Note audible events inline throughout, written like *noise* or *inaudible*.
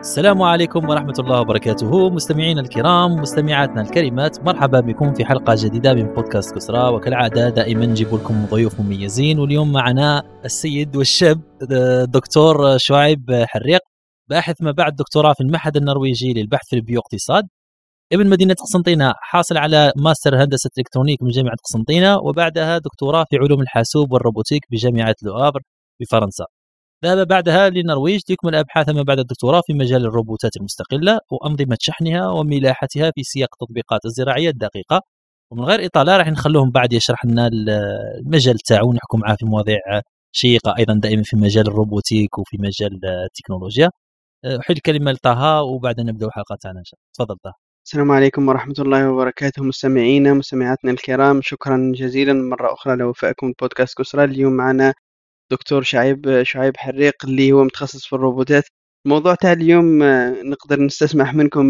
السلام عليكم ورحمة الله وبركاته. مستمعينا الكرام مستمعاتنا الكريمات مرحبا بكم في حلقة جديدة من بودكاست كسرى. وكالعادة دائما نجيب لكم ضيوف مميزين. واليوم معنا السيد والشاب الدكتور شعيب حريق باحث ما بعد دكتوراه في المعهد النرويجي للبحث في البيو-اقتصاد ابن مدينة قسنطينة حاصل على ماستر هندسة électronique من جامعة قسنطينة. وبعدها دكتوراه في علوم الحاسوب وال robotique بجامعة لوهافر بفرنسا ذهب بعدها للنرويج ليكمل أبحاث ما بعد الدكتوراه في مجال الروبوتات المستقلة وأنظمة شحنها وملاحتها في سياق التطبيقات الزراعية الدقيقة. ومن غير إطالة راح نخلوهم بعد يشرح لنا المجال تاعو ونحكم معاه في مواضيع شيقة أيضا دائما في مجال الروبوتيك وفي مجال التكنولوجيا. أحيل الكلمة لطه وبعدها نبدأ الحلقة تاعنا إن شاء الله. تفضل طه. السلام عليكم ورحمة الله وبركاته مستمعينا مستمعاتنا الكرام. شكرا جزيلا مرة أخرى لوفائكم بودكاست كسرى. اليوم معنا دكتور شعيب شعيب حريق اللي هو متخصص في الروبوتات. الموضوع تاع اليوم نقدر نستسمح منكم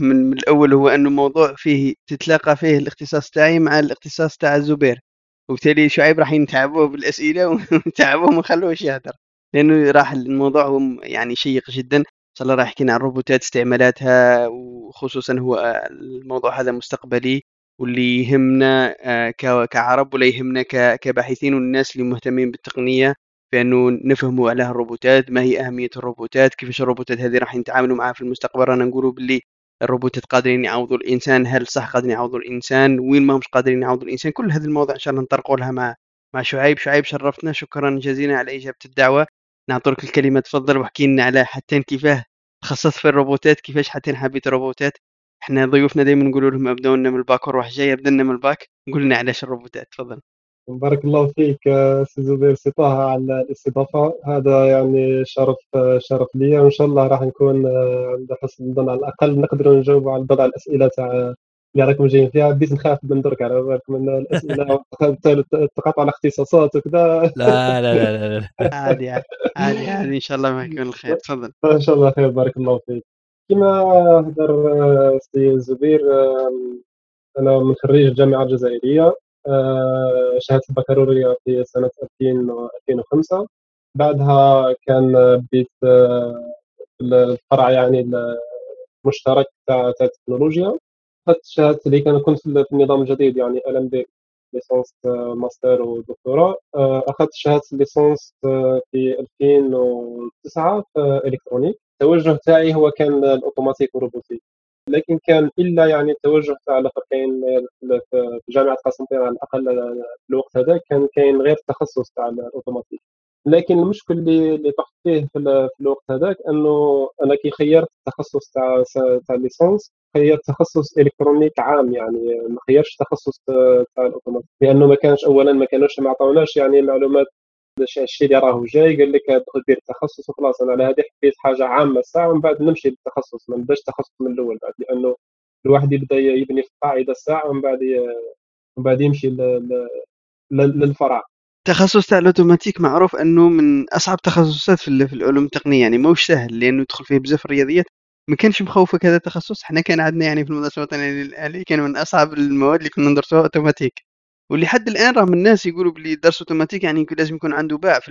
من الأول هو أنه موضوع فيه تتلاقى فيه الاختصاص تاعي مع الاختصاص تاع الزبير وبالتالي شعيب راح ينتعبوه بالأسئلة *laughs* ونتعبوه وما نخلوهش يهدر. لأنه راح الموضوع يعني شيق جدا. صار الله راح يحكينا عن الروبوتات استعمالاتها وخصوصا هو الموضوع هذا مستقبلي. واللي يهمنا كعرب ولا يهمنا كباحثين والناس اللي مهتمين بالتقنية بأنه نفهموا على الروبوتات ما هي أهمية الروبوتات كيفاش الروبوتات هذه راح نتعاملوا معها في المستقبل. رانا نقولوا باللي الروبوتات قادرين يعوضوا الإنسان هل صح قادرين يعوضوا الإنسان؟ وين ما همش قادرين يعوضوا الإنسان؟ كل هذه المواضيع إن شاء الله نطرقوا لها مع مع شعيب. شعيب شرفتنا. شكرا جزيلا على إجابة الدعوة. نعطيك الكلمة تفضل واحكي لنا على حتى كيفاه تخصصت في الروبوتات كيفاش حتى حبيت الروبوتات. إحنا ضيوفنا دائما نقولوا لهم ابداوا لنا من الباك وروح جاي ابدا من الباك قلنا علاش الروبوتات؟ تفضل. بارك الله فيك سي زبير. سي طه على الاستضافة. هذا يعني شرف شرف لي. وإن شاء الله راح نكون عند حسن الظن على الأقل نقدر نجاوب على بعض الأسئلة تاع اللي راكم جايين فيها. بديت نخاف من درك على بالك من الأسئلة *laughs* تقاطع الاختصاصات وكذا. لا لا لا لا عادي عادي عادي. إن شاء الله ما يكون الخير. تفضل. إن شاء الله خير. بارك الله فيك. كما هدر السي الزبير أنا من خريج الجامعة الجزائريه شهادة البكالوريا في سنة 2005 بعدها كان بديت في الفرع يعني المشترك تاع التكنولوجيا. اخذت شهادتي اللي كان كنت في النظام الجديد يعني LMD licence master ودكتوراه أخذت شهادة ال licence في 2009 في électronique التوجه تاعي هو كان ال automatique وال robotique. لكن كان إلا يعني التوجه تاع الآخر كاين في جامعة قسنطينه على الأقل في الوقت هذا كان كاين غير التخصص تاع الأوتوماتيك. لكن المشكل اللي اللي طحت فيه في, الوقت هذاك أنه أنا كي خيرت التخصص تاع تاع ال licence خيرت تخصص électronique عام يعني ما خيرتش تخصص تاع الأوتوماتيك لأنه ما كانش اولا ما كانوش ما عطاوناش يعني معلومات الشيء اللي راه جاي قال لك تدخل دير التخصص وخلاص أنا على هذه حبيت حاجة عامة الساعة ومن بعد نمشي للتخصص ما نبدأش تخصص من الأول بعد لأنه الواحد يبدأ يبني في القاعدة الساعة ومن بعد ومن بعد يمشي للفرع التخصص تاع الأوتوماتيك معروف أنه من أصعب تخصصات في العلوم التقنية يعني ماهوش سهل لأنه يدخل فيه بزاف الرياضيات. ما كانش مخوفك هذا التخصص؟ حنا كان عندنا يعني في المدرسة الوطنية للأهلي كان من أصعب المواد اللي كنا ندرسوها أوتوماتيك. واللي حد الآن من الناس يقولوا بلي درس أوتوماتيك يعني لازم يكون عنده باع في,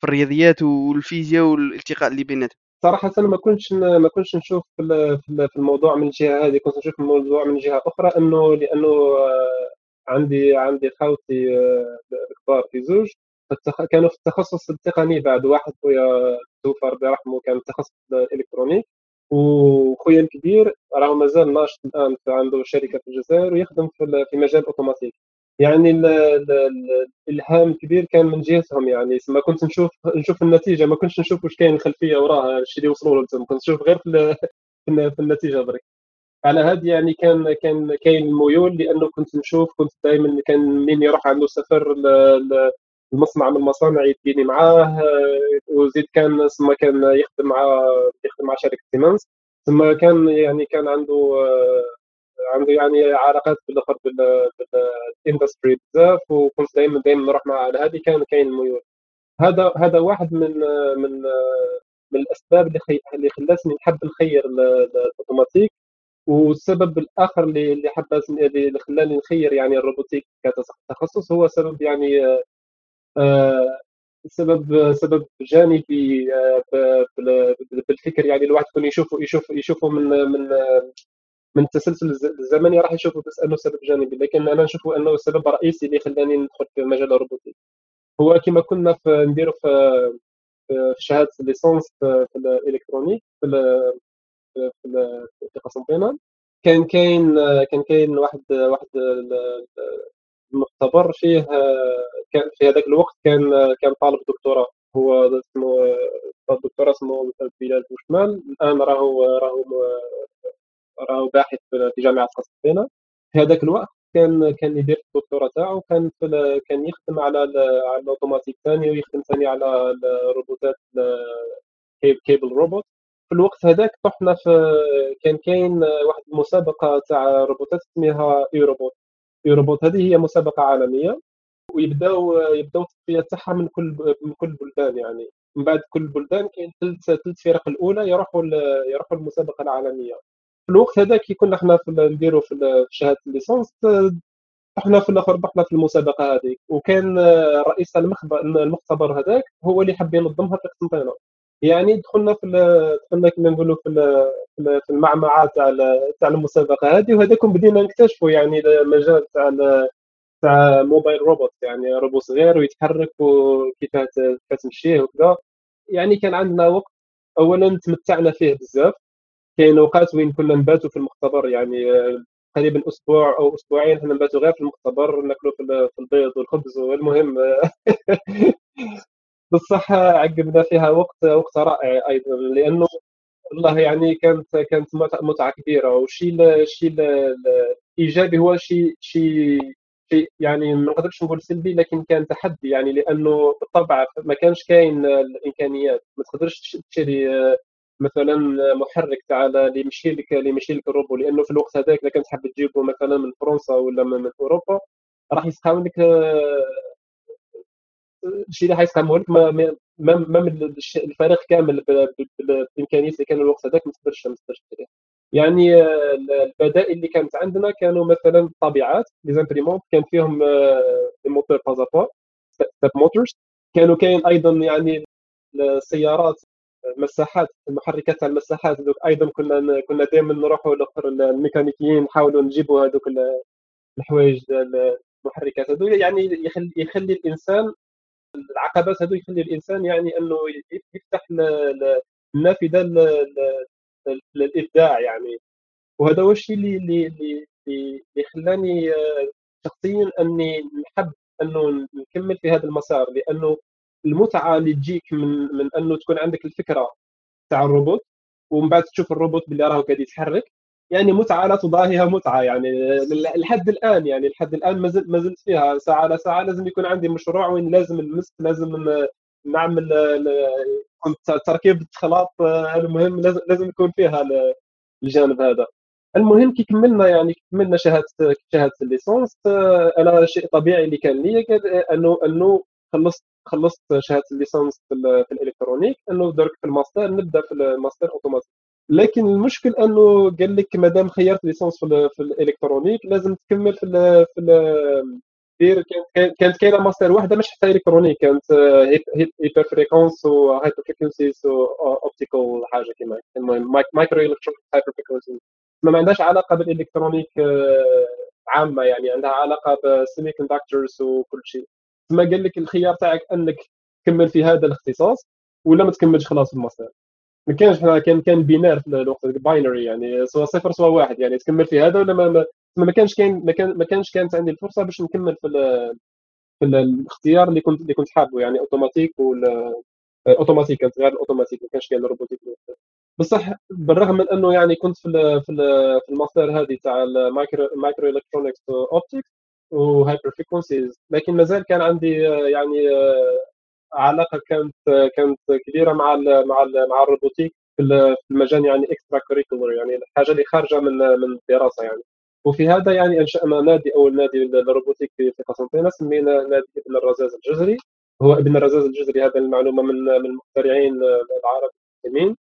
في الرياضيات والفيزياء والالتقاء اللي بيناتهم. صراحة ما كنتش ما كنتش نشوف في الموضوع من الجهة هذه كنت نشوف الموضوع من جهة أخرى أنه لأنه عندي عندي خاوتي الكبار في زوج كانوا في التخصص التقني بعد واحد خويا توفى ربي يرحمه كان تخصص الالكترونيك وخويا الكبير راه مازال ناشط الآن عنده شركة في الجزائر ويخدم في مجال الاوتوماتيك يعني الإلهام الكبير كان من جهتهم يعني. ما كنت نشوف نشوف النتيجة ما كنتش نشوف واش كاين الخلفية وراها الشيء اللي وصلوا له كنت نشوف غير في, *laughs* في النتيجة برك على هذه يعني كان كان كاين الميول لأنه كنت نشوف كنت دائما كان منين يروح عنده سفر المصنع من المصانع يديني معاه وزيد كان ثم كان يخدم مع يخدم مع شركة سيمنز. ثم كان يعني كان عنده عنده يعني علاقات بالآخر بال industry بزاف وكنت دائما دائما نروح معاه على هذه كان كاين ميول هذا هذا واحد من من من الأسباب اللي خي... اللي خلاتني نحب نخير الأوتوماتيك والسبب الآخر اللي اللي حبيت اللي خلاني نخير يعني ال robotique كتخصص هو سبب يعني آه سبب سبب جانبي بالفكر يعني الواحد يكون يشوف يشوف يشوفه من من من التسلسل الزمني راح يشوفه بس أنه سبب جانبي لكن أنا نشوفه أنه السبب الرئيسي اللي خلاني ندخل في مجال ال robotique. هو كما كنا في نديرو في في شهادة licence في, ال électronique في في في قسنطينه كان كاين كان كاين واحد واحد المختبر فيه كان في هذاك الوقت كان كان طالب دكتوراه. هو اسمه الدكتوراه اسمه بلال بوشمال الآن راهو راهو راهو باحث في جامعة قسنطينه في هذاك الوقت كان كان يدير الدكتوراه تاعو كان كان يخدم على على الأوتوماتيك ثاني ويخدم ثاني على الروبوتات cable robot. في الوقت هذاك كنا حنا في كان كاين واحد المسابقة تاع روبوتات اسمها Eurobot Eurobot هذه هي مسابقة عالمية ويبداو يبداو التصفية تاعها من كل من كل البلدان يعني. من بعد كل البلدان كاين ثلاث ثلاث فرق الأولى يروحوا يروحوا المسابقه العالمية. في الوقت هذاك كي كنا حنا نديرو في شهادة ال licence رحنا في الآخر ربحنا في المسابقة هذيك. وكان رئيس المختبر هذاك هو اللي حب ينظمها في قسنطينه يعني دخلنا في دخلنا كما نقولوا في في المعمعة تاع تاع المسابقة هذه وهذاكم بدينا نكتشفوا يعني المجال تاع تاع موبايل روبوت. يعني روبوت صغير ويتحرك وكيف تمشيه وكذا. يعني كان عندنا وقت اولا تمتعنا فيه بزاف. كاين اوقات وين كنا نباتوا في المختبر يعني تقريبا أسبوع أو أسبوعين حنا نباتوا غير في المختبر ناكلوا في البيض والخبز والمهم *laughs* بصح عقبنا فيها وقت وقت رائع أيضا لأنه والله يعني كانت كانت متعة كبيرة والشيء الشيء الايجابي هو شيء شيء شيء يعني ما نقدرش نقول سلبي لكن كان تحدي يعني لأنه بالطبع ما كانش كاين الإمكانيات ما تقدرش تشري مثلا محرك تاع اللي يمشي لك اللي يمشي لك الروبو لأنه في الوقت هذاك إذا كنت حاب تجيبه مثلا من فرنسا ولا من أوروبا راح يسخن لك الشيء اللي حيسخنه لك ما ما الفريق كامل بالامكانيات اللي كانوا الوقت هذاك ما تقدرش ما تقدرش يعني البدائل اللي كانت عندنا كانوا مثلا الطابعات les imprimantes كان فيهم moteurs pas à pas step motors كانوا كاين أيضا يعني السيارات المساحات المحركات المساحات هذوك. أيضا كنا كنا دائما نروحوا الآخر الميكانيكيين نحاولوا نجيبوا هذوك الحوايج المحركات. هذو يعني يخلي, يخلي الإنسان العقبات هذو يخلي الإنسان يعني أنه يفتح النافذة للإبداع يعني. وهذا هو الشيء اللي اللي اللي خلاني شخصيا أني نحب أنه نكمل في هذا المسار لأنه المتعة اللي تجيك من من أنه تكون عندك الفكرة تاع الروبوت ومن بعد تشوف الروبوت باللي راه قاعد يتحرك. يعني متعة لا تضاهيها متعة يعني لحد الآن يعني لحد الآن ما زلت ما زلت فيها ساعة على ساعة لازم يكون عندي مشروع وين لازم نمس لازم نعمل تركيب خلاط المهم لازم لازم يكون فيها الجانب هذا. المهم كي كملنا يعني كملنا شهاده شهادة ال licence أنا شيء طبيعي اللي كان لي انه أنه خلصت خلصت شهادة ال licence في, في ال électronique إنه درك في الماستر نبدأ في ال master automatique. لكن المشكل إنه قال لك ما دام خيرت licence في, في ال électronique لازم تكمل في في دير كانت كاينة ماستر واحدة مش حتى électronique كانت hyperfréquences و hyper frequencies optical حاجة كيما المهم micro électronique hyper frequency ما عندهاش علاقة بال électronique آه، عامة يعني عندها علاقة بال semiconductors وكل شيء. ما قال لك الخيار تاعك أنك تكمل في هذا الاختصاص ولا ما تكملش خلاص الماستر؟ ما كانش كان كان binaire في الوقت binary يعني سواء صفر سواء واحد يعني تكمل في هذا ولا ما ما كانش كاين ما, كان ما كانش كانت عندي الفرصة باش نكمل في في الاختيار اللي كنت اللي كنت حابه يعني اوتوماتيك ولا اوتوماتيك كانت غير الاوتوماتيك ما كانش كاين ال robotique بصح بالرغم من أنه يعني كنت في في في الماستر هذه تاع ال micro microelectronics optics و hyper frequencies لكن مازال كان عندي آه، يعني آه، علاقة كانت كانت كبيرة مع ال مع ال مع ال robotique في المجال يعني extracurricular يعني الحاجة اللي خارجة من من الدراسة يعني. وفي هذا يعني انشانا نادي اول نادي لل robotique في قسنطينة سمينا نادي ابن الرزاز الجزري. هو ابن الرزاز الجزري هذا المعلومة من من المخترعين العرب المسلمين.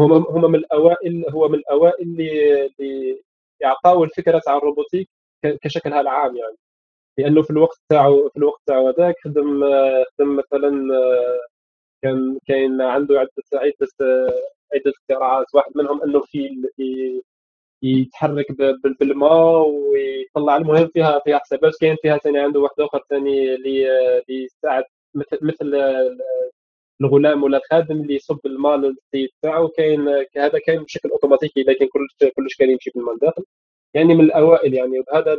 هم هم من الأوائل هو من الأوائل اللي اللي اعطاوا الفكرة تاع الروبوتيك كشكلها العام يعني. لأنه في الوقت تاعو في الوقت تاعو هذاك خدم خدم مثلا كان كاين عنده عدة عدة عدة اختراعات. واحد منهم أنه في يتحرك بالماء ويطلع المهم فيها فيها حسابات. كاين فيها ثاني عنده واحد آخر ثاني اللي يساعد مثل مثل الغلام ولا الخادم اللي يصب الماء للسيد تاعو. كاين هذا كاين بشكل أوتوماتيكي لكن كلش كلش كان يمشي بالماء داخل. يعني من الأوائل يعني. وهذا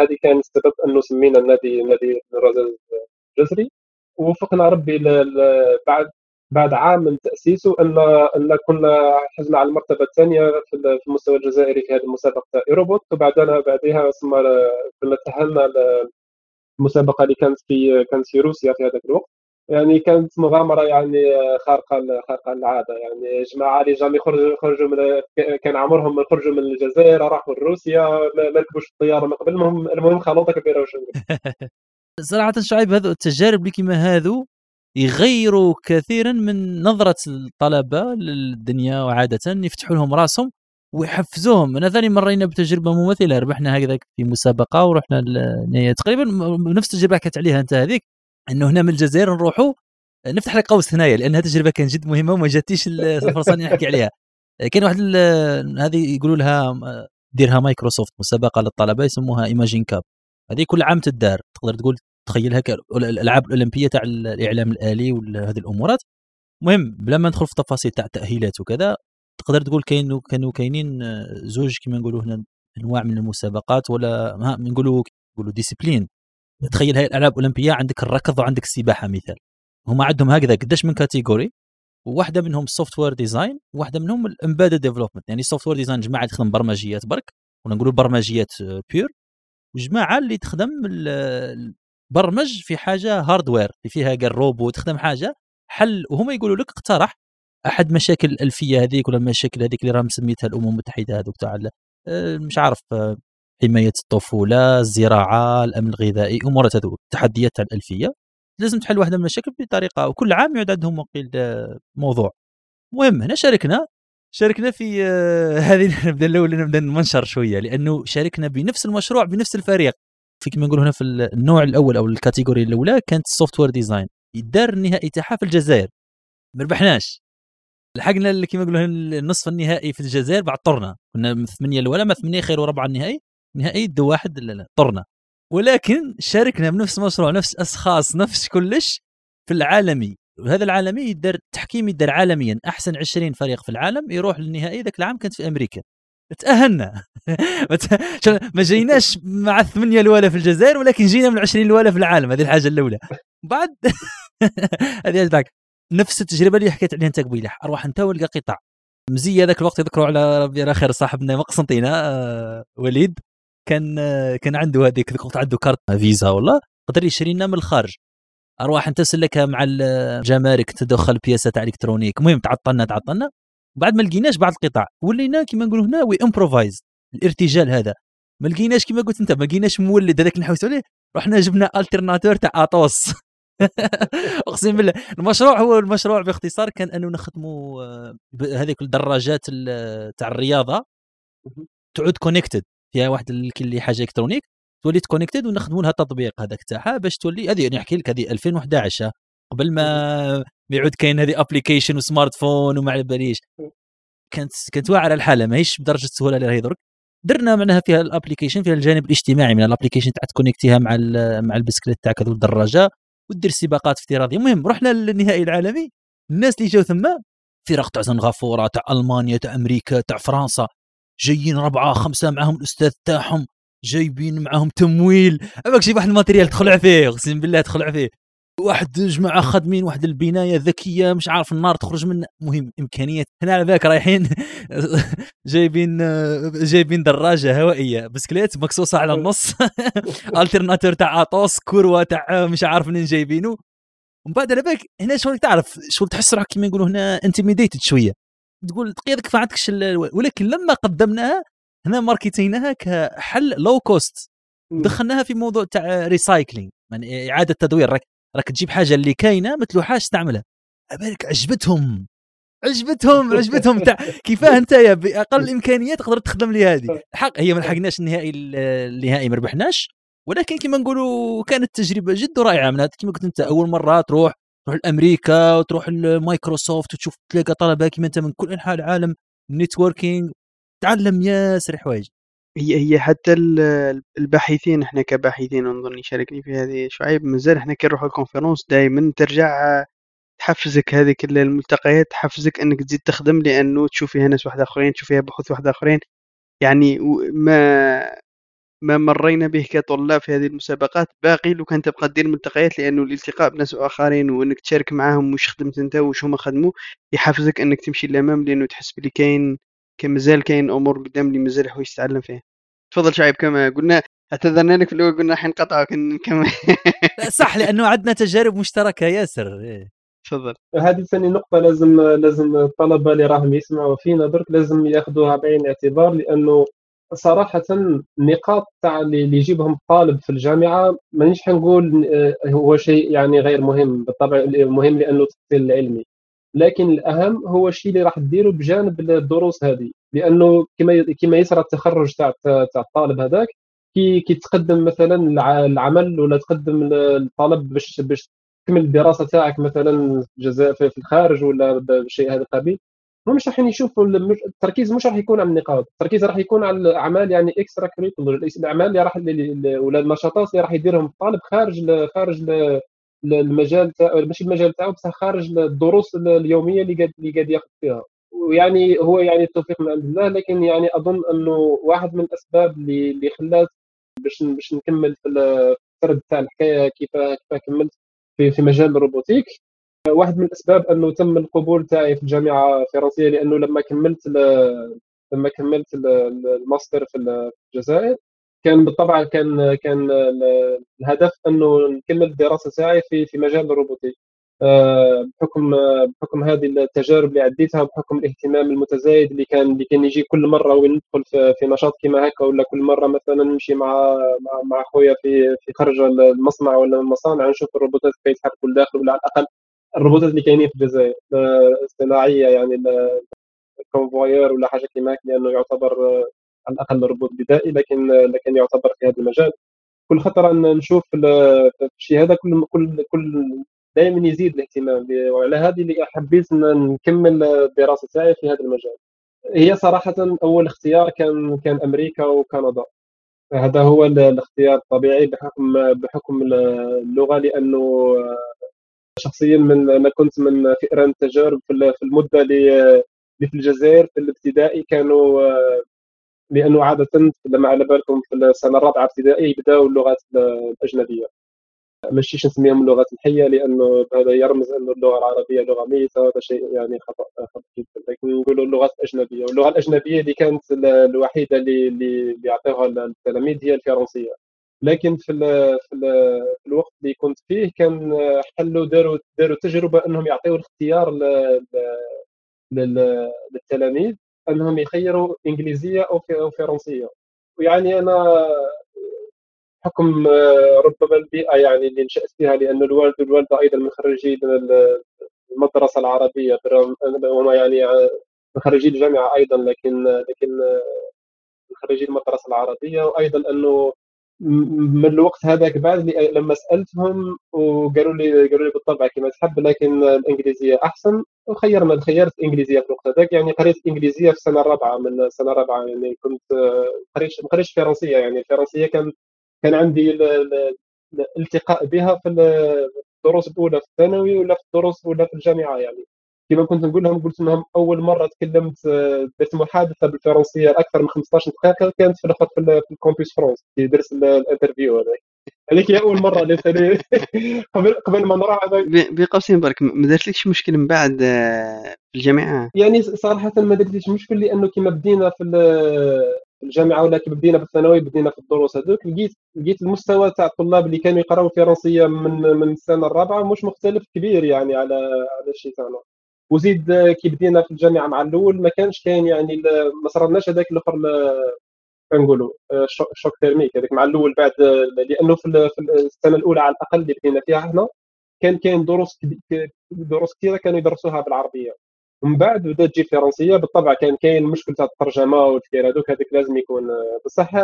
هذه كان السبب انه سمينا النادي نادي الرجل الجزري. ووفقنا ربي بعد بعد عام من تأسيسه أن أن كنا حزنا على المرتبة الثانية في المستوى الجزائري في هذه المسابقة. إيروبوت وبعدنا بعدها ثم تأهلنا المسابقه اللي كانت في كانت في روسيا في هذاك الوقت. يعني كانت مغامرة يعني خارقة خارقة للعاده يعني جماعة اللي جام يخرجوا خرجوا من كان عمرهم يخرجوا من الجزائر راحوا لروسيا ما ركبوش الطياره من قبل. المهم المهم خلوطة كبيرة. وش *laughs* صراحة شعيب هذو التجارب اللي كيما هذو يغيروا كثيرا من نظرة الطلبة للدنيا وعادة يفتحوا لهم راسهم ويحفزوهم. أنا ثاني مرينا بتجربة مماثله ربحنا هكذا في مسابقة ورحنا تقريبا نفس التجربة حكيت عليها أنت هذيك. إنه هنا من الجزائر نروحوا نفتح لك قوس هنايا لأن هذه التجربة كانت جد مهمة وما جاتيش *laughs* الفرصة إني نحكي عليها. كاين واحد هذه يقولوا لها ديرها مايكروسوفت مسابقة للطلبة يسموها Imagine Cup هذه كل عام تدار تقدر تقول تخيلها الألعاب الأولمبية تاع الإعلام الآلي وهذه الأمورات. المهم بلا ما ندخل في تفاصيل تاع التأهيلات وكذا تقدر تقول كاين كانوا كاينين زوج كما نقولوا هنا أنواع من المسابقات ولا نقولوا نقولوا disciplines تخيل هاي الألعاب الأولمبية عندك الركض وعندك السباحة مثال. هما عندهم هكذا قداش من category وواحدة منهم ال software design وواحدة منهم ال embedded development يعني ال software design جماعة تخدم برمجيات برك ولا نقولوا برمجيات pure وجماعة اللي تخدم برمج في حاجة hardware اللي فيها قال روبو تخدم حاجة حل. وهما يقولوا لك اقترح أحد مشاكل الألفية هذيك ولا المشاكل هذيك اللي راه مسميتها الأمم المتحدة هذوك تاع آه، مش عارف آه، حماية الطفولة الزراعة الأمن الغذائي امورات هذو التحديات تاع الألفية. لازم تحل واحدة من المشاكل بطريقة وكل عام يعد عندهم وقيل موضوع. المهم هنا شاركنا شاركنا في آه، *laughs* هذه نبدأ الأول نبدأ نمنشر شوية لأنه شاركنا بنفس المشروع بنفس الفريق. في كما نقولوا هنا في النوع الأول أو ال category الأولى كانت ال software design يدار النهائي تاعها في الجزائر. ما ربحناش. لحقنا كما نقولوا النصف النهائي في الجزائر بعد طرنا كنا ثمانيه الأولى ما ثمانيه خير وربعه النهائي. نهائي دو واحد لا لا طرنا. ولكن شاركنا بنفس المشروع نفس أشخاص نفس كلش في العالمي. وهذا العالمي يدار التحكيم يدار عالميا. أحسن 20 فريق في العالم يروح للنهائي ذاك العام كانت في أمريكا. تأهلنا. *laughs* ما جيناش مع الثمانية الاولى في الجزائر ولكن جينا من العشرين الاولى في العالم. هذه الحاجة الأولى. بعد *laughs* هذه نفس التجربة اللي حكيت عليها أنت قبيلة. أروح أنت والقى قطع مزية ذاك الوقت يذكروا على ربي خير صاحبنا مقسنطينة آه، وليد. كان كان عنده هذيك الوقت عنده carte Visa والله قدر يشري لنا من الخارج. أروح أنت سلكها مع الجمارك تدخل بياسه تاع électronique. المهم تعطلنا تعطلنا. بعد ما لقيناش بعض القطع ولينا كما نقولوا هنا we improvise الارتجال هذا. ما لقيناش كما قلت أنت ما لقيناش مولد هذاك نحوس عليه. رحنا جبنا ال alternateur تاع Atos *laughs* أقسم بالله. المشروع هو المشروع باختصار كان أنه نخدموا آه، هذيك الدراجات تاع الرياضة. تعود connected فيها واحد اللي حاجة électronique تولي connected ونخدموا لها تطبيق هذاك تاعها باش تولي هذه يعني نحكي لك هذه 2011 قبل ما يعود كاين هذه application و smartphone وما على باليش. كانت كانت واعرة الحالة ماهيش بدرجة السهوله اللي راهي درك درنا معناها فيها ال application فيها الجانب الاجتماعي من ال application تاع ت connecti ها مع مع البسكليت تاعك هذو الدراجة ودير سباقات افتراضية. المهم رحنا للنهائي العالمي. الناس اللي جاو ثم فرق تاع سنغافوره تاع ألمانيا تاع أمريكا تاع فرنسا. جايين ربعة خمسة معاهم الأستاذ تاعهم جايبين معاهم تمويل. اماك شي واحد ال matériel تخلع فيه أقسم بالله تخلع فيه. واحد جماعة خادمين واحد البناية ذكيه مش عارف النار تخرج من مهم إمكانيات. هنا على بالك رايحين *laughs* جايبين جايبين دراجة هوائية. بسكليت مكسوسة على النص. *laughs* ال alternateur تاع Atos courroie تاع مش عارف منين جايبينه ومن بعد على بالك هنا شغل تعرف شغل تحس روحك كيما يقولوا هنا intimidated شوية. تقول تقيدك ما عندكش ولكن لما قدمناها هنا market يناها كحل low cost دخلناها في موضوع تاع recycling يعني إعادة تدوير. راك راك تجيب حاجة اللي كاينة ما تلوحاش استعملها بالك عجبتهم عجبتهم *laughs* عجبتهم تاع كيفاه أنت باقل الإمكانيات تقدر تخدم لي هذه. الحق هي ما لحقناش النهائي النهائي ما ربحناش ولكن كما نقولوا كانت تجربة جد رائعة. من كما قلت أنت أول مرة تروح تروح لأمريكا وتروح لمايكروسوفت وتشوف تلقى طلبة كما أنت من كل أنحاء العالم networking تعلم ياسر حوايج. هي هي حتى الباحثين إحنا كباحثين نظن يشاركني في هذه شعيب مازال إحنا كي نروح ال conference دائما ترجع تحفزك هذيك الملتقيات تحفزك إنك تزيد تخدم لأنه تشوف فيها ناس واحد آخرين تشوف فيها بحوث واحد آخرين. يعني ما ما مرينا به كطلاب في هذه المسابقات. باقي لو كان تبقى دير ملتقيات لأنه الالتقاء بناس آخرين وأنك تشارك معاهم واش خدمت أنت واش هما خدموا يحفزك أنك تمشي للأمام لأنه تحس بلي كاين كان مازال كاين أمور قدام اللي مازال حوايج تتعلم فيها. تفضل شعيب كما قلنا اعتذرنا لك في الأول قلنا حنقطعك نكمل *laughs* صح لأنه عندنا تجارب مشتركة ياسر. إيه. تفضل. هذه ثاني نقطة لازم لازم الطلبة اللي راهم يسمعوا فينا درك لازم ياخذوها بعين الاعتبار لأنه صراحة النقاط تاع اللي يجيبهم الطالب في الجامعة مانيش حنقول آه، هو شيء يعني غير مهم بالطبع مهم لأنه التفصيل العلمي. لكن الأهم هو الشيء اللي راح ديره بجانب الدروس هذه. لأنه كما كما يصرى التخرج تاع تاع الطالب هذاك كي تقدم مثلا العمل ولا تقدم الطلب باش باش تكمل الدراسة تاعك مثلا جزاء في الخارج ولا بشيء هذا القبيل هم مش راح يشوفوا التركيز مش راح يكون على النقاط. التركيز راح يكون على الأعمال يعني اكسترا كريكولر الأعمال اللي راح ولا النشاطات اللي راح يديرهم الطالب خارج خارج المجال تاع ماشي المجال تاعو بصح خارج الدروس اليومية اللي قاعد اللي قاعد ياخذ فيها. ويعني هو يعني التوفيق من عند الله لكن يعني أظن إنه واحد من الأسباب اللي اللي خلات باش باش نكمل في السرد تاع الحكاية كيف كيف كملت في في مجال ال robotique واحد من الأسباب أنه تم القبول تاعي في الجامعة الفرنسية لأنه لما كملت لما كملت الماستر في الجزائر كان بالطبع كان كان الهدف أنه نكمل الدراسة تاعي في في مجال ال robotique. آه، بحكم بحكم هذه التجارب اللي عديتها وبحكم الاهتمام المتزايد اللي كان اللي كان يجي كل مرة وين ندخل في, نشاط كما هكا ولا كل مرة مثلا نمشي مع مع, مع خويا في في خرج المصنع ولا المصانع نشوف الروبوتات كيف يتحركوا لداخل ولا على الأقل الروبوتات اللي كاينين في الجزائر الصناعيه يعني الكونفوير ولا حاجة كيما لأنه يعتبر على الأقل روبوت بدائي لكن لكن يعتبر في هذا المجال. كل أن نشوف الشيء هذا كل كل كل دائما يزيد الاهتمام. وعلى هذه اللي حبيت نكمل الدراسة تاعي في هذا المجال. هي صراحة أول اختيار كان كان أمريكا وكندا. هذا هو الاختيار الطبيعي بحكم بحكم اللغة لأنه شخصيا من أنا كنت من فئران التجارب في المدة اللي في الجزائر في الابتدائي كانوا لأنه عادة لما على بالكم في السنة الرابعة ابتدائي يبداوا اللغات الأجنبية. ماشيش نسميهم اللغات الحية لأنه هذا يرمز أنه اللغة العربية لغة ميتة هذا شيء يعني خطأ خطأ جدا. لكن نقولوا اللغات الأجنبية. واللغة الأجنبية اللي كانت الوحيدة اللي اللي يعطيوها التلاميذ هي الفرنسية. لكن في ال في, ال في الوقت اللي كنت فيه كان حلوا داروا داروا تجربة أنهم يعطيوا الاختيار للتلاميذ أنهم يخيروا إنجليزية أو فرنسية. ويعني أنا حكم ربما البيئه يعني اللي نشات فيها لأن الوالد والوالدة أيضا من خريجي المدرسة العربية هما يعني من خريجي الجامعة أيضا لكن لكن من خريجي المدرسة العربية وأيضا أنه من الوقت هذاك بعد لما سألتهم وقالوا لي قالوا لي بالطبع كما تحب لكن الإنجليزية أحسن وخيرنا خيرت الانجليزيه في الوقت هذاك يعني قريت الانجليزيه في السنة الرابعه من السنة الرابعه يعني كنت ما فرنسية يعني الفرنسية كان كان عندي الالتقاء بها في الدروس الأولى في الثانوي ولا في الدروس الأولى في الجامعة يعني. كما كنت نقول لهم قلت لهم أول مرة تكلمت درت محادثه بالفرنسية أكثر من 15 دقيقة كانت في في, في ال Campus France في درس ال interview هذاك هذيك هي أول مرة اللي *laughs* قبل قبل ما نروح بقوسين برك ما درتلكش مشكل من بعد آه، في الجامعة؟ يعني صراحة ما درتليش مشكل لأنه كما بدينا في الجامعة ولا كي بدينا في الثانوي بدينا في الدروس هذوك لقيت لقيت المستوى تاع الطلاب اللي كانوا يقراوا فرنسية من من السنة الرابعة مش مختلف كبير يعني على على الشيء تاعنا. وزيد كي بدينا في الجامعة مع الأول. ما كانش كاين يعني ما صرناش هذاك الأخر كنقولوا ال choc thermique هذاك مع الأول بعد لأنه في السنة الأولى على الأقل اللي بدينا فيها إحنا كان كاين دروس دروس كثيرة كانوا يدرسوها بالعربية. ومن بعد بدات تجي الفرنسيه بالطبع كان كاين مشكل تاع الترجمة والكير هذوك هذاك لازم يكون بصح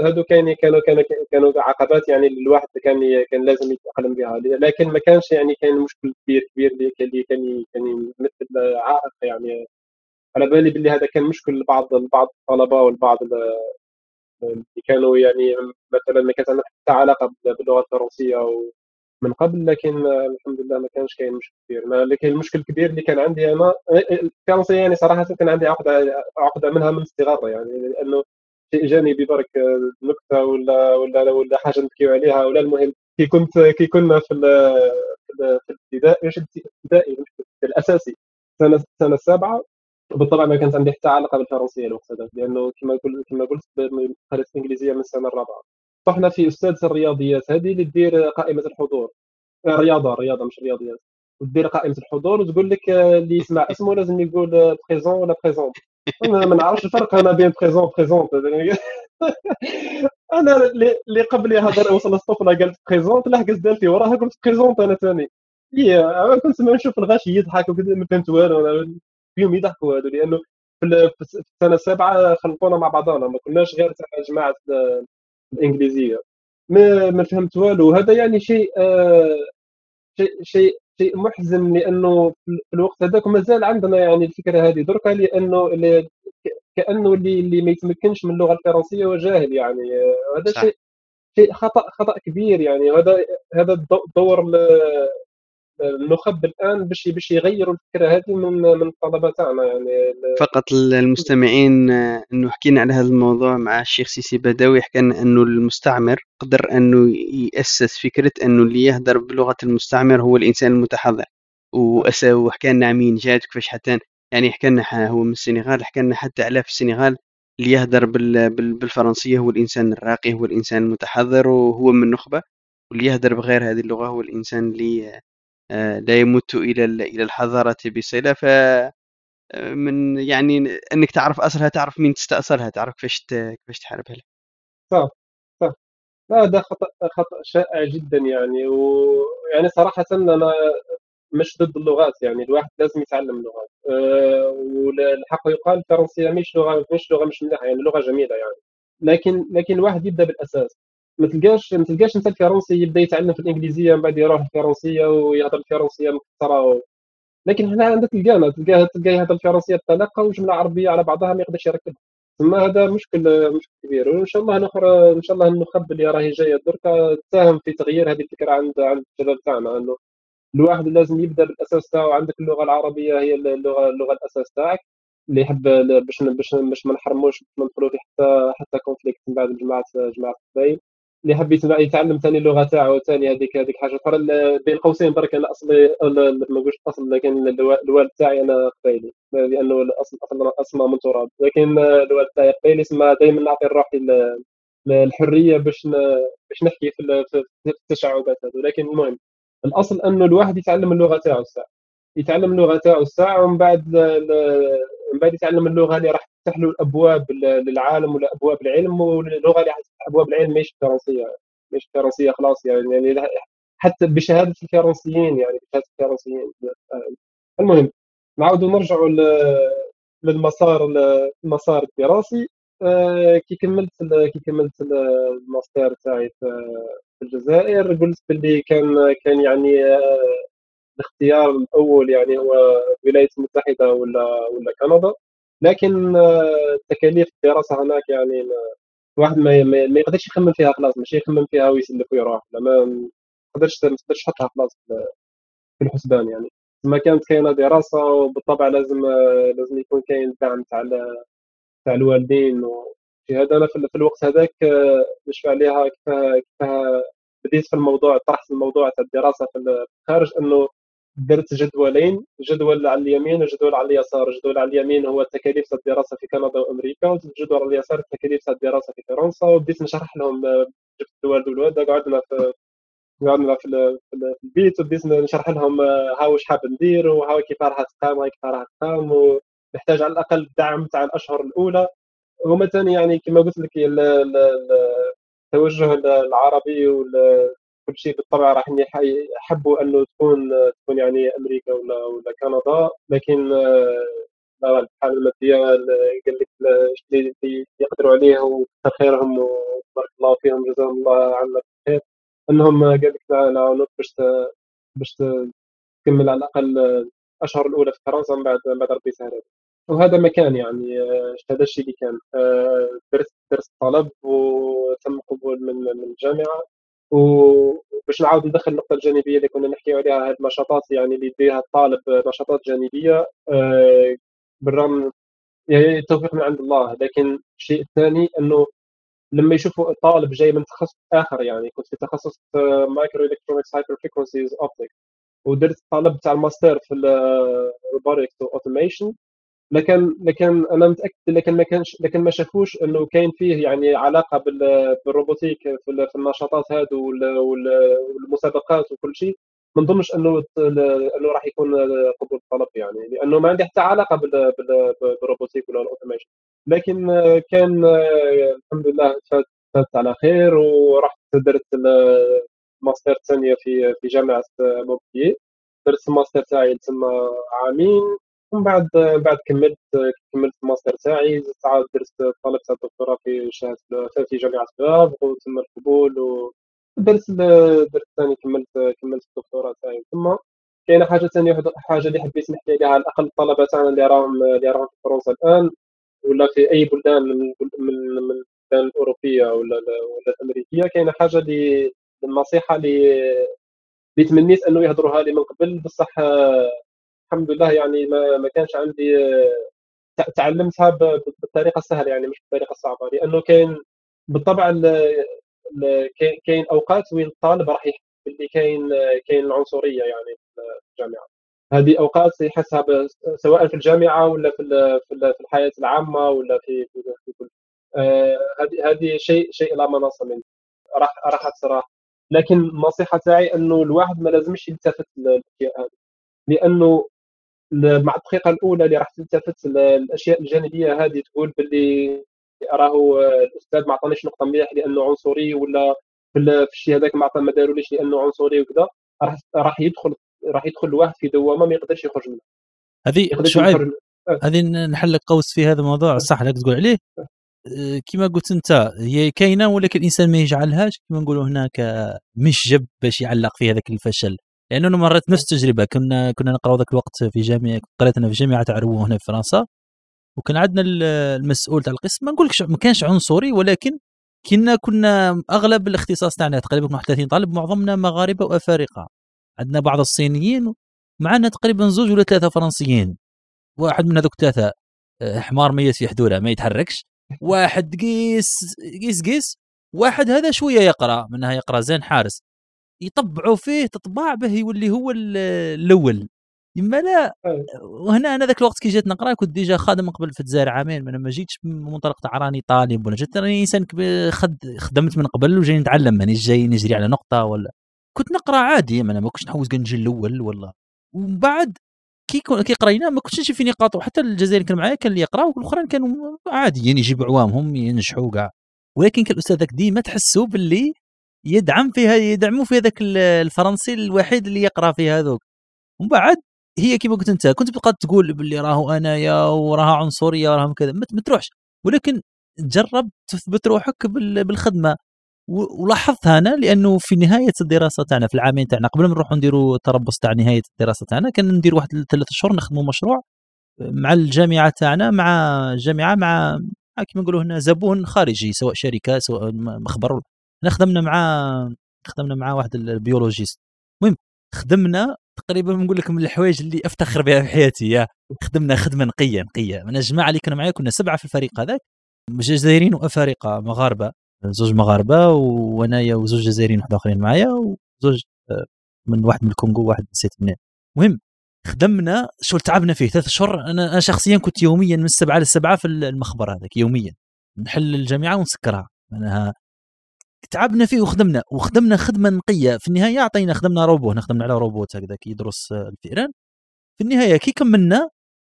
هادو كاين كانوا كانوا كانوا عقبات يعني الواحد كان كان لازم يتاقلم بها. لكن ما كانش يعني كاين مشكل كبير كبير اللي كان كان كان يمثل عائق يعني. على بالي باللي هذا كان مشكل لبعض بعض الطلبة والبعض اللي كانوا يعني مثلا ما كانت عندهم حتى علاقة باللغة الفرنسية من قبل لكن الحمد لله ما كانش كاين مشكل كبير. لكن المشكل الكبير اللي كان عندي أنا الفرنسيه يعني صراحة كان عندي عقدة عقدة منها من الصغر يعني لأنه شيء جانبي برك نكته ولا ولا ولا حاجة نبكيو عليها ولا المهم. كي كنت كي كنا في في الابتدائي مش الابتدائي الأساسي سنة السنة السابعه بالطبع ما كانت عندي حتى علاقة بالفرنسية الوقت هذاك لأنه كما قلت كما قلت قريت الانجليزيه من السنة الرابعة. طحنا في أستاذ الرياضيات. هذه اللي دير قائمة الحضور. رياضة رياضة مش رياضيات. ودير قائمة الحضور وتقول لك اللي يسمع اسمه لازم يقول présent ولا présente أنا ما نعرفش الفرق أنا بين présent présente أنا اللي قبل يهضر وصل الطفله قالت présente لحقت دالتي وراها قلت présente أنا ثاني. هي كنت ما نشوف الغاشي يضحك وكذا ما فهمت والو. فيهم يضحكوا هذو لأنه في السنة السابعة خلطونا مع بعضنا. ما كناش غير تاع جماعة الإنجليزية. ما ما فهمت والو. هذا يعني شيء آه شيء شيء شيء محزن لأنه في الوقت هذاك مازال عندنا يعني الفكرة هذه دركا لأنه اللي كأنه اللي اللي ما يتمكنش من اللغة الفرنسية هو جاهل يعني. هذا شيء شيء خطأ خطأ كبير يعني. هذا هذا دور النخب الآن باش باش يغيروا الفكرة هذه من من الطلبة تاعنا يعني فقط للمستمعين إنه حكينا على هذا الموضوع مع الشيخ سيسي بدوي حكى إنه المستعمر قدر إنه يأسس فكرة إنه اللي يهدر بلغة المستعمر هو الإنسان المتحضر. وحكى لنا مين جات كيفاش حتى يعني حكى لنا هو من السنغال حكى لنا حتى على في السنغال اللي يهدر بالفرنسية هو الإنسان الراقي هو الإنسان المتحضر وهو من النخبة واللي يهدر بغير هذه اللغة هو الإنسان اللي آه، لا يمت إلى إلى الحضارة بصله ف آه، من يعني إنك تعرف أصلها تعرف مين تستأصلها تعرف كيفاش كيفاش تحاربها. صح صح. لا هذا خطأ خطأ شائع جدا يعني. ويعني صراحة أنا مش ضد اللغات يعني. الواحد لازم يتعلم اللغات أه والحق يقال الفرنسيه مش لغة مش لغة مش مليحه يعني لغة جميلة يعني. لكن لكن الواحد يبدأ بالأساس. ما تلقاش ما تلقاش أنت الفرنسي يبدأ يتعلم في الإنجليزية من بعد يروح الفرنسيه ويهضر الفرنسيه مكثره لكن هنا عندك تلقانا تلقاه تلقاه يهضر الفرنسيه بطلاقه وجمله عربيه على بعضها ما يقدرش يركبها ثم هذا مشكل مشكل كبير. وإن شاء الله نخر إن شاء الله النخب اللي راهي جاية دركا تساهم في تغيير هذه الفكرة عند عند الشباب تاعنا إنه الواحد لازم يبدأ بالأساس تاعو. عندك اللغة العربية هي اللغة اللغة الأساس تاعك اللي يحب باش باش باش ما نحرموش ما ندخلوا في حتى حتى كونفليكت من بعد جماعة جماعة القبائل اللي حب يتعلم ثاني اللغة تاعو ثاني هذيك هذيك حاجة أخرى. بين قوسين برك أنا اصلي ما نقولش الاصل لكن الوالد تاعي أنا قبيلي. لأنه الاصل أصلا اسمى من تراب. لكن الوالد تاعي قبيلي سما دائما نعطي لروحي الحرية باش باش نحكي في التشعبات هذو. لكن المهم الأصل أنه الواحد يتعلم اللغة تاعو الساعة. يتعلم اللغة تاعو الساعة ومن بعد من بعد يتعلم اللغة اللي راح تفتح له الابواب للعالم ولا أبواب العلم واللغة اللي أبواب العلم مش الفرنسيه مش الفرنسيه خلاص يعني يعني حتى بشهادة الفرنسيين يعني بشهادة الفرنسيين. المهم نعاودوا نرجعوا للمسار المسار الدراسي. آه، كي كملت كي كملت الماستر تاعي في الجزائر قلت باللي كان كان يعني آه، الاختيار الأول يعني هو الولايات المتحدة ولا ولا كندا. لكن آه، تكاليف الدراسة هناك يعني الواحد ما, ما يقدرش يخمم فيها خلاص ماشي يخمم فيها ويسلف ويروح ما تقدرش ما تقدرش تحطها خلاص في الحسبان يعني. ما كانت كاينة دراسة وبالطبع لازم آه، لازم يكون كاين دعم تاع تاع الوالدين هذا. أنا في الوقت هذاك نشفى آه، عليها كيفاه بديت في الموضوع طرحت الموضوع تاع الدراسة في الخارج إنه درت جدولين جدول على اليمين وجدول على اليسار. الجدول على اليمين هو تكاليف الدراسة في كندا وأمريكا والجدول على اليسار تكاليف الدراسة في فرنسا. وبديت نشرح لهم جبت الوالد والوالده قعدنا في قعدنا في, البيت. وبديت نشرح لهم ها واش حاب ندير وها كيف راح تقام كيف راح تقام. ونحتاج على الأقل الدعم تاع الأشهر الأولى. ثاني يعني كما قلت لك التوجه العربي كل شيء بالطبع راح يحبوا انه تكون تكون يعني أمريكا ولا ولا كندا لكن الحالة المادية قال لك اللي يقدروا عليه وكثر خيرهم وبارك الله فيهم جزاهم الله عنا خير إنهم قال لك نعاونوك باش باش تكمل على الأقل الأشهر الأولى في فرنسا من بعد من بعد ربي يسهل وهذا ما كان يعني هذا الشيء اللي كان. درست درست طلب وتم قبول من من الجامعة وباش نعاود ندخل النقطة الجانبية اللي كنا نحكي عليها هذه النشاطات يعني اللي يديرها الطالب نشاطات جانبية بالرغم يعني التوفيق من عند الله. لكن الشيء الثاني إنه لما يشوفوا الطالب جاي من تخصص آخر يعني كنت في تخصص microelectronics hyper frequencies optic ودرت الطلب تاع الماستر في ال robotics automation لكن لكن أنا متاكد لكن ما كانش لكن ما شافوش إنه كاين فيه يعني علاقة بال robotique في النشاطات هذو والمسابقات وكل شيء. ما نظنش إنه إنه راح يكون قبول الطلب يعني لأنه ما عندي حتى علاقة بال robotique ولا ال automation. لكن كان الحمد لله فات على خير ورحت درت الماستر الثانية في في جامعة مونبلييه درت الماستر تاعي تما عامين. ومن بعد بعد كملت كملت الماستر تاعي زدت عاود درت طلبت الدكتوراه في شهادة في جامعة باب وتم القبول و درت درت ثاني كملت كملت الدكتوراه تاعي. ثم كاينة حاجة ثانية حاجة اللي حبيت نحكي عليها على الأقل الطلبة تاعنا اللي راهم اللي راهم في فرنسا الآن ولا في أي بلدان من من من البلدان الأوروبية ولا ولا الأمريكية كاينة حاجة اللي النصيحة اللي اللي تمنيت أنه يهضروها لي من قبل. بصح الحمد لله يعني ما, ما كانش عندي تعلمتها بالطريقة السهلة يعني مش بالطريقة الصعبة لأنه كاين بالطبع كاين أوقات وين الطالب راح يحس باللي كاين كاين العنصرية يعني في الجامعة. هذه أوقات يحسها سواء في الجامعة ولا في في الحياة العامة ولا في في كل آه، هذه هذه شيء شيء لا مناص منه راح راح لكن النصيحة تاعي إنه الواحد ما لازمش يلتفت للاشياء هذه لأنه مع الدقيقه الأولى اللي راح تلتفت الأشياء الجانبية هذه تقول باللي راهو الأستاذ ما عطانيش نقطة مليح لأنه عنصري ولا في الشيء هذاك ما ما داروليش لأنه عنصري وكذا راح راح يدخل راح يدخل الواحد في دوامة ما يقدرش يخرج منها. هذه شعيب آه. هذه نحل قوس في هذا الموضوع. صح اللي تقول عليه؟ آه، كما قلت أنت هي كاينة ولكن الإنسان ما يجعلهاش كما نقولوا هناك مش جب باش يعلق في هذاك الفشل. لأنه مريت نفس التجربة. كنا كنا نقراو ذاك الوقت في جامعة قريت أنا في جامعة عروه هنا في فرنسا. وكان عندنا المسؤول تاع القسم. ما نقولكش ما كانش عنصري ولكن كنا كنا أغلب الاختصاص تاعنا تقريبا 31 طالب معظمنا مغاربة وأفارقة. عندنا بعض الصينيين معنا تقريبا زوج ولا ثلاثة فرنسيين. واحد من هذوك ثلاثة آه، حمار ميت في حدوره ما يتحركش. واحد قيس قيس قيس. واحد هذا شوية يقرأ منها يقرأ زين حارس. يطبعوا فيه تطباع به يولي هو الأول. يما لا وهنا أنا ذاك الوقت كي جيت نقرأ كنت déjà خادم قبل في الجزائر عامين أنا ما جيتش من منطلق تاع راني طالب ولا جيت راني إنسان خد خدمت من قبل وجاي نتعلم ماني جاي نجري على نقطة ولا. كنت نقرأ عادي أنا ما كنتش نحوس نجي الأول والله. ومن بعد كي كي قرينا ما كنتش نشوف في نقاط وحتى الجزائري كان معايا كان اللي يقرا والأخرين كانوا عاديين يجيبوا عوامهم ينجحوا كاع. ولكن كان الاستاذ ذاك ديما تحسوا باللي يدعم فيها يدعموا في هذاك الفرنسي الوحيد اللي يقرأ في هذوك. ومن بعد هي كما قلت أنت كنت بقى تقول باللي راهو أنايا وراها عنصرية وراها كذا ما تروحش. ولكن جرب تثبت روحك بالخدمة. ولاحظتها أنا لأنه في نهاية الدراسة تاعنا في العامين تاعنا قبل ما نروحوا نديروا التربص تاع نهاية الدراسة تاعنا كان ندير واحد ثلاث شهور نخدموا مشروع مع الجامعة تاعنا مع الجامعة مع كما نقولوا هنا زبون خارجي سواء شركة سواء مخبر خدمنا مع خدمنا مع واحد البيولوجيست. المهم خدمنا تقريبا نقول لك من الحوايج اللي أفتخر بها في حياتي يا. خدمنا خدمه نقيه نقيه من الجماعة اللي كانوا معايا كنا سبعة في الفريق هذاك جزائريين وأفارقة مغاربة. زوج مغاربة وأنايا وزوج جزائريين واحد آخرين معايا وزوج آه، من واحد من الكونغو واحد نسيت منين. المهم خدمنا شغل تعبنا فيه. ثلاث أنا أنا شخصيا كنت يوميا من السبعة للسبعة في المخبر هذاك يوميا. نحل الجامعة ونسكرها. معناها تعبنا فيه وخدمنا وخدمنا خدمة نقية. في النهاية عطينا خدمنا روبو هنا خدمنا على روبوت هكذا يدرس الفئران. في النهاية كي كملنا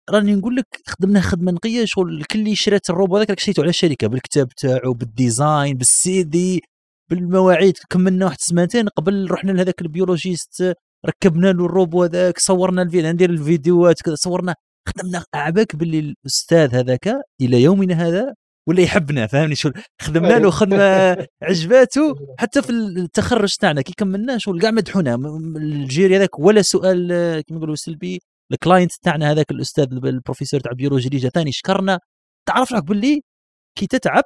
راني نقول لك خدمنا خدمة نقية. شغل كل اللي شريت الروبو هذاك شريته على الشركة بالكتاب تاعو بال design بال CD بالمواعيد. كملنا واحد السمانتين. قبل رحنا لهذاك ال biologiste ركبنا له الروبو هذاك صورنا الفيديو ندير الفيديوهات كذا صورنا. خدمنا عبالك باللي الأستاذ هذاك إلى يومنا هذا ولا يحبنا فهمني شو؟ خدمنا له خدمه *laughs* عجباته حتى في التخرج تاعنا كي كملنا شغل كاع مدحونا ال jury هذاك ولا سؤال كما نقولوا سلبي ال client تاعنا هذاك الأستاذ البروفيسور تاع biologie اللي جا ثاني شكرنا. تعرف لك باللي كي تتعب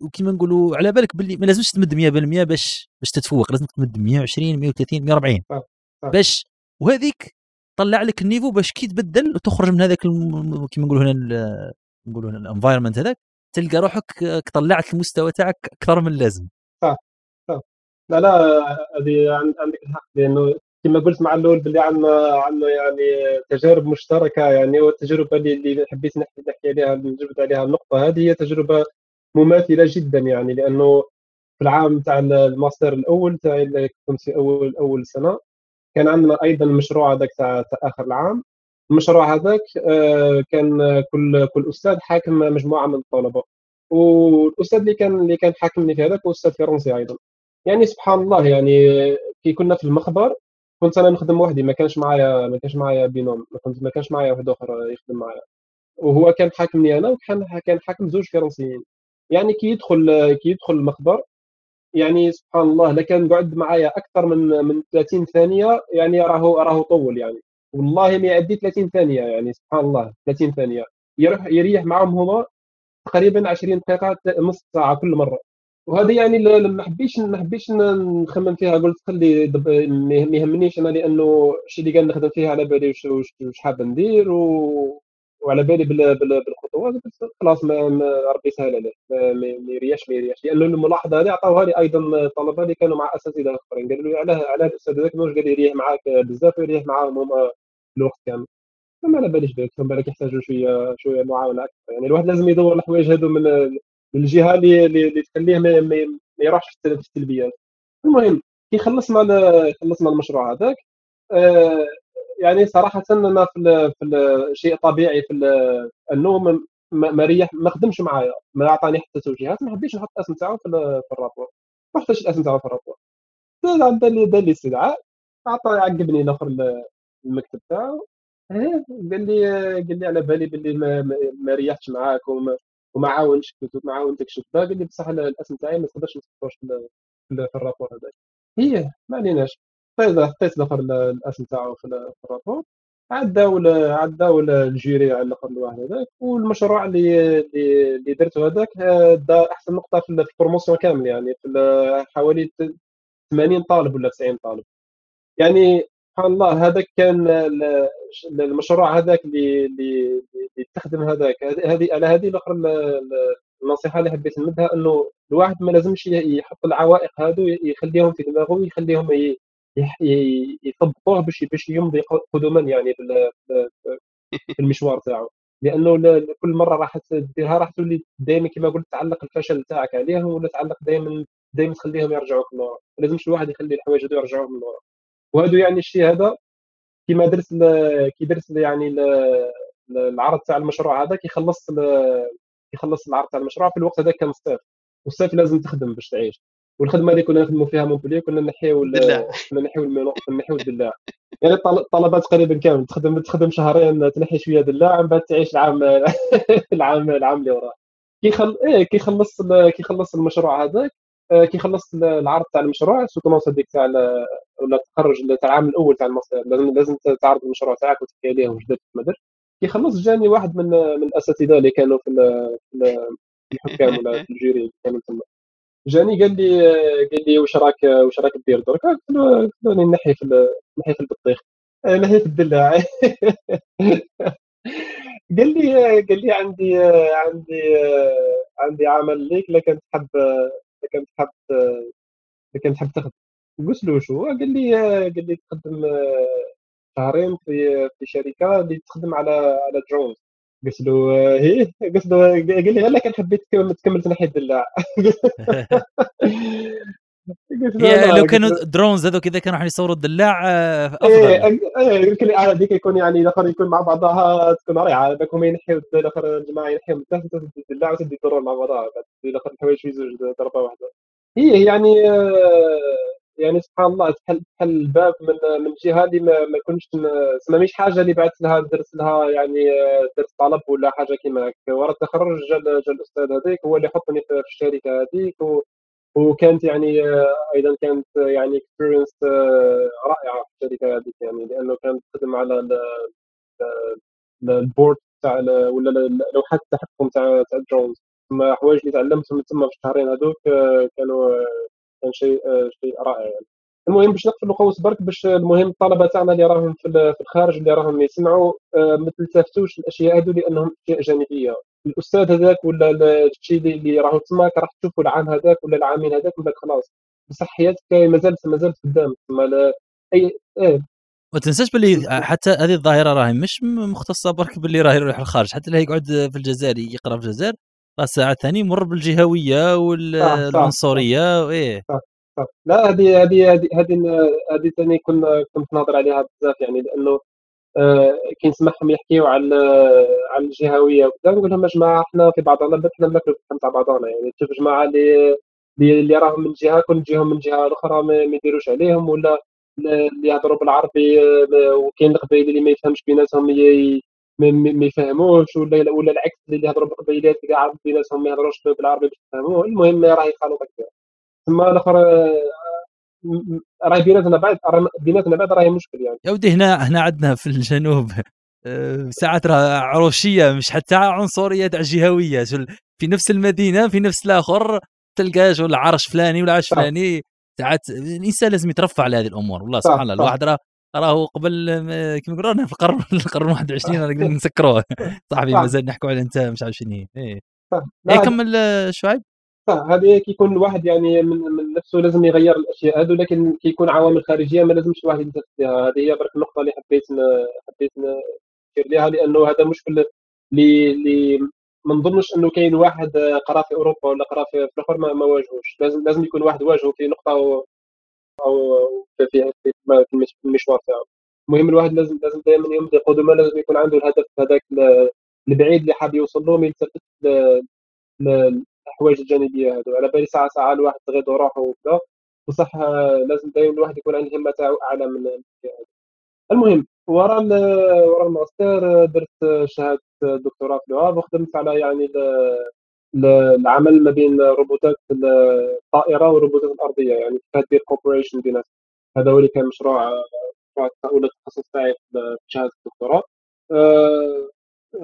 وكيما نقولوا على بالك باللي ما لازمش تمد 100% باش باش تتفوق لازم تمد 120 130 140 باش وهذيك طلع لك ال niveau باش كي تبدل وتخرج من هذاك كيما نقولوا هنا نقولوا ال environment هذاك تلقى روحك طلعت المستوى تاعك أكثر من اللازم. صح صح. لا لا هذه عندك الحق لأنه كما قلت مع الأول باللي عندنا عندنا يعني تجارب مشتركة يعني والتجربة اللي, اللي حبيت نحكي نحكي عليها نجبد عليها النقطة هذه هي تجربة مماثلة جدا يعني لأنه في العام تاع الماستر الأول اللي كنت في أول أول سنة كان عندنا أيضا المشروع هذاك تاع آخر العام. المشروع هذاك آه، كان كل كل أستاذ حاكم مجموعة من الطلبة. والأستاذ اللي كان اللي كان حاكمني في هذاك هو أستاذ فرنسي أيضا. يعني سبحان الله يعني كي كنا في المخبر كنت أنا نخدم وحدي ما كانش معايا ما كانش معايا بينوم ما كنت ما كانش معايا واحد آخر يخدم معايا. وهو كان حاكمني أنا وكان كان حاكم زوج فرنسيين. يعني كي يدخل كي يدخل المخبر يعني سبحان الله لكان قعد معايا أكثر من من 30 ثانية يعني راهو راهو طول يعني. والله ما يعدي 30 ثانية يعني سبحان الله 30 ثانية. يروح يريح معهم هما تقريبا 20 دقيقة نص ساعة كل مرة. وهذه يعني ما حبيتش ما حبيتش نخمم فيها. قلت خلي ما يهمنيش أنا لأنه الشيء اللي قال نخدم فيه على بالي واش حاب ندير و... وعلى بالي بالخطوات. خلاص ربي يسهل عليه. ما يرياش ما يرياش لأنه الملاحظة هذه عطاوها لي أيضا الطلبه اللي كانوا مع أساتذة آخرين. قالوا لي علاه علاه الأستاذ هذاك واش قال يريح معاك بزاف ويريح معاهم هما الوقت كامل. ما على باليش بك بالك يحتاجوا شوية شوية معاونة أكثر. يعني الواحد لازم يدور الحوايج هذو من الجهة اللي اللي تخليه ما, ما يروحش في السلبيات المهم كي خلصنا خلصنا المشروع هذاك آه يعني صراحة أنا في, في شيء طبيعي في النوم ما ريح ما خدمش معايا ما اعطاني حتى توجيهات ما حبيتش نحط الأسم تاعو في, في الرابور. ما حطيتش الأسم تاعو في الرابور. دار لي دار لي استدعاء عطى عقبني الآخر المكتب تاعو إيه، قال لي قال لي على بالي باللي ما, ما ريحتش معاك وما, وما ما عاونتكش قال لي بصح الأسم تاعي ما تقدرش ما تحطوش في الرابور هذاك هي ما عليناش. حطيت حطيت الآخر الأسم تاعو في الرابور. عداو عداو الجيري على الأخر الواحد هذاك. والمشروع اللي اللي درته هذاك دا أحسن نقطة في البروموسيون كامل يعني. في حوالي 80 طالب ولا 90 طالب. يعني سبحان الله هذاك كان المشروع هذاك اللي تخدم هذاك. هذه على هذه الأخرى النصيحة اللي حبيت نمدها إنه الواحد ما لازمش يحط العوائق هذو يخليهم في دماغه ويخليهم يطبقوه باش باش يمضي قدما يعني في المشوار تاعو. لأنه كل مرة راح تديرها راح تولي دائما كما قلت تعلق الفشل تاعك عليهم ولا تعلق دائما دائما تخليهم يرجعوك للورا لازمش الواحد يخلي الحوايج هذو يرجعوه من لورا. وهذا يعني الشيء هذا كما درت كي درت يعني العرض تاع المشروع هذا كيخلص كيخلص العرض تاع المشروع في الوقت هذاك كان الصيف والصيف لازم تخدم باش تعيش. والخدمة اللي كنا نخدموا فيها مونبلييه كنا نحيو كنا نحيو ال melon نحيو الدلاع. يعني الطلبات تقريبا كامل تخدم تخدم شهرين تنحي شوية دلاع من بعد تعيش العام *laughs* العام العام اللي وراه. إيه كيخلص كيخلص المشروع هذاك آه، كيخلص العرض تاع المشروع soutenance هذيك تاع ولا التخرج تاع العام الأول تاع الماستر لازم لازم تعرض المشروع تاعك وتحكي عليه واش درت ما درت كيخلص جاني واحد من من الأساتذة اللي كانوا في الحكام ولا في ال jury اللي كانوا تما. جاني قال لي قال لي واش راك واش راك دير؟ درك قلت له نحي في نحي في البطيخ. نحي في الدلاع قال لي قال لي عندي عندي عندي عمل ليك لكن تحب لكن تحب لكن تحب تخدم. قلت له شو؟ قال لي قال لي تخدم شهرين في في شركة اللي تخدم على على drones قلت له هي قلت له قال لي لكن حبيت تكمل تنحي الدلاع. *laughs* هي لو كانوا drones هذوك اذا كانوا راح يصوروا الدلاع آه، أفضل إيه, إيه، يمكن هذيك يكون يعني الآخر يكون مع بعضها تكون رائعة. هذاك هما ينحيوا الآخر الجماعة ينحيوا من تحت الدلاع وتدي الدرون مع بعضها. الآخر الحوايج في زوج ضربه واحدة. هي يعني آه، يعني سبحان الله تحل تحل الباب من من جهة اللي ما, ما كنتش ما مش حاجة اللي بعثت لها درت لها يعني آه، درت طلب ولا حاجة كيما هكا. ورا تخرج جا الأستاذ هذيك هو اللي حطني في الشركة هذيك وكانت يعني آه، أيضا كانت يعني experience رائعة في الشركة هذيك يعني لأنه كانت تخدم على ال board تاع ولا لوحات التحكم تاع تاع ال drones. ثم حوايج اللي تعلمتهم تما في الشهرين هذوك آه، كانوا آه، كان شيء آه، شيء رائع يعني. المهم باش نقفل القوس برك باش المهم الطلبة تاعنا اللي راهم في الخارج اللي راهم يسمعوا ما تلتفتوش الأشياء هذو لأنهم أشياء جانبية. الأستاذ هذاك ولا الشيء اللي راهو تماك راح تشوفوا العام هذاك ولا العامين هذاك من بعد خلاص. بصح حياتك مازالت مازالت قدام اي إيه. ما تنساش باللي حتى هذه الظاهرة راهي مش مختصة برك باللي راه يروح الخارج حتى اللي يقعد في الجزائر يقرأ في الجزائر راه ساعات ثاني يمر بالجهوية والعنصريه وإيه. صح صح. لا هذه هذه هذه هذه ثاني كنا كنت نهضر عليها بزاف يعني لأنه آه كي نسمعهم يحكيو على على الجهوية وكذا نقول لهم يا جماعة إحنا في بعضنا حنا ناكلوا تاع بعضنا يعني تشوف جماعة اللي اللي راهم من جهة كل جههم من جهة أخرى ما يديروش عليهم ولا اللي يهضروا بالعربي آه، وكاين القبائل اللي ما يفهمش بيناتهم ما يفهموش ولا ولا العكس اللي يهضروا بالقبيلات كاع بيناتهم ما يهضروش بالعربي باش يفهموه المهم راه يخالط هكا ثم الأخر آه، راه بيناتنا بعد بيناتنا بعد راهي مشكل يعني. يا ودي هنا هنا عندنا في الجنوب آه، ساعات راه عروشيه مش حتى عنصرية تاع جهوية. في نفس المدينة في نفس الآخر تلقى شغل عرش فلاني ولا عرش فلاني. ساعات الإنسان لازم يترفع على هذه الأمور. والله سبحان الله الواحد راه راهو قبل كيما يقولوا في القرن القرن 21 نقدر نسكروه. صاحبي مازال نحكوا على أنت مش عارف شنو هي إيه إيه كمل شعيب. هذه كيكون الواحد يعني من, من نفسه لازم يغير الأشياء هذو لكن كيكون عوامل خارجية ما لازمش الواحد يلتفت لها هذه هي برك النقطة اللي حبيت حبيت نشير لها لأنه هذا مشكل اللي اللي ما نظنش إنه كاين واحد قرا في أوروبا ولا قرا في الآخر ما, ما واجهوش. لازم لازم يكون واحد واجهه في نقطة أو أو في في, في المشوار تاعو. المهم الواحد لازم لازم دائما يمضي قدما لازم يكون عنده الهدف هذاك البعيد اللي حاب يوصل له ما يلتفت للحوايج الجانبية هذو على بالي ساعه ساعة الواحد تغيض روحه وكذا بصح لازم دائما الواحد يكون عنده الهمه تاعو أعلى من المهم ورا ورا الماستر درت شهادة دكتوراه في لوهاف وخدمت على يعني العمل ما بين روبوتات الطائرة والروبوتات الأرضية يعني كانت دير cooperation بينات هذا هو اللي كان مشروع مشروع التخصص تاعي في شهادة الدكتوراه. آه،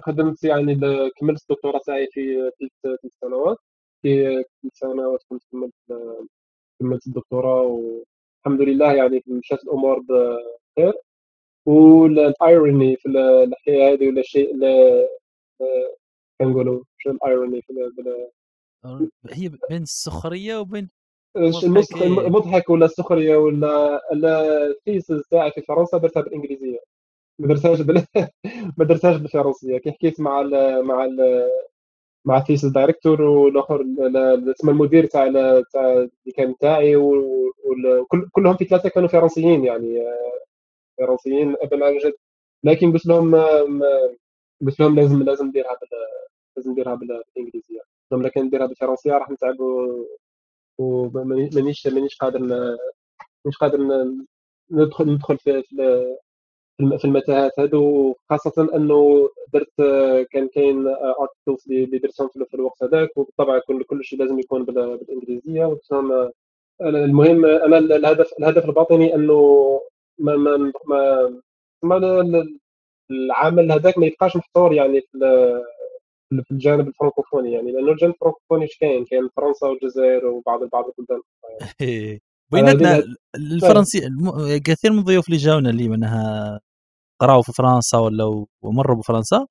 خدمت يعني كملت الدكتوراه تاعي في ثلاث سنوات. في ثلاث سنوات كنت كملت كملت الدكتوراه والحمد لله يعني مشات الأمور بخير. والايروني في الحكاية هذه ولا الشيء اللي كنقولوا شو الايروني في هي بين السخرية وبين المضحك ولا السخريه ولا ال thesis تاعي في فرنسا درتها بالإنجليزية. ما درتهاش بال... *laughs* ما درتهاش بالفرنسية. كي حكيت مع ال مع ال مع ال thesis director والآخر اسمه المدير تاع تاع اللي كان تاعي وكلهم في ثلاثة كانوا فرنسيين يعني فرنسيين ابا عن جد. لكن قلت لهم قلت لهم لازم لازم نديرها لازم نديرها بالإنجليزية. قلت لهم لكن نديرها بالفرنسية راح نتعب ومانيش مانيش قادر مانيش قادر ندخل ندخل في في المتاهات هادو خاصة أنه درت كان كاين articles اللي درتهم في الوقت هذاك وبالطبع كل كل شيء لازم يكون بالإنجليزية وقلت المهم أنا الهدف الهدف الباطني أنه ما ما ما, ما العمل هذاك ما يبقاش محصور يعني في في الجانب الفرنكوفوني يعني لأنه الجانب الفرنكوفوني إيش كاين؟ كاين فرنسا والجزائر وبعض بعض البلدان بيناتنا *laughs* الفرنسي كثير من الضيوف اللي جاونا اللي منها قراوا في فرنسا ولا ومروا بفرنسا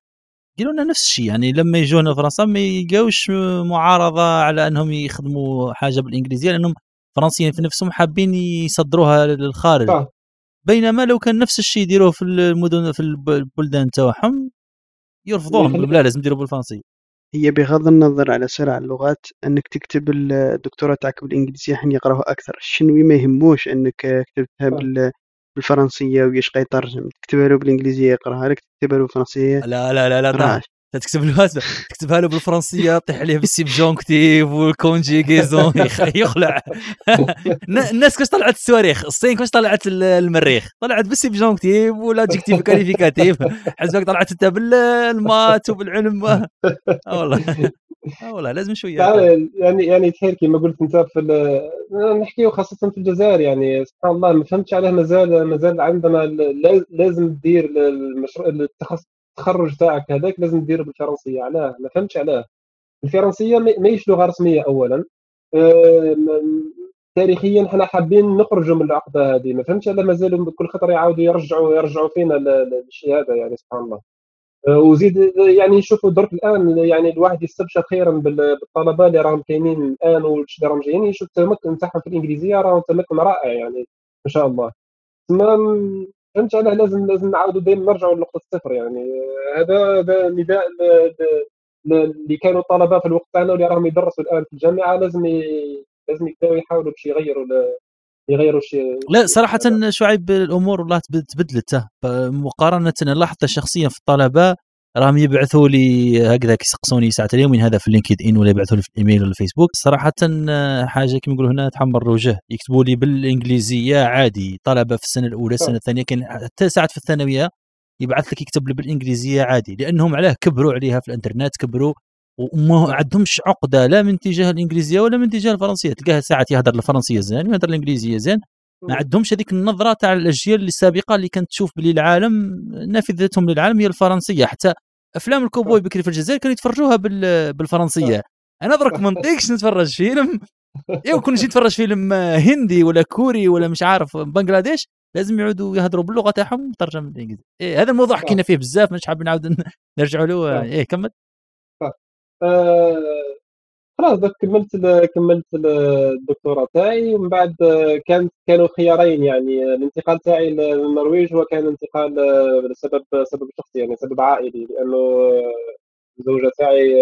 قالوا لنا نفس الشيء يعني لما يجونا فرنسا ما يلقاوش معارضة على أنهم يخدموا حاجة بالإنجليزية لأنهم فرنسيين في نفسهم حابين يصدروها للخارج. صح. بينما لو كان نفس الشيء يديروه في المدن في البلدان تاعهم يرفضوهم لا لازم يديروا بالفرنسيه هي بغض النظر على سرعة اللغات أنك تكتب الدكتوراه تاعك بالإنجليزية حين يقراوها أكثر. الشنوي ما يهموش أنك كتبتها بال بالفرنسية ويش يترجم تكتبها له بالإنجليزية يقراها لك تكتبها له بالفرنسية. لا لا لا لا تكتب له تكتبها له بالفرنسية طيح عليه بالسيبجون كتيب والكونجيغيزون يخلع. *laughs* الناس كاش طلعت الصواريخ الصين كاش طلعت المريخ؟ طلعت بال subjonctif وال adjectif qualificatif حسبك طلعت انت بال maths وبالعلم. *laughs* آه والله. آه والله لازم شوية. يعني يعني تخيل كما قلت أنت في نحكيو خاصة في الجزائر يعني سبحان الله ما فهمتش علاه مازال مازال عندنا لازم دير المشروع التخرج تاعك هذاك لازم ديره بالفرنسية علاه ما فهمتش علاه. الفرنسية ماهيش لغه رسمية اولا. آه، تاريخيا حنا حابين نخرجوا من العقده هذه ما فهمتش علاه مازالوا كل خطره يعاودوا يرجعوا يرجعوا فينا للشيء هذا يعني سبحان الله. وزيد يعني نشوفوا درك الآن يعني الواحد يستبشر خيرا بالطلبة اللي راهم كاينين الآن واللي راهم جايين. يشوف التمكن تاعهم في الإنجليزية راهم تمكن رائع يعني ما شاء الله. تما فهمت علاه لازم لازم نعاودوا دائما نرجعوا لنقطة الصفر يعني. هذا هذا نداء اللي كانوا طلبه في الوقت تاعنا واللي راهم يدرسوا الآن في الجامعة لازم ي... لازم يبداو يحاولوا باش يغيروا يغيروا شيء لا صراحة شعيب الأمور والله تبدلت مقارنة لاحظت شخصيا في الطلبة راهم يبعثوا لي هكذا يسقسوني ساعة اليوم من هذا في اللينكد ان ولا يبعثوا لي في الايميل ولا الفيسبوك صراحة حاجة كما يقولوا هنا تحمر الوجه. يكتبوا لي بالإنجليزية عادي. طلبة في السنة الأولى السنة الثانية كان حتى ساعة في الثانوية يبعث لك يكتب لي بالإنجليزية عادي. لأنهم علاه كبروا عليها في الإنترنت كبروا وما عندهمش عقدة لا من تجاه الإنجليزية ولا من تجاه الفرنسية. تلقاه ساعات يهضر الفرنسية زين ويهضر الإنجليزية زين. ما عندهمش هذيك النظرة تاع الأجيال السابقه اللي كانت تشوف بلي العالم نافذتهم للعالم هي الفرنسية. حتى أفلام الكوبوي بكري في الجزائر كانوا يتفرجوها بالفرنسية. أنا درك ما نطيقش نتفرج فيلم. ايوا كون نجي نتفرج فيلم هندي ولا كوري ولا مش عارف بنغلاديش لازم يعودوا يهضروا باللغة تاعهم مترجم بالانجليزي إيه هذا الموضوع حكينا فيه بزاف مش حاب نعاود نرجعوا له. إيه كمل. آه خلاص دك كملت كملت الدكتوراه تاعي ومن بعد كانت كانوا خيارين يعني الانتقال تاعي للنرويج هو كان انتقال لسبب سبب شخصي يعني سبب عائلي لأنه الزوجه تاعي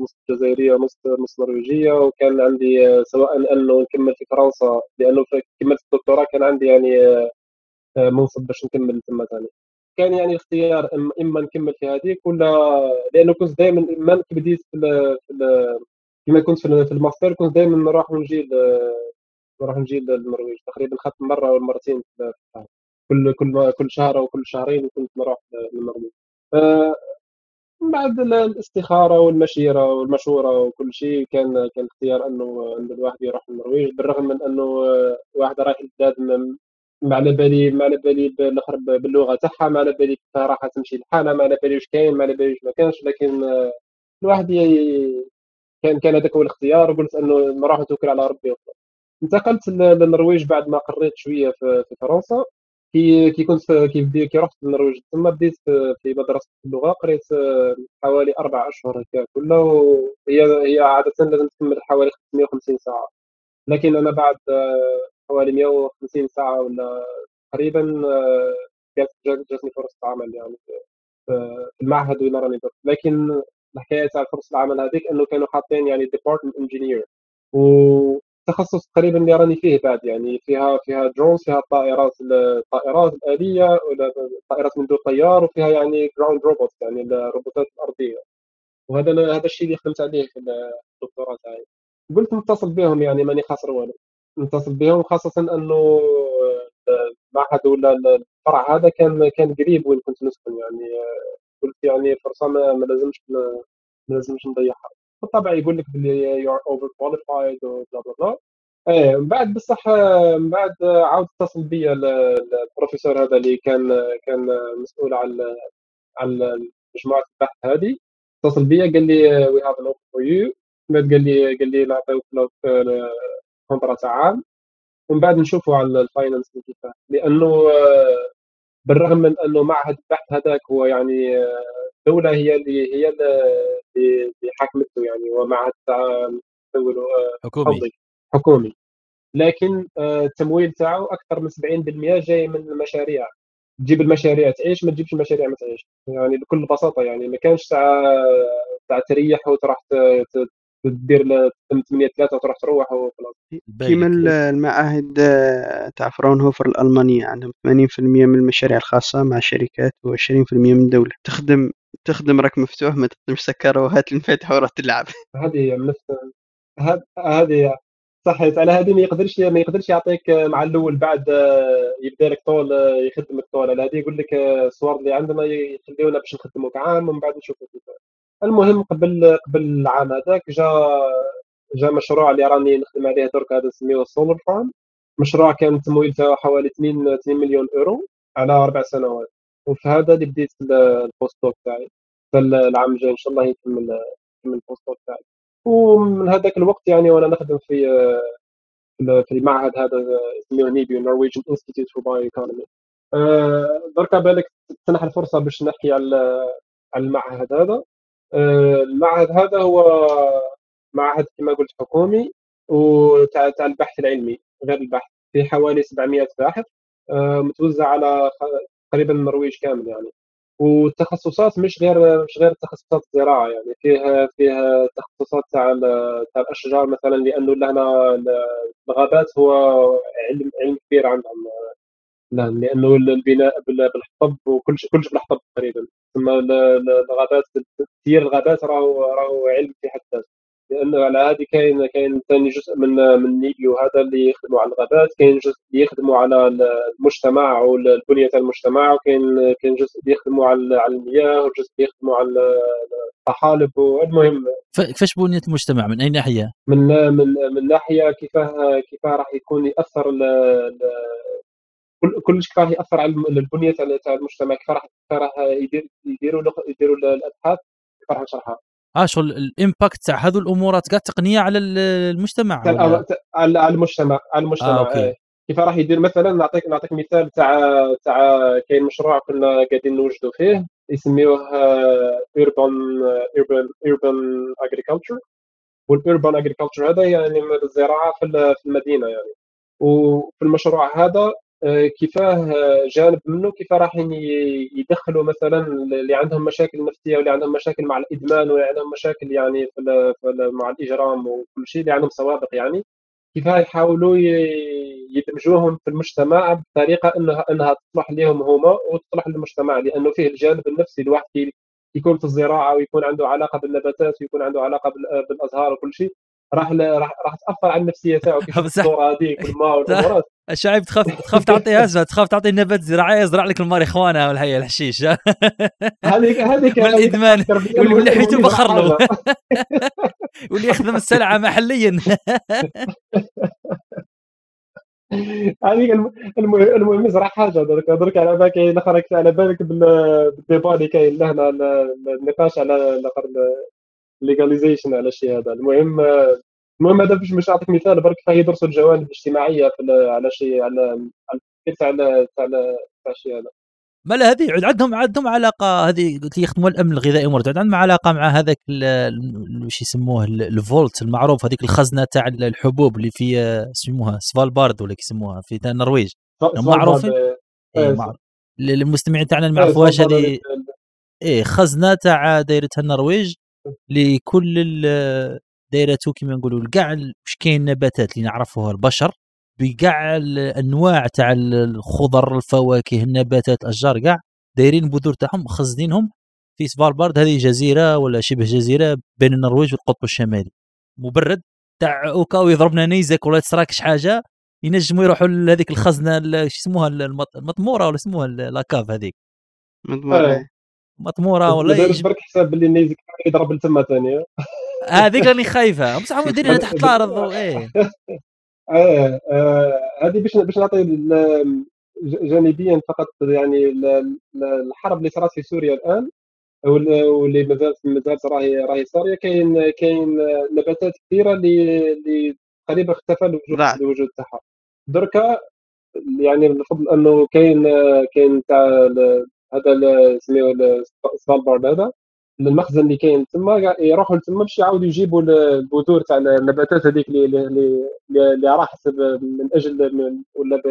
نص جزائرية ونص نص نرويجية وكان عندي سواء أنه نكمل في فرنسا لأنه كملت الدكتوراه كان عندي يعني منصب باش نكمل تما ثاني كان يعني اختيار إما نكمل في هذيك ولا لأنه كنت دائما ما كي بديت في, في كما كنت في الماستر كنت دائما نروح ونجي نروح نجي للنرويج تقريبا خدت مرة ولا مرتين في كل كل كل شهر أو كل شهرين كنت نروح للنرويج من بعد الاستخارة والمشيرة والمشورة وكل شيء كان كان اختيار انه ان الواحد يروح للنرويج بالرغم من إنه واحد رايح لبلاد ما على بالي ما على بالي بالآخر باللغة تاعها ما على بالي كيفاه راح تمشي الحالة ما على بالي واش كاين ما على بالي واش ما كانش لكن الواحد كان كان هذاك هو الاختيار وقلت أنه نروح نتوكل على ربي انتقلت للنرويج بعد ما قريت شوية في, فرنسا. كي كي كنت كي كي رحت للنرويج ثم بديت في مدرسة اللغة قريت حوالي أربع أشهر هكا كله هي هي عادة لازم تكمل حوالي 550 ساعة. لكن أنا بعد حوالي 150 ساعة ولا تقريبا كانت جاتني فرصة عمل يعني في المعهد وين راني درت لكن الحكاية تاع فرص العمل هذيك إنه كانوا حاطين يعني department engineer وتخصص تقريبا اللي راني فيه بعد يعني فيها فيها drones فيها الطائرات الطائرات الاليه ولا الطائرات من دون طيار وفيها يعني ground robot يعني الروبوتات الأرضية. وهذا هذا الشيء اللي خدمت عليه في الدكتوراه تاعي قلت نتصل بهم يعني ماني خاسر والو. نتصل بهم خاصه انه المعهد ولا الفرع هذا كان كان قريب وين كنت نسكن يعني قلت يعني فرصة ما, لازمش ما لازمش نضيعها. بالطبع يقول لك باللي you are overqualified و blah blah blah إيه من بعد بصح من بعد عاود اتصل بي البروفيسور هذا اللي كان كان مسؤول على على مجموعة البحث هذه. اتصل بي قال لي we have an offer for you قال لي قال لي نعطيوك contrat تاع عام. ومن بعد نشوفوا على ال finance كيفاه لأنه آه، بالرغم من أنه معهد البحث هذاك هو يعني الدولة آه، هي اللي هي اللي حكمته يعني. هو معهد آه، حكومي. حكومي. لكن التمويل تاعو أكثر من 70% جاي من المشاريع. تجيب المشاريع تعيش ما تجيبش المشاريع ما تعيش. يعني بكل بساطة يعني. ما كانش تاع تاع تريح وتروح تدير 8 3 وتروح تروح وخلاص كيما المعاهد آه، تاع فرونهوفر الألمانية عندهم 80% من المشاريع الخاصة مع الشركات و20% من الدولة تخدم تخدم راك مفتوح ما تخدمش سكر وهات المفاتيح وروح تلعب. *laughs* هذه من هذه صح على هذه ما يقدرش ما يقدرش يعطيك مع الأول بعد آه، يبدأ لك طول آه، يخدم الطول على هذه يقول لك آه، الصوارد اللي عندنا يخليونا باش نخدموك عام ومن بعد نشوفوا. المهم قبل قبل العام هذاك جا جا مشروع اللي راني نخدم عليه درك هذا سميوه solar farm مشروع كان التمويل تاعو حوالي 2 2 مليون اورو على أربع سنوات. وفي هذا اللي بديت ال postdoc تاعي. العام الجاي إن شاء الله يكمل يكمل ال postdoc تاعي. ومن هذاك الوقت يعني وأنا نخدم في في المعهد هذا اسمه NIBIO Norwegian Institute for Bioeconomy دركا بالك تتاح الفرصة باش نحكي على على المعهد هذا. المعهد هذا هو معهد كما قلت حكومي وتاع تاع البحث العلمي غير البحث في حوالي 700 باحث آه، متوزع على تقريبا النرويج كامل يعني. والتخصصات مش غير مش غير تخصصات الزراعه يعني فيه فيه تخصصات تاع تاع الأشجار مثلا لأنه لهنا الغابات هو علم علم كبير عندهم. لأنه البناء بالحطب وكل شيء كل شيء بالحطب تقريبا ثم الغابات تسيير الغابات راهو راهو علم في حد ذاته. لأنه على هذه كاين كاين ثاني جزء من من نيبيو هذا اللي يخدموا على الغابات كاين جزء اللي يخدموا على المجتمع والبنيه المجتمع وكاين كاين جزء اللي يخدموا على على المياه وجزء اللي يخدموا على الطحالب والمهم. كيفاش بنية المجتمع؟ من أي ناحية؟ من من من ناحية كيفاه كيفاه راح يكون يأثر كلش كيف راح يأثر على البنية تاع المجتمع كيف راح راح يديروا يديروا الأبحاث كيف راح نشرحها آه شغل الإمباكت تاع هذو الامورات كاع تقنية على المجتمع على المجتمع على المجتمع آه، okay. كيف راح يدير مثلا نعطيك نعطيك مثال تاع تاع كاين مشروع كنا قاعدين نوجدوا فيه يسميوه urban urban urban agriculture وال urban agriculture هذا يعني الزراعه في المدينة يعني. وفي المشروع هذا آه، كيفاه جانب منه؟ كيف راح يدخلوا مثلا اللي عندهم مشاكل نفسية واللي عندهم مشاكل مع الإدمان واللي عندهم مشاكل يعني في مع الإجرام وكل شيء اللي عندهم سوابق يعني كيف يحاولوا يدمجوهم في المجتمع بطريقة انها إنها تصلح لهم هما وتصلح للمجتمع؟ لأنه فيه الجانب النفسي الواحد يكون في الزراعة ويكون عنده علاقة بالنباتات ويكون عنده علاقة بالأزهار وكل شيء راح راح راح تأثر على النفسية تاعو كيف الصورة هذيك والماء والأمراض. الشعيب تخاف تخاف تعطيها *laughs* تخاف تعطي نبات زراعي يزرع لك الماريخوانا والحي الحشيش *laughs* هذيك هذيك *laughs* من الادمان واللي حيته بخر له واللي يخدم السلعة محليا. هذيك المهم يزرع حاجة. درك درك على بالك الآخر على بالك بالديبا اللي كاين لهنا النقاش على الآخر ليغاليزيشن على الشيء هذا. المهم المهم هذا باش باش نعطيك مثال برك فهي يدرسوا الجوانب الاجتماعية في على شيء على تاع تاع تاع الشيء هذا. ما هذه عندهم عندهم علاقة هذه قلت لي يخدموا الأمن الغذائي مرة عندهم علاقة مع هذاك وش يسموه الفولت المعروف هذيك الخزنة تاع الحبوب اللي في يسموها سفالبارد ولا يسموها؟ في النرويج. معروفين إيه معروف للمستمعين تاعنا اللي ما يعرفوهاش هذه إيه خزنة تاع دايرتها النرويج لكل دايرته كما نقولوا كاع واش كاين نباتات اللي نعرفوها البشر؟ بكاع الانواع تاع الخضر الفواكه النباتات الأشجار كاع دايرين البذور تاعهم مخزنينهم في سفالبارد هذه جزيرة ولا شبه جزيرة بين النرويج والقطب الشمالي. مبرد تاع اوكاو يضربنا نيزك ولا تصراكش حاجة ينجموا يروحوا لهذيك الخزنة شو اسموها المطمورة ولا اسموها لاكاف هذيك. مطمورة. مطمورة ولا برك حساب باللي نيزك يضرب لتما ثانية هذيك راني خايفة. بصح مديرينها تحت الأرض إيه. *laughs* إيه هذه باش باش نعطي جانبيا فقط يعني الحرب اللي صارت في سوريا الآن واللي مازال مازال راهي راهي صارية. كاين كاين نباتات كثيرة اللي اللي تقريبا اختفى الوجود الوجود تاعها. دركا يعني بفضل أنه كاين كاين تاع هذا سميوه سفالبارد هذا. المخزن اللي كاين. تما يروحوا لتما باش يعاودوا يجيبوا البذور تاع النباتات هذيك اللي اللي اللي راح من أجل من ولا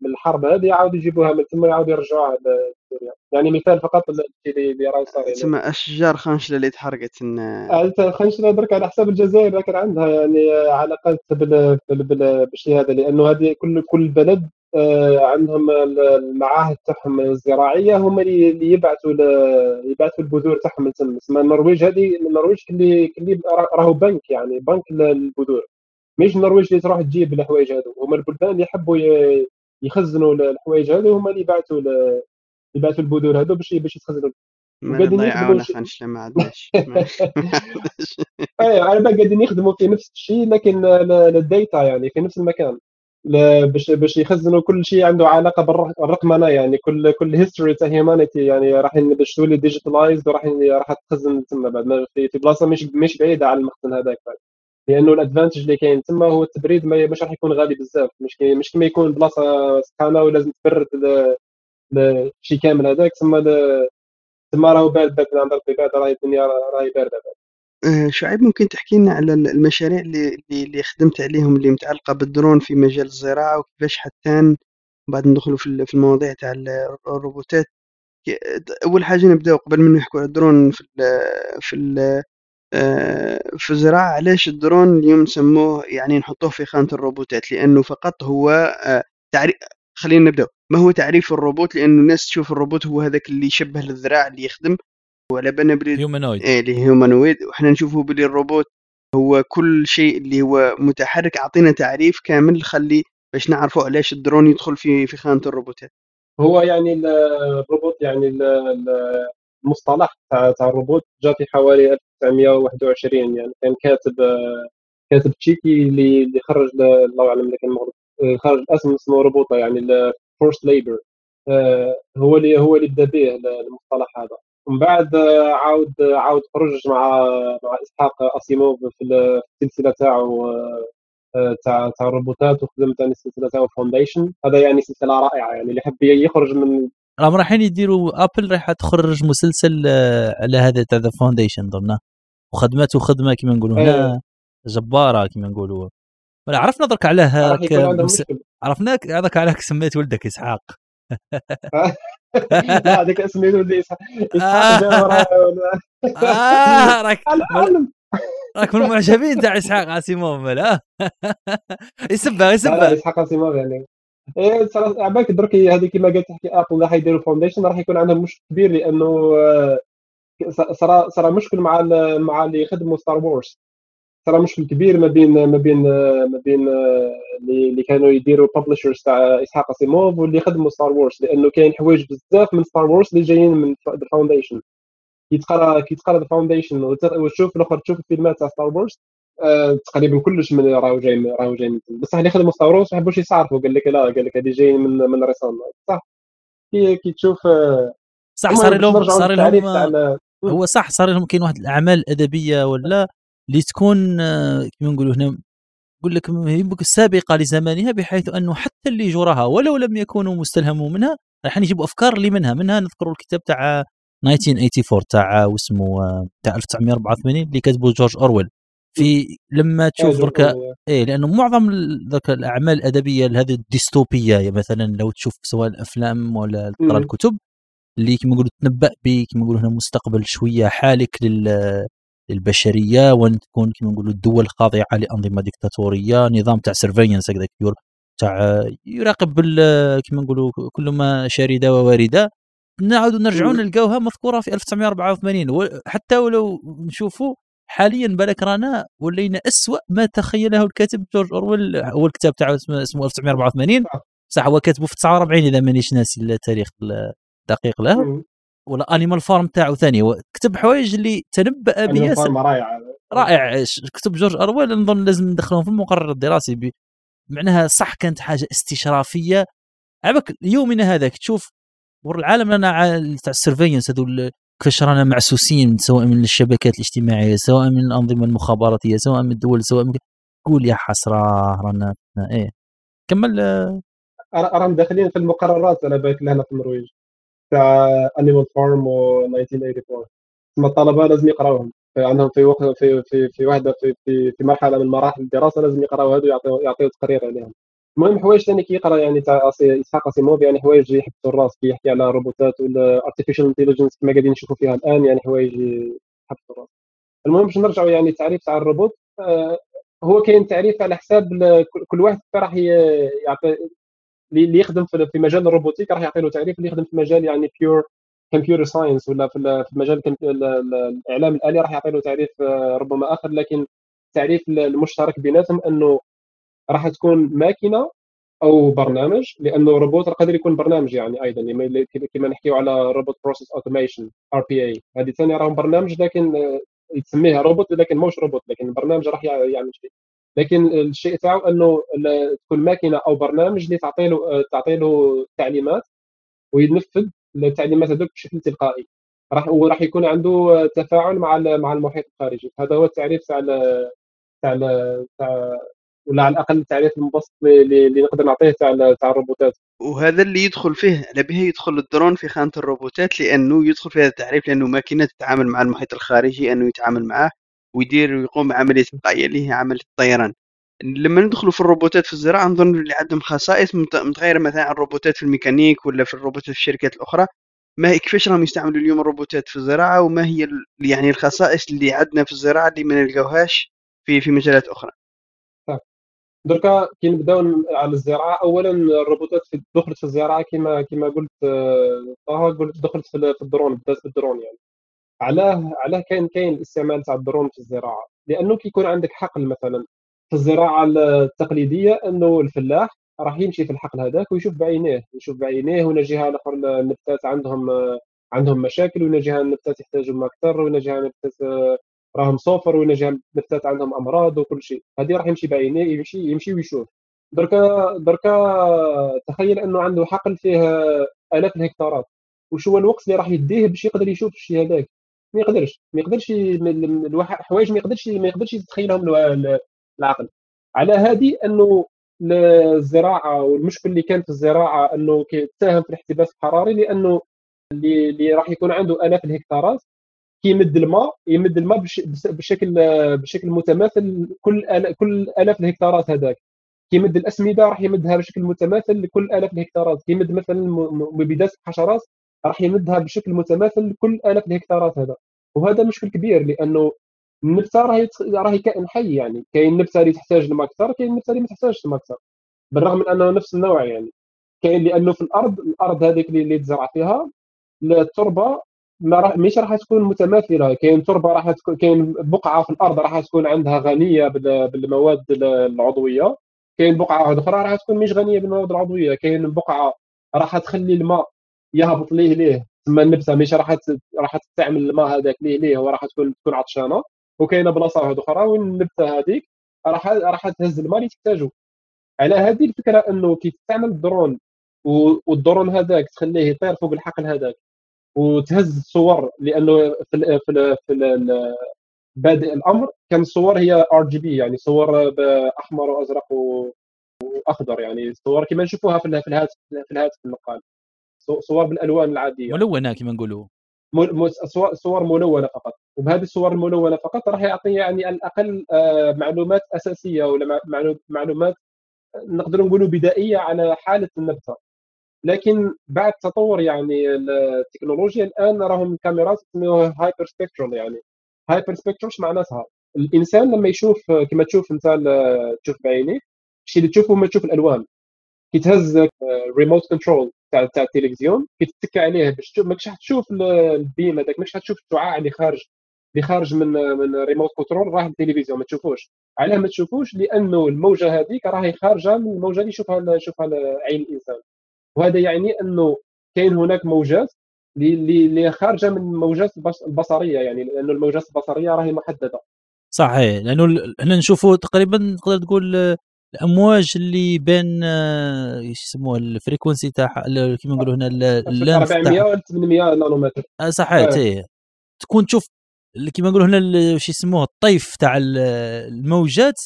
من الحرب هذه يعاودوا يجيبوها من تما يعاودوا يرجعوها لسوريا يعني مثال فقط اللي اللي راه صار تسمى اشجار خنشلة اللي تحرقت آه، خنشلة درك على حساب الجزائر كان عندها يعني علاقات بالشيء هذا لأنه هذه كل كل بلد آه، عندهم المعاهد تاعهم الزراعية هما اللي يبعثوا يبعثوا البذور تاعهم. لتما تسمى النرويج هذه النرويج كلي كلي راهو بنك يعني بنك للبذور مش النرويج اللي تروح تجيب الحوايج هذو هما البلدان اللي يحبوا يخزنوا الحوايج هذو هما اللي يبعثوا يبعثوا البذور هذو باش باش يتخزنوا. قاعدين يخدموا ما عندناش. أيوه على بالك قاعدين يخدموا في نفس الشيء لكن للديتا يعني في نفس المكان. باش باش يخزنوا كل شيء عنده علاقة بالرقمنة يعني كل كل history تاع humanity يعني راح باش تولي digitalized وراح راح تخزن تما بعد. في, بلاصة مش مش بعيدة على المخزن هذاك بعد. لأنه ال advantage اللي كاين تما هو التبريد مش راح يكون غالي بزاف. مش مش كما يكون بلاصة سخانه ولازم تبرد الشيء كامل هذاك. تما تما راهو بارد بارد عند بعد راهي الدنيا راهي باردة بعد. آه، شعيب ممكن تحكي لنا على المشاريع اللي اللي خدمت عليهم اللي متعلقة بالدرون في مجال الزراعة وكيفاش حتى بعد ندخلوا في في المواضيع تاع الروبوتات. أول حاجة نبداو قبل ما نحكوا على الدرون في ال في ال آه، في الزراعة علاش الدرون اليوم نسموه يعني نحطوه في خانة الروبوتات؟ لأنه فقط هو آه، تعريف خلينا نبداو. ما هو تعريف الروبوت؟ لأنه الناس تشوف الروبوت هو هذاك اللي يشبه الذراع اللي يخدم. وعلى بالنا بلي humanoid إيه اللي humanoid وحنا نشوفه بلي الروبوت هو كل شيء اللي هو متحرك أعطينا تعريف كامل خلي باش نعرفوا علاش الدرون يدخل في في خانة الروبوتات. هو يعني الروبوت يعني المصطلح تاع تاع الروبوت جاء في حوالي 1921 يعني. كان كاتب كاتب تشيكي اللي اللي خرج الله أعلم لكن خرج الأسم اسمه robota يعني forced labor آه، هو اللي هو اللي بدا به المصطلح هذا. ومن بعد عاود عاود خرج مع مع إسحاق اسيموف في السلسلة تاعو آه، تاع تاع الروبوتات وخدم ثاني السلسلة تاعو Foundation هذا يعني سلسلة رائعة يعني اللي يحب يخرج من راهم رايحين يديروا Apple رايحة تخرج مسلسل آه، على هذا تاع The Foundation ظن وخدمته خدمه كما نقولوا هنا جبارة كما نقولوا. ولا عرفنا درك علاه عرفناك هذاك علاه سميت ولدك إسحاق. *laughs* لا هذاك سميتو اسحاق آه. راك راك من المعجبين تاع إسحاق آسيموف ملا يسبها يسبها. إسحاق آسيموف يعني. إيه عبالك درك هذه كما قلت تحكي Apple راح يديروا Foundation راح يكون عندهم مشكل كبير لأنه آه، صار صار مشكل مع مع اللي يخدموا Star Wars ترى مشكل كبير ما بين ما بين ما بين اللي كانوا يديروا publishers تاع إسحاق أسيموف واللي خدموا Star Wars لأنه كاين حوايج بزاف من Star Wars اللي جايين من ال Foundation كي تقرا كي تقرا ال Foundation وتشوف الأخر تشوف الفيلمات تاع Star Wars آه تقريبا كلش من راهو جاي راهو جاي من بصح اللي خدموا Star Wars ما حبوش يصارفوا. قال لك لا قال لك هذه جايين من من raison. صح. كي كي تشوف آه صح صار لهم صار لهم هو صح صار لهم كاين واحد الأعمال الادبيه ولا؟ اللي تكون آه، كما نقولوا هنا نقول لك سابقة لزمانها بحيث أنه حتى اللي جراها ولو لم يكونوا مستلهموا منها راح يجيبوا أفكار اللي منها. منها نذكر الكتاب تاع 1984 تاع واسمه آه، تاع 1984 اللي كتبه جورج أورويل. في لما تشوف درك إيه لأنه معظم ذاك الأعمال الأدبية هذه الديستوبية مثلا لو تشوف سواء الأفلام ولا تقرأ الكتب اللي كما نقولوا تنبأ به كما نقولوا هنا مستقبل شوية حالك لل للبشرية وإن تكون كما نقولوا الدول خاضعة لأنظمة ديكتاتورية نظام تاع سيرفينس هكذا تاع يراقب كما نقولوا كل ما شارده وواردة. نعاودوا نرجعون نلقاوها مذكورة في 1984 حتى ولو نشوفوا حاليا بالك رانا ولينا اسوء ما تخيله الكاتب جورج أورويل. هو الكتاب تاعو اسمه 1984 صح. هو كاتبه في 49 إذا مانيش ناسي التاريخ الدقيق له. ولا Animal Farm تاعو ثاني. كتب حوايج اللي تنبأ بها رائع. رائع كتب جورج أرويل نظن لازم ندخلهم في المقرر الدراسي. معناها صح كانت حاجة استشرافية. عبك يومنا هذاك تشوف ور العالم لنا تاع ال surveillance هذول كيفاش رانا معسوسين سواء من الشبكات الاجتماعية سواء من الأنظمة المخابراتية سواء من الدول سواء من قول يا حسرة رانا إيه. كمل. راهم داخلين في المقررات أنا بالك لهنا في النرويج تاع Animal Farm و 1984 ثم الطلبة لازم يقراوهم. عندهم في وقت في في في واحدة في في, في مرحلة من مراحل الدراسة لازم يقراو هذو يعطيو يعطيو تقرير عليهم. المهم حوايج ثاني كي يقرا يعني تاع اسحاق اسيموف يعني حوايج يحبسوا الراس كي يحكي على روبوتات ولا artificial intelligence كما قاعدين نشوفوا فيها الآن يعني حوايج يحبسوا الراس. المهم باش نرجعوا يعني التعريف تاع الروبوت آه هو كاين تعريف على حساب كل واحد راح يعطي اللي يخدم في مجال ال robotique راح يعطي له تعريف اللي يخدم في مجال يعني pure computer science ولا في مجال الإعلام الآلي راح يعطي له تعريف آه، ربما آخر. لكن التعريف المشترك بيناتهم إنه راح تكون ماكينة أو برنامج لأنه روبوت قادر يكون برنامج يعني أيضا كما نحكيو على robot process automation RPA هذه ثاني راهم برنامج لكن آه، يسميها روبوت لكن مش روبوت لكن البرنامج راح شيء لكن الشيء تاعو انه تكون ماكينة أو برنامج اللي تعطي له آه، تعطي له تعليمات وينفذ التعليمات هذوك بشكل تلقائي. راح وراح يكون عنده تفاعل مع مع المحيط الخارجي. هذا هو التعريف تاع تاع تاع ولا على الأقل التعريف المبسط اللي, نقدر نعطيه تاع تاع الروبوتات. وهذا اللي يدخل فيه على به يدخل الدرون في خانة الروبوتات لأنه يدخل في هذا التعريف لأنه ماكينة تتعامل مع المحيط الخارجي أنه يتعامل معه. ويدير ويقوم بعملية تلقائيه اللي هي عملية الطيران. لما ندخلوا في الروبوتات في الزراعة نظن اللي عندهم خصائص متغيرة مثلا عن الروبوتات في الميكانيك ولا في الروبوتات في الشركات الأخرى. ما هي كيفاش راهم يستعملوا اليوم الروبوتات في الزراعة وما هي يعني الخصائص اللي عندنا في الزراعة اللي ما نلقاوهاش في في مجالات أخرى. دركا كي نبداو على الزراعة اولا الروبوتات دخلت في الزراعة كما كما قلت آه، طه قلت دخلت في الدرون بدأت بالدرون يعني. علاه علاه كاين كاين الاستعمال تاع الدرون في الزراعة. لأنه كيكون عندك حقل مثلا في الزراعة التقليدية إنه الفلاح راح يمشي في الحقل هذاك ويشوف بعينيه يشوف بعينيه وين جهه الآخر النباتات عندهم عندهم مشاكل وين جهه يحتاجوا ما أكثر وين جهه النباتات راهم صفر وين جهه النباتات عندهم أمراض وكل شيء. هذه راح يمشي بعينيه يمشي يمشي ويشوف. دركا دركا تخيل إنه عنده حقل فيه آلاف الهكتارات. وش هو الوقت اللي راح يديه باش يقدر يشوف الشيء هذاك؟ ما يقدرش ما يقدرش حوايج ما يقدرش ما يقدرش يتخيلهم العقل. على هذه أنه الزراعة والمشكل اللي كان في الزراعة أنه تساهم في الاحتباس الحراري لأنه اللي, اللي راح يكون عنده آلاف الهكتارات كيمد الماء يمد الماء بشكل بشكل متماثل كل كل آلاف الهكتارات هذاك. كيمد الأسمدة راح يمدها بشكل متماثل لكل آلاف الهكتارات. كيمد مثلا مبيدات الحشرات راح يمدها بشكل متماثل لكل آلاف الهكتارات هذا. وهذا مشكل كبير لأنه النبتة راهي راهي كائن حي يعني. كاين نبته اللي تحتاج الماء أكثر كاين نبته اللي ما تحتاجش الماء أكثر. بالرغم من أنه نفس النوع يعني. كاين لأنه في الأرض الأرض هذيك اللي تزرع فيها التربة ما راح مش راح تكون متماثلة. كاين تربة راح تكون كاين بقعة في الأرض راح تكون عندها غنية بالمواد العضوية. كاين بقعة أخرى راح تكون مش غنية بالمواد العضوية. كاين بقعة راح تخلي الماء يهبط ليه ليه تسمى النبته مش راح راح تستعمل الماء هذاك ليه ليه وراح تكون تكون عطشانة وكاينة بلاصة واحدة أخرى وين النبته هذيك راح راح تهز الماء اللي تحتاجه على هذه الفكرة إنه كي تستعمل الدرون والدرون هذاك تخليه يطير فوق الحقل هذاك وتهز الصور لأنه في في في بادئ الأمر كان الصور هي RGB يعني صور باحمر وأزرق وأخضر يعني صور كما نشوفوها في الهاتف في الهاتف النقال. صور بالألوان العادية. ملونة كما نقولوا. صور ملونة فقط. وبهذه الصور الملونة فقط راح يعطي يعني على الأقل آه، معلومات أساسية ولا معلومات نقدر نقولوا بدائية على حالة النبتة. لكن بعد تطور يعني التكنولوجيا الآن راهم كاميرات يسموها hyperspectral يعني. hyperspectral معناتها؟ الإنسان لما يشوف كما تشوف أنت تشوف بعينيك الشيء اللي تشوفه ما تشوف الألوان. كي تهز remote control تاع تاع التلفزيون. كي تتكى عليه باش ماكش حتشوف ال beam هذاك ماكش حتشوف الشعاع اللي خارج اللي خارج من من remote control راه التلفزيون ما تشوفوش. علاه ما تشوفوش لأنه الموجة هذيك راهي خارجة من الموجة اللي يشوفها يشوفها عين الإنسان. وهذا يعني أنه كاين هناك موجات اللي خارجة من الموجات البصرية يعني لأنه الموجات البصرية راهي محددة. صحيح لأنه هنا نشوفوا تقريبا تقدر تقول الأمواج اللي بين آه، إيش يسموها الفريكونسي تاعها كيما نقولوا هنا 400 و 800 نانومتر. صحيح آه. تكون تشوف كيما نقولوا هنا شو يسموه الطيف تاع الموجات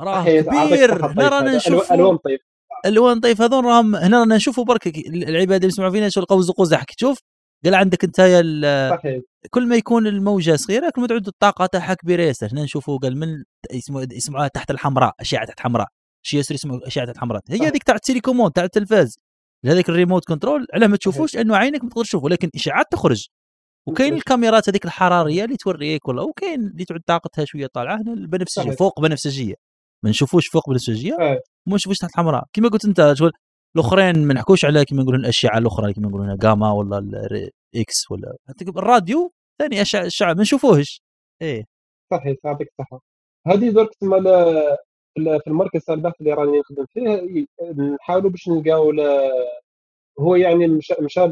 راه كبير. هنا رانا نشوف ألوان طيف ألوان طيف هذول راهم هنا رانا نشوفوا برك العباد اللي يسمعوا فينا شو القوز قزح تشوف. قال عندك أنت صحيح. كل ما يكون الموجة صغيرة كل ما تعود الطاقة تاعها كبيرة ياسر. هنا نشوفوا قال من يسمعوها تحت الحمراء أشعة تحت حمراء شي ياسر يسمعوا أشعة تحت حمراء هي هذيك تاع ال télécommande تاع التلفاز. هذيك ال remote control علاه ما تشوفوش انه عينك ما تقدر تشوفه لكن اشعاعات تخرج. وكاين الكاميرات هذيك الحرارية اللي توريك ولا وكاين اللي تعود طاقتها شوية طالعة هنا البنفسجية فوق بنفسجية. ما نشوفوش فوق بنفسجية ما نشوفوش تحت حمراء كما قلت أنت شغل الأخرين ما نحكوش على كيما نقولوا الاشعه الأخرى كيما نقولوا جاما ولا إكس ولا. الراديو ثاني اشعه ما نشوفوهش. إيه. صحيح يعطيك الصحه هذه درك تسمى في المركز تاع البحث اللي راني نخدم فيه نحاولوا باش نلقاو هو يعني مشى مشى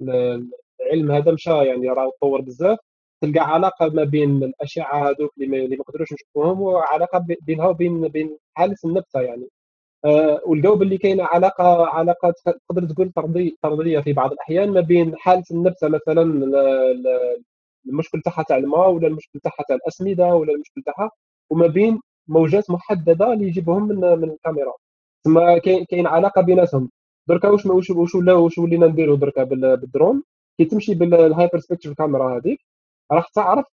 العلم هذا مشى يعني راه تطور بزاف. تلقى علاقة ما بين الأشعة هذوك اللي ما نقدروش نشوفوهم وعلاقة بينها وبين بين حالة النبتة يعني. ولقاو باللي كاينة علاقة علاقة تقدر تقول طرديه طردية في بعض الأحيان ما بين حالة النبتة مثلا المشكل تاعها تاع الماء ولا المشكل تاعها تاع الأسمدة ولا المشكل تاعها وما بين موجات محددة اللي يجيبهم من من الكاميرا. تما كاين علاقة بيناتهم. دركا واش واش واش واش ولينا نديرو دركا بالدرون؟ كي تمشي بال hyperspectral camera هذيك راح تعرف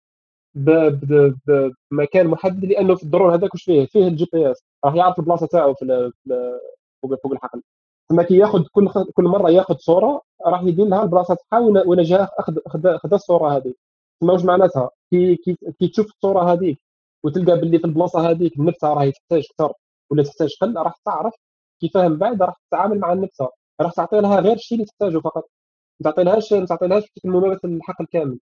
بمكان محدد لأنه في الدرون هذاك واش فيه؟ فيه ال GPS راح يعرف البلاصة تاعو في فوق فوق الحقل. تما كي ياخذ كل كل مرة ياخذ صورة راح يدير لها البلاصة تاعها وين جا اخذ خذ الصورة هذه. تما واش معناتها؟ كي كي, كي تشوف الصورة هذيك وتلقى باللي في البلاصة هذيك النبتة راهي تحتاج أكثر ولا تحتاج قل راح تعرف كيفاه من بعد راح تتعامل مع النبتة راح تعطي لها غير الشيء اللي تحتاجه فقط. ما تعطيلهاش ما تعطيلهاش الممارسة الحقل كامل.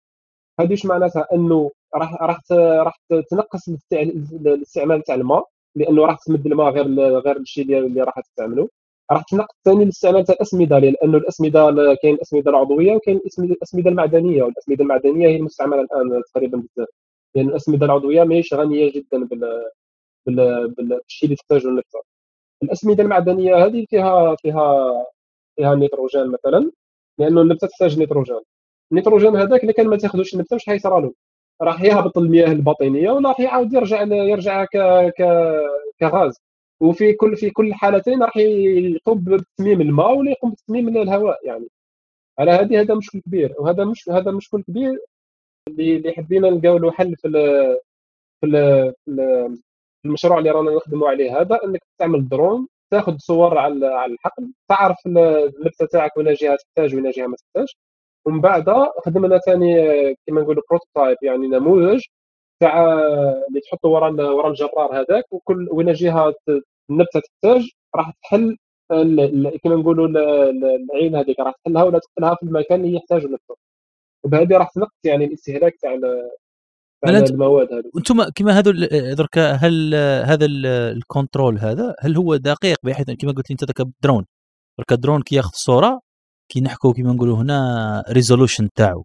هذه واش معناتها انه راح راح راح تنقص الاستعمال تاع الماء لأنه راح تمد الماء غير غير الشيء اللي راح تستعمله راح تنقص ثاني الاستعمال تاع الأسمدة لأنه الأسمدة كاين الاسمده العضوية وكاين الأسمدة المعدنية والأسمدة المعدنية هي المستعملة الآن تقريبا بزاف. لأن الأسمدة العضوية ماهيش غنية جدا بال بالشيء اللي تحتاجه النبته الأسمدة المعدنية هذه فيها فيها فيها النيتروجين مثلا لأنه النبتة تحتاج نيتروجين. النيتروجين هذاك اللي كان ما تاخذوش النبته واش حيصرى له راح يهبط المياه الباطنية ولا راح يعاود يرجع يرجع ك ك كغاز. وفي كل في كل الحالتين راح يقوم بتسميم الماء ولا يقوم بتسميم الهواء يعني. على هذه هذا مشكل كبير. وهذا مش هذا مشكل كبير اللي حبينا نلقاو له حل في في في المشروع اللي رانا نخدموا عليه هذا إنك تعمل درون تاخذ صور على على الحقل تعرف النبته تاعك وين جهة تحتاج وين جهة ما تحتاج. ومن بعد خدمنا ثاني كما نقولوا prototype يعني نموذج تاع اللي تحطه ورا ورا الجرار هذاك وكل وين جهة النبتة تحتاج راح تحل كما نقولوا العين هذيك راح تحلها ولا تحلها في المكان اللي يحتاجه النبتة. وبهذه راح تنقص يعني الاستهلاك تاع المواد هذه. أنتم كما هذو درك هل هذا الكنترول هذا هل هو دقيق بحيث كما قلت انت ذاك الدرون درك الدرون كي ياخذ صورة كي نحكوا كما نقولوا هنا resolution تاعو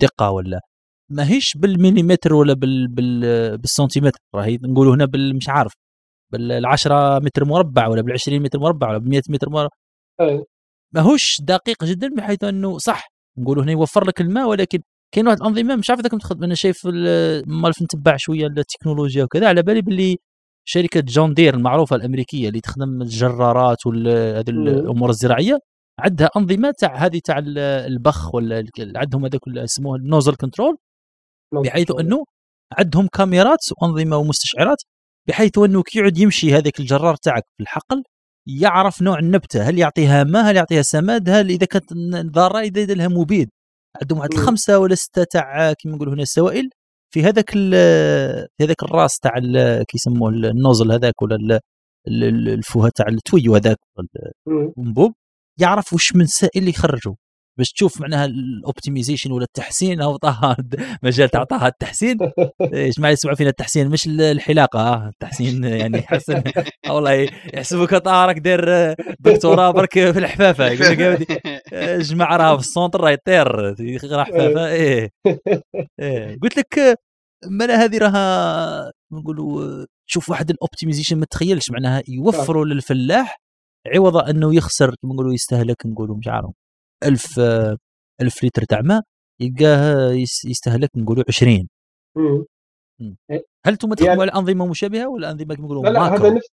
دقة ولا؟ ماهيش بالمليمتر ولا بال بال بالسنتيمتر راهي نقولوا هنا بال مش عارف بال 10 متر مربع ولا بال 20 متر مربع ولا ب 100 متر مربع. ماهوش دقيق جدا بحيث إنه صح نقولوا هنا يوفر لك الماء ولكن كاين واحد الأنظمة مش عارف إذا كنت أنا شايف مال نتبع شوية التكنولوجيا وكذا على بالي باللي شركة جون دير المعروفة الأمريكية اللي تخدم الجرارات وهذه الأمور الزراعية. عندها أنظمة تاع هذه تاع البخ ولا عندهم هذاك اسموه ال nozzle control بحيث أنه عندهم كاميرات وأنظمة ومستشعرات بحيث أنه كي يعود يمشي هذاك الجرار تاعك في الحقل يعرف نوع النبتة هل يعطيها ماء هل يعطيها سماد هل إذا كانت ضاره يدير لها مبيد. عندهم واحد الخمسه ولا ستة تاع كيما نقولوا هنا السوائل في هذاك في هذاك الراس تاع كيسموه ال nozzle هذاك ولا الفوهة تاع ال tuyau هذاك الأنبوب يعرف وش من سائل اللي يخرجوا باش تشوف معناها ال optimization ولا التحسين أو طه *laughs* مجال تاع طه التحسين. إيش ما يسمعوا فينا التحسين مش الحلاقة آه التحسين يعني يحسن. *laughs* والله يحسبوك طه راك داير دكتوراه برك في الحفافة. يقول لك جماعة راه في ال centre راه يطير. يقرا حفافة. إيه. إيه. قلت لك مالا هذه راها نقولوا تشوف واحد ال optimization ما تخيلش معناها يوفروا للفلاح عوض أنه يخسر كما نقولوا يستهلك نقولوا مش عارف 1000 1000 لتر تاع ماء يلقاه يستهلك نقولوا 20 إيه. هل أنتم تخدموا يعني على أنظمة مشابهة ولا أنظمة كما نقولوا لا لا هذا نفس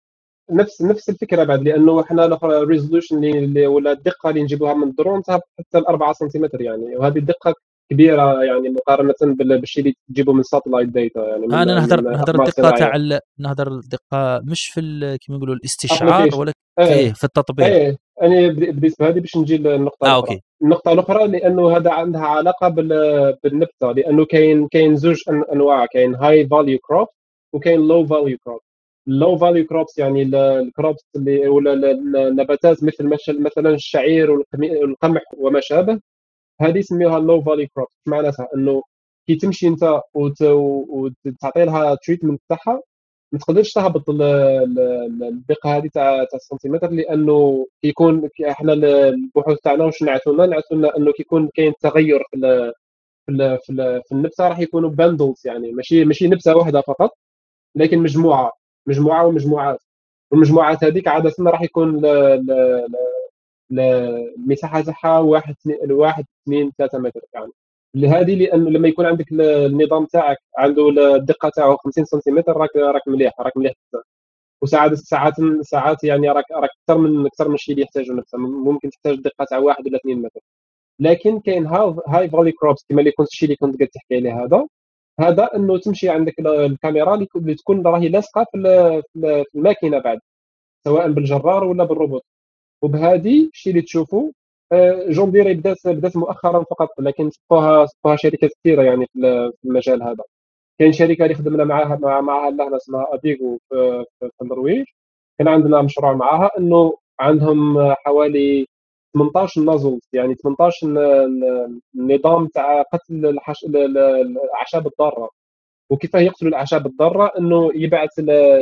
نفس نفس الفكرة بعد لأنه إحنا الأخرى ال resolution اللي ولا الدقة اللي نجيبوها من الدرون حتى ال 4 سنتيمتر يعني وهذه الدقة كبيرة يعني مقارنة بالشيء اللي تجيبه من satellite data يعني أنا نهضر نهضر الدقه تاع نهضر الدقه مش في كيما نقولوا الاستشعار ولا إيه. في التطبيق. إيه. أنا بديت بهذه باش نجي للنقطة آه okay. النقطة الأخرى لأنه هذا عندها علاقة بالنبتة لأنه كاين كاين زوج أنواع كاين high value crop وكاين low value crop ال low value crops يعني ال crops اللي ولا النباتات مثل مثلا الشعير والقمح وما شابه. هذه يسميوها ال low value crops معناتها؟ إنه كي تمشي أنت وتعطي لها treatment تاعها ما تقدرش تهبط الدقة هذه تاع تاع السنتيمتر لأنه كيكون إحنا البحوث تاعنا واش بعثوا لنا؟ إنه كيكون كاين تغير في ال في في, في النبتة راح يكونوا bundles يعني ماشي ماشي نبتة واحدة فقط لكن مجموعة مجموعة ومجموعات. والمجموعات هذيك عادة راح يكون المساحه تاعها واحد واحد اثنين ثلاثة متر يعني. لهذه لأنه لما يكون عندك النظام تاعك عنده الدقة تاعه 50 سنتيمتر راك راك مليح راك مليح وساعات ساعات ساعات يعني راك راك أكثر من أكثر من الشيء اللي يحتاجه النبتة ممكن تحتاج دقة تاع واحد ولا اثنين متر. لكن كاين high value crops كما اللي كنت الشيء اللي كنت قاعد تحكي عليه هذا هذا إنه تمشي عندك الكاميرا اللي تكون راهي لاصقه في الماكينة بعد سواء بالجرار ولا بالروبوت. وبهذه الشيء اللي تشوفوا آه، جون دير بدات بدأت مؤخرا فقط لكن صفوها صفوها شركات كثيرة يعني في المجال هذا. كاين شركة اللي خدمنا معاها مع معها لهنا اسمها اديغو في, النرويج. كان عندنا مشروع معاها إنه عندهم حوالي 18 نازل يعني 18 النظام تاع قتل الحش... الأعشاب الضارة. وكيف يقتلوا الأعشاب الضارة؟ إنه يبعث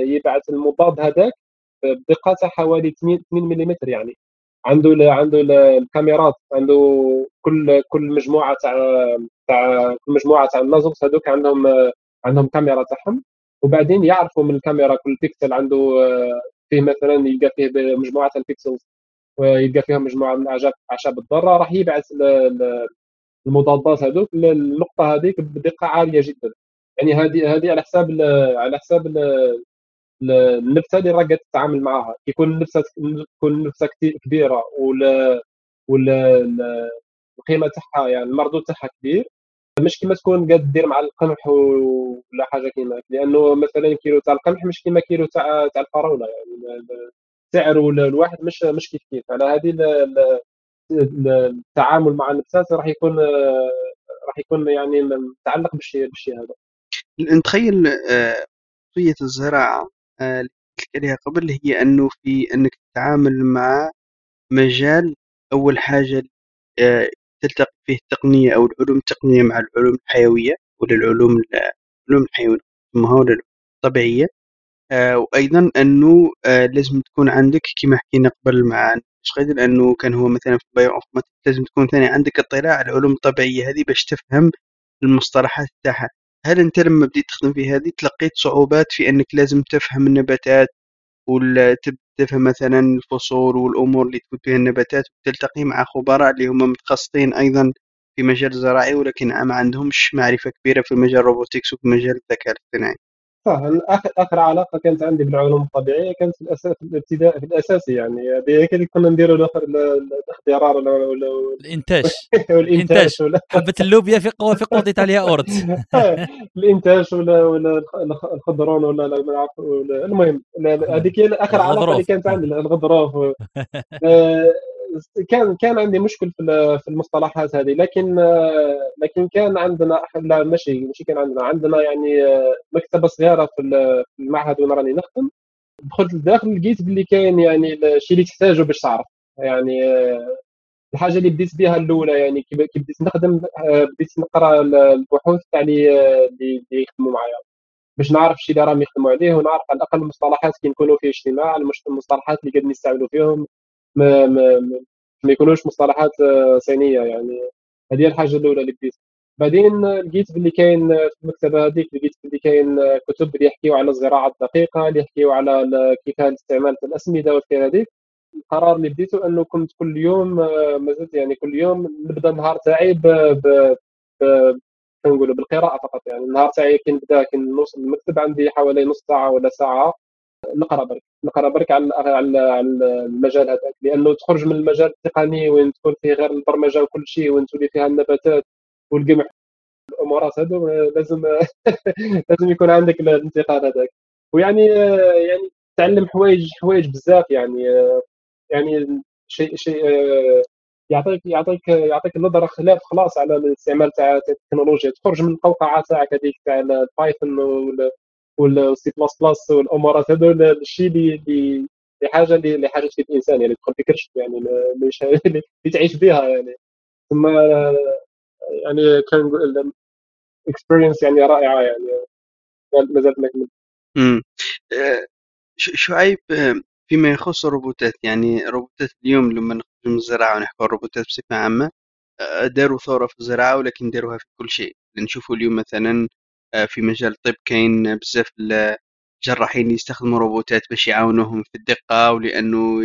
يبعث المضاد هذاك بدقة حوالي 2 ملم يعني. عنده عنده الكاميرات عنده كل كل مجموعة تاع تاع كل مجموعة تاع النازلز هذوك عندهم عندهم كاميرا تاعهم. وبعدين يعرفوا من الكاميرا كل بيكسل عنده فيه مثلا يلقى فيه مجموعة ال pixels ويلقى فيها مجموعة من الاعشاب أعشاب الضارة. راح يبعث المضادات هذوك. للنقطه هذيك بدقة عالية جدا. يعني هذه هذه على حساب على حساب النبته اللي راك تتعامل معاها. يكون النبته تكون النبته كبيرة ولا ولا القيمة تاعها يعني المردود تاعها كبير. مش كيما تكون قاعد دير مع القمح ولا حاجة كيما لأنه مثلا كيلو تاع القمح مش كيما كيلو تاع تاع الفراولة يعني السعر الواحد مش مش كيف كيف. على هذه التعامل مع النباتات راح يكون راح يكون يعني متعلق بالشيء بالشيء هذا. نتخيل قضيه آه، الزراعة آه، قلت عليها قبل هي أنه في أنك تتعامل مع مجال أول حاجة آه، تلتقي فيه التقنية أو العلوم التقنيه مع العلوم الحيوية ولا العلوم العلوم الحيوية الطبيعيه آه، وأيضا أنه لازم تكون عندك كما حكينا قبل مع شغيد لأنه كان هو مثلا في البايو لازم تكون ثاني عندك اطلاع على العلوم الطبيعية هذه باش تفهم المصطلحات تاعها. هل أنت لما بديت تخدم في هذه تلقيت صعوبات في أنك لازم تفهم النباتات ولا تفهم مثلا الفصول والأمور اللي تكون فيها النباتات وتلتقي مع خبراء اللي هم متخصصين أيضا في مجال الزراعي ولكن ما عندهمش معرفة كبيرة في مجال الروبوتكس وفي مجال الذكاء الاصطناعي. صح اخر آخر علاقة كانت عندي بالعلوم الطبيعية كانت في الاساس في الابتداء في الأساسي يعني. هذه اللي كنا نديروا الأخر الاختيار الإنتاج. *laughs* والإنتاج حبه اللوبيا في قوه في قوض عليها أورد. *laughs* الإنتاج ولا ولا الخضرون ولا لا المهم هذيك هي آخر علاقة اللي كانت عندي *laughs* الغضروف. آه، كان كان عندي مشكل في في المصطلحات هذه لكن لكن كان عندنا لا ماشي ماشي كان عندنا عندنا يعني مكتبة صغيرة في المعهد وين راني نخدم. دخلت لداخل لقيت باللي كاين يعني الشيء اللي تحتاجه باش تعرف يعني الحاجة اللي بديت بها الأولى يعني كي بديت نخدم بديت نقرأ البحوث تاع اللي اللي يخدموا معايا. باش نعرف الشيء اللي راهم يخدموا عليه ونعرف على الأقل المصطلحات كي نكونوا في اجتماع المصطلحات اللي قاعدين نستعملوا فيهم. ما ما, ما يكونوش مصطلحات آه، صينية يعني. هذه الحاجة الأولى اللي بديت. بعدين لقيت باللي كاين في المكتبة هذيك لقيت باللي كاين كتب اللي يحكيو على الزراعة الدقيقة اللي يحكيو على كيف الاستعمال الأسمدة والكلام هذيك. القرار اللي بديته أنه كنت كل يوم آه، ما زلت يعني كل يوم نبدأ النهار تاعي ب نقولوا بالقراءة فقط يعني. النهار تاعي كي نبدأ كي نوصل للمكتب عندي حوالي نص ساعة ولا ساعة. نقرا برك نقرا برك على على المجال هذاك. لأنه تخرج من المجال التقني وين تكون فيه غير البرمجة وكل شيء وين تولي فيها النباتات والقمح الامورات هذو *laughs* لازم *laughs* لازم يكون عندك الانتقال هذاك. ويعني يعني تعلم حوايج حوايج بزاف يعني يعني شيء شيء يعطيك يعطيك يعطيك نظره خلاف خلاص على الاستعمال تاع التكنولوجيا. تخرج من القوقعة تاعك هذيك تاع البايثون والسي بلس بلس والأمارات هذول الشيء اللي حاجة اللي حاجة في الإنسان يعني تدخل فكرش يعني اللي *laughs* تعيش بها يعني. ثم يعني كان experience يعني رائعة يعني. ما زالت نكمل. امم شعيب فيما يخص الروبوتات يعني روبوتات اليوم لما نخرج من الزراعة ونحكي الروبوتات بصفة عامة داروا ثورة في الزراعة ولكن داروها في كل شيء. نشوفوا اليوم مثلا في مجال الطب كاين بزاف الجراحين يستخدموا روبوتات باش يعاونوهم في الدقة ولأنه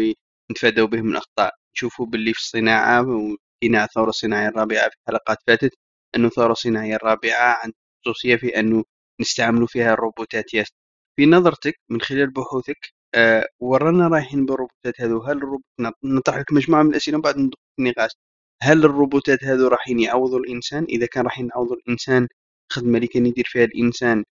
نتفادوا بهم الأخطاء. نشوفوا باللي في الصناعة وكاين الثوره الصناعيه الرابعه في حلقات فاتت أنه الثوره الصناعيه الرابعه عندها خصوصية في أنه نستعملوا فيها الروبوتات ياس. في نظرتك من خلال بحوثك أه ورانا رايحين بالروبوتات هذو هل الروبوت نطرح لك مجموعة من الأسئلة وبعد ندخل في النقاش. هل الروبوتات هذو رايحين يعوضوا الإنسان؟ إذا كان رايحين يعوضوا الإنسان خدمه اللي كان يدير فيها الإنسان.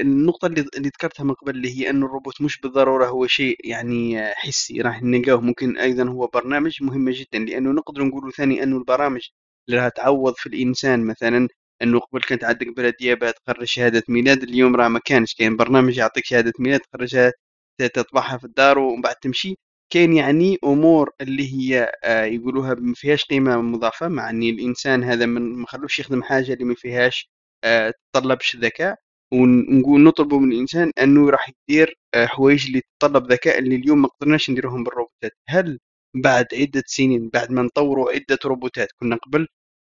النقطة اللي اللي ذكرتها من قبل اللي هي أن الروبوت مش بالضرورة هو شيء يعني حسي راح نلقاه. ممكن أيضا هو برنامج مهمة جدا لأنه نقدر نقول ثاني أنه البرامج اللي راح تعوض في الإنسان. مثلا أنه قبل كانت عندك بلدية تخرج شهادة ميلاد اليوم راه ما كانش. كاين برنامج يعطيك شهادة ميلاد تخرجها تطبعها في الدار ومن بعد تمشي. كاين يعني أمور اللي هي آه، يقولوها ما فيهاش قيمة مضافة مع أن الإنسان هذا ما خلوش يخدم حاجة اللي ما فيهاش آه، تطلبش ذكاء ونقول نطلبوا من الإنسان أنه راح يدير آه، حوايج اللي تتطلب ذكاء اللي اليوم ما قدرناش نديروهم بالروبوتات. هل بعد عدة سنين بعد ما نطوروا عدة روبوتات كنا قبل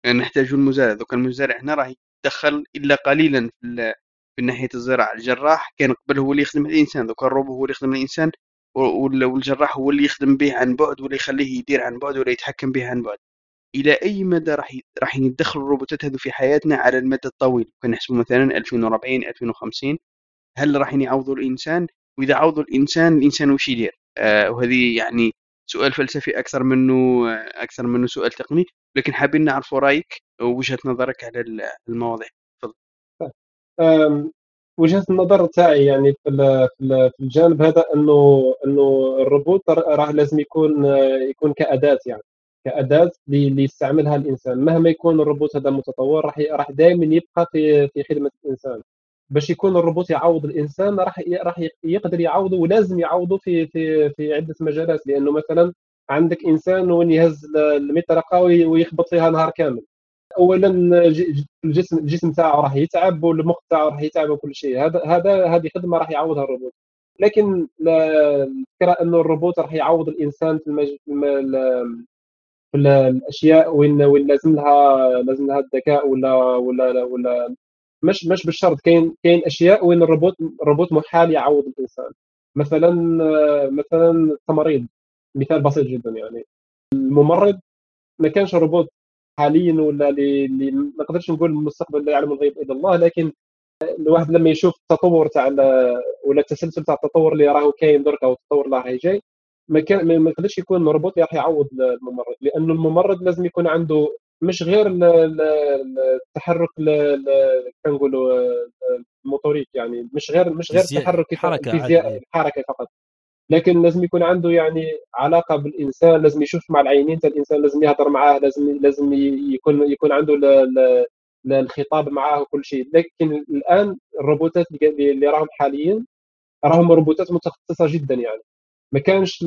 نحتاج المزارع. دوك المزارع هنا راح يتدخل إلا قليلا في في ناحية الزراعة. الجراح كان قبل هو اللي يخدم الإنسان. دوك الروبو هو اللي يخدم الإنسان والجراح هو اللي يخدم به عن بعد ولا يخليه يدير عن بعد ولا يتحكم به عن بعد. إلى أي مدى راح راح يدخل الروبوتات هذو في حياتنا على المدى الطويل؟ كنحسبوا مثلا 2040 2050 هل راح يعوضوا الإنسان؟ وإذا عوضوا الإنسان الإنسان وش يدير؟ آه وهذه يعني سؤال فلسفي أكثر منه أكثر منه سؤال تقني. لكن حابين نعرف رأيك ووجهة نظرك على المواضيع. تفضل. وجهة النظر تاعي يعني في في الجانب هذا أنه أنه الروبوت راه لازم يكون يكون كأداة يعني. كأداة اللي يستعملها الإنسان. مهما يكون الروبوت هذا متطور راح راح دائما يبقى في في خدمة الإنسان. باش يكون الروبوت يعوض الإنسان راح راح يقدر يعوضه ولازم يعوضه في في في عدة مجالات. لأنه مثلا عندك إنسان وين يهز المطرقة ويخبط فيها نهار كامل. اولا الجسم الجسم تاعه راح يتعب والمخ تاعه راح يتعب وكل شيء. هذا هذا هذه خدمة راح يعوضها الروبوت. لكن الفكرة أنه الروبوت راح يعوض الإنسان في, في الأشياء وين وين لازم لها لازم لها الذكاء ولا ولا ولا مش مش بالشرط. كاين كاين أشياء وين الروبوت الروبوت محال يعوض الإنسان. مثلا مثلا التمريض. مثال بسيط جدا يعني. الممرض ما كانش روبوت حاليا ولا اللي ما نقدرش نقول المستقبل لا يعلم الغيب إلا الله لكن الواحد لما يشوف التطور تاع ولا التسلسل تاع التطور اللي راه كاين درك أو التطور اللي راه جاي ما كان ما يقدرش يكون روبوت راح يعوض الممرض لأنه الممرض لازم يكون عنده مش غير التحرك كنقولوا ال motorique يعني مش غير مش غير التحرك حركة حركه فقط. لكن لازم يكون عنده يعني علاقة بالإنسان لازم يشوف مع العينين تاع الإنسان لازم يهضر معاه لازم لازم يكون يكون عنده الخطاب معاه وكل شيء. لكن الآن الروبوتات اللي راهم حاليا راهم روبوتات متخصصة جدا يعني. ما كانش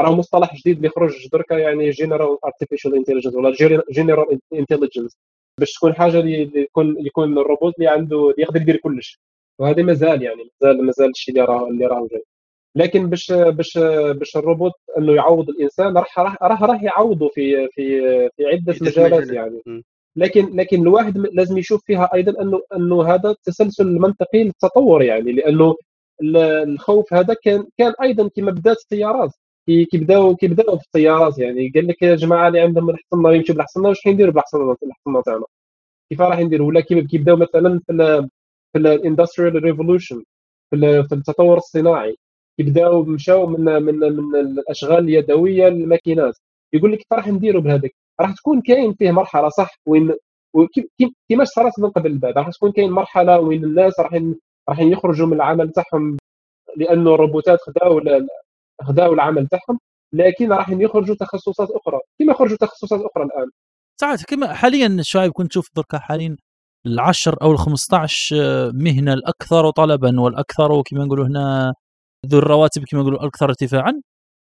راه مصطلح جديد اللي خرج دركا يعني general artificial intelligence ولا general intelligence باش تكون حاجة اللي يكون يكون الروبوت اللي عنده اللي يقدر يدير كلش. وهذا مازال يعني مازال مازال الشيء اللي راه اللي راه جاي. لكن باش باش باش الروبوت إنه يعوض الإنسان راح راح راح يعوضه في في في عدة مجالات يعني. لكن لكن الواحد لازم يشوف فيها أيضا انه إنه هذا تسلسل منطقي للتطور يعني لأنه الخوف هذا كان كان أيضا كما بدات الطيارات كي بداو كي بداو في الطيارات يعني. قال لك يا جماعة اللي عندهم الحصنه يمشيو بالحصنه واش نديروا بالحصنه الحصنه تاعنا. كيف راح نديروا ولا كي بداو مثلا في في ال industrial revolution في التطور الصناعي. يبداو مشاو من من من الأشغال اليدوية للماكينات. يقول لك كيف راح نديروا بهذاك راح تكون كاين فيه مرحلة صح؟ وين كيما صارت من قبل بعد؟ راح تكون كاين مرحلة وين الناس راح راح يخرجوا من العمل تاعهم لأنه الروبوتات خداو خداو العمل تاعهم لكن راح يخرجوا تخصصات أخرى. كما خرجوا تخصصات أخرى الآن؟ صحيح كما حاليا الشعيب كنت تشوف دركا حاليا العشر أو ال 15 مهنة الأكثر طلبا والأكثر كما نقولوا هنا ذو الرواتب كما نقولوا الاكثر ارتفاعا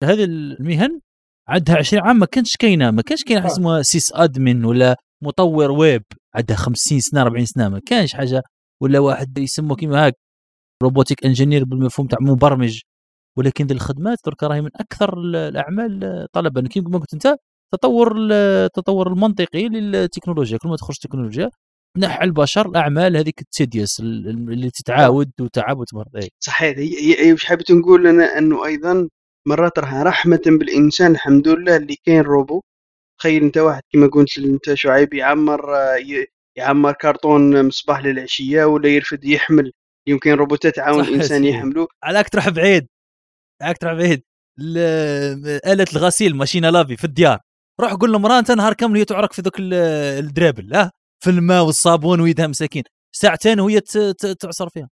هذه المهن عندها 20 عام ما كانش كاينة ما كانش كاينة حاجة اسمها سيس أدمن ولا مطور ويب عندها 50 سنة 40 سنة ما كانش حاجة ولا واحد يسموه كيما هاك robotic engineer بالمفهوم تاع مبرمج. ولكن ذي الخدمات درك راهي من أكثر الأعمال طلبا. كما قلت أنت تطور التطور المنطقي للتكنولوجيا. كل ما تخرج تكنولوجيا تنحى البشر الأعمال هذيك ال tedious اللي تتعاود وتعب وتمر صحيح. هي وش حبيت نقول أنا أنه أيضا مرات راح رحمة بالإنسان. الحمد لله اللي كاين روبو. تخيل أنت واحد كما قلت أنت شعيب يعمر يعمر كرتون من صباح للعشية ولا يرفد يحمل. يمكن روبوتات تعاون الإنسان يحملوا علاه تروح بعيد. علاه تروح بعيد. آلة الغسيل machine à laver في الديار. روح قول لمرأة أنت نهار كامل هي تعرق في ذوك الدرابل ها؟ في الماء والصابون ويدها مساكين. ساعتين وهي تعصر فيها.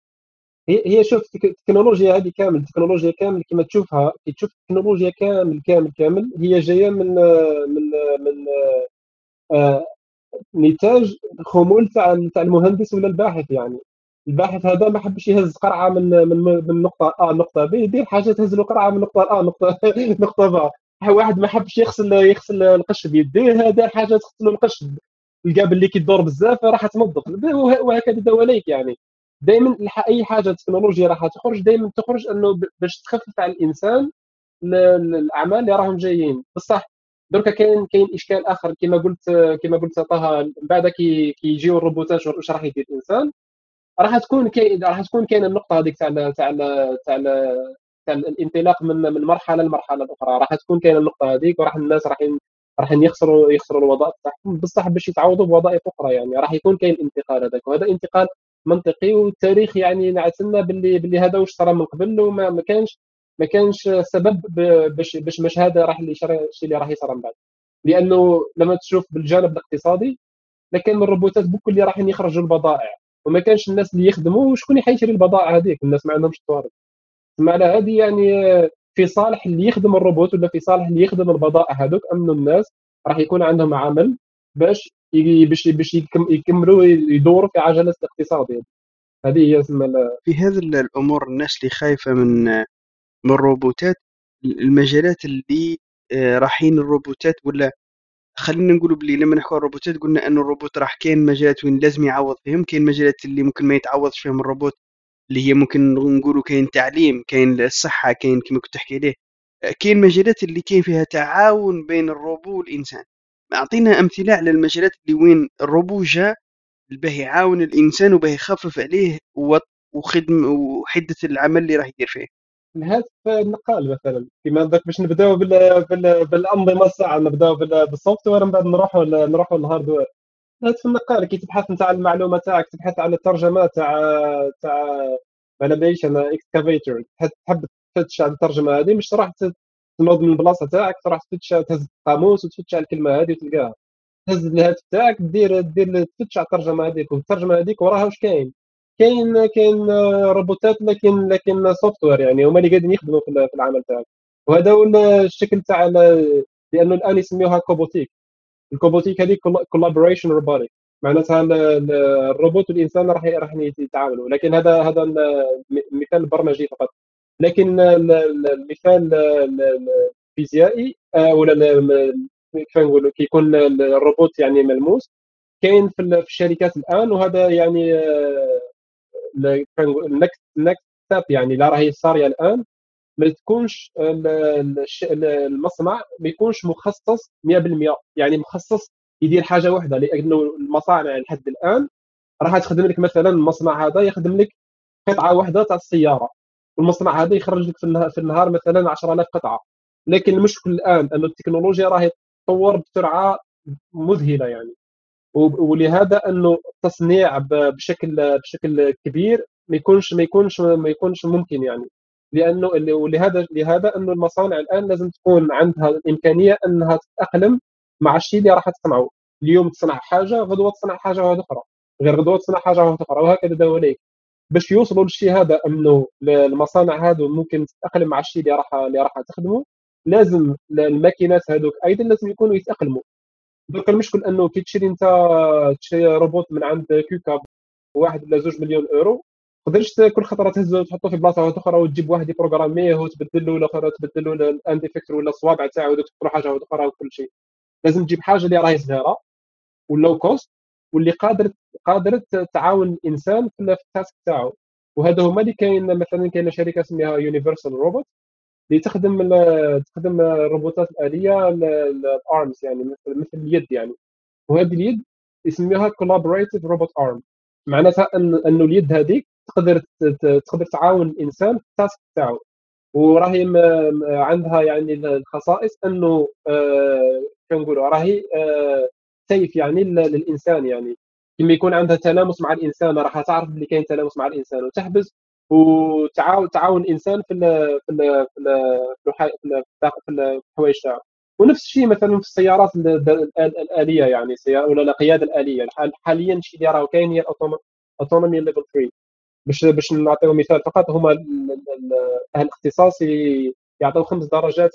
هي هي شوف التكنولوجيا هذه كامل التكنولوجيا كامل كما تشوفها. كي تشوف التكنولوجيا كامل كامل كامل هي جاية من من من آه نتاج خمول تاع تاع المهندس ولا الباحث يعني؟ الباحث هذا ما حبش يهز قرعة من من من نقطة آ نقطة ب يدير حاجة تهز له قرعة من نقطة آ نقطة *laughs* نقطة ب. واحد ما حبش يغسل يغسل القش بيديه دار حاجة تغسل القش لقى باللي كيدور بزاف راح تنظف وهكذا دواليك يعني. دائما أي حاجة تكنولوجيا راح تخرج دائما تخرج أنه باش تخفف على الإنسان الأعمال اللي راهم جايين. بصح دركا كاين كاين إشكال آخر. كما قلت كما قلت طه بعد كي كيجيو الروبوتات واش راح يدير الإنسان؟ راح تكون كاين راح تكون كاين النقطة هذيك تاع تاع تاع تاع الانطلاق من من مرحلة لمرحلة أخرى. راح تكون كاين النقطة هذيك وراح الناس راح راح يخسروا يخسروا الوظائف تاعهم بصح باش يتعوضوا بوظائف أخرى يعني. راح يكون كاين انتقال هذاك. وهذا انتقال منطقي والتاريخ يعني نعتنا باللي باللي هذا واش صرا من قبل وما ما كانش. ما كانش سبب باش باش مش هذا راح اللي الشيء اللي راح يصير من بعد. لأنه لما تشوف بالجانب الاقتصادي لكن الروبوتات بكل اللي راح يخرجوا البضائع. وما كانش الناس اللي يخدموا شكون حيشري البضائع هذيك؟ الناس ما عندهمش الطوارئ. على هذه يعني في صالح اللي يخدم الروبوت ولا في صالح اللي يخدم البضائع هذوك انه الناس راح يكون عندهم عمل باش باش باش يكملوا يدوروا في عجلة الاقتصاد. هذه. هي في هذه الأمور الناس اللي خايفة من من الروبوتات المجالات اللي آه، رايحين الروبوتات ولا خلينا نقولوا بلي لما نحكوا الروبوتات قلنا انه الروبوت راح كاين مجالات وين لازم يعوض فيهم كاين مجالات اللي ممكن ما يتعوضش فيهم الروبوت اللي هي ممكن نقولوا كاين تعليم كاين الصحة كاين كما كنت تحكي عليه. آه، كاين مجالات اللي كاين فيها تعاون بين الروبو والإنسان. أعطينا أمثلة على المجالات اللي وين الروبو جاء باه يعاون الإنسان وباه يخفف عليه وخدم وحدة العمل اللي راح يدير فيه. الهاتف النقال مثلا. كما ذاك باش نبداو بال... بال... بالأنظمة الساعة نبداو بال... بال software من بعد نروحوا نروحوا لل hardware الهاتف النقال كي تبحث نتاع المعلومة تاعك تبحث على الترجمة تاع تاع ما بيش أنا excavator تحب تفتش على الترجمة هذه مش تروح تنوض من البلاصة تاعك تروح تفتش تهز القاموس وتفتش على الكلمة هذه وتلقاها. تهز الهاتف تاعك دير دير تفتش على الترجمة هذيك. والترجمة هذيك وراها واش كاين؟ كاين كاين روبوتات لكن لكن software يعني هما اللي قاعدين يخدموا في العمل تاعك. وهذا هو الشكل تاع لأنه الآن يسميوها cobotic ال cobotic هذيك collaboration robotic معناتها الروبوت والإنسان راح راح يتعاملوا. لكن هذا هذا مثال البرمجي فقط. لكن المثال الفيزيائي آه، ولا كيف نقولوا؟ كيكون الروبوت يعني ملموس. كاين في الشركات الآن وهذا يعني آه، ال next next يعني لا راهي صاريه الآن ما تكونش المصنع ما يكونش مخصص 100% يعني مخصص يدير حاجة واحدة لأنه المصانع لحد الآن راح تخدم لك مثلا المصنع هذا يخدم لك قطعة واحدة تاع السيارة والمصنع هذا يخرج لك في النهار مثلا 10000 قطعة. لكن المشكل الآن انه التكنولوجيا راهي تطور بسرعة مذهلة يعني. ولهذا إنه التصنيع بشكل بشكل كبير ما يكونش ما يكونش ما يكونش ممكن يعني. لأنه ولهذا لهذا إنه المصانع الآن لازم تكون عندها الإمكانية إنها تتأقلم مع الشيء اللي راح تصنعه اليوم تصنع حاجة غدوة تصنع حاجة أخرى. غير غدوة تصنع حاجة أخرى وهكذا دواليك باش يوصلوا للشيء هذا إنه المصانع هذو ممكن تتأقلم مع الشيء اللي راح اللي راح تخدمه لازم الماكينات هذوك أيضا لازم يكونوا يتأقلموا. درك المشكل انه كي تشري انت تشري روبوت من عند KUKA بواحد ولا زوج مليون اورو تقدرش كل خطرة تهزو تحطو في بلاصة أخرى وتجيب واحد يبروغراميه وتبدل له الآخر تبدل له ال end effector ولا الصوابع تاعو تدخل حاجة أخرى وكل شيء. لازم تجيب حاجة اللي راهي صغيرة و low cost واللي قادر قادر تعاون الانسان في ال task تاعو. وهذا هما اللي كاين مثلا كاينة شركة سميها Universal Robot اللي تخدم تخدم الروبوتات الآلية ال arms يعني مثل مثل اليد يعني. وهذه اليد يسميوها collaborative robot arm معناتها ان انه اليد هذيك تقدر تقدر تعاون الإنسان في ال task تاعو. وراهي عندها يعني الخصائص أنه آه كنقولوا راهي آه سيف يعني للإنسان يعني. كما يكون عندها تلامس مع الإنسان راح تعرف اللي كاين تلامس مع الإنسان. وتحبس وتعاون تعاون الإنسان في ال في في في الحوايج تاعو ونفس الشيء مثلا في السيارات الآلية يعني سيارة ولا القياده الآلية. حاليا الشيء اللي راه كاين هي ال autonomy level 3 باش باش نعطيو مثال فقط هما أهل الاختصاص يعطيو خمس درجات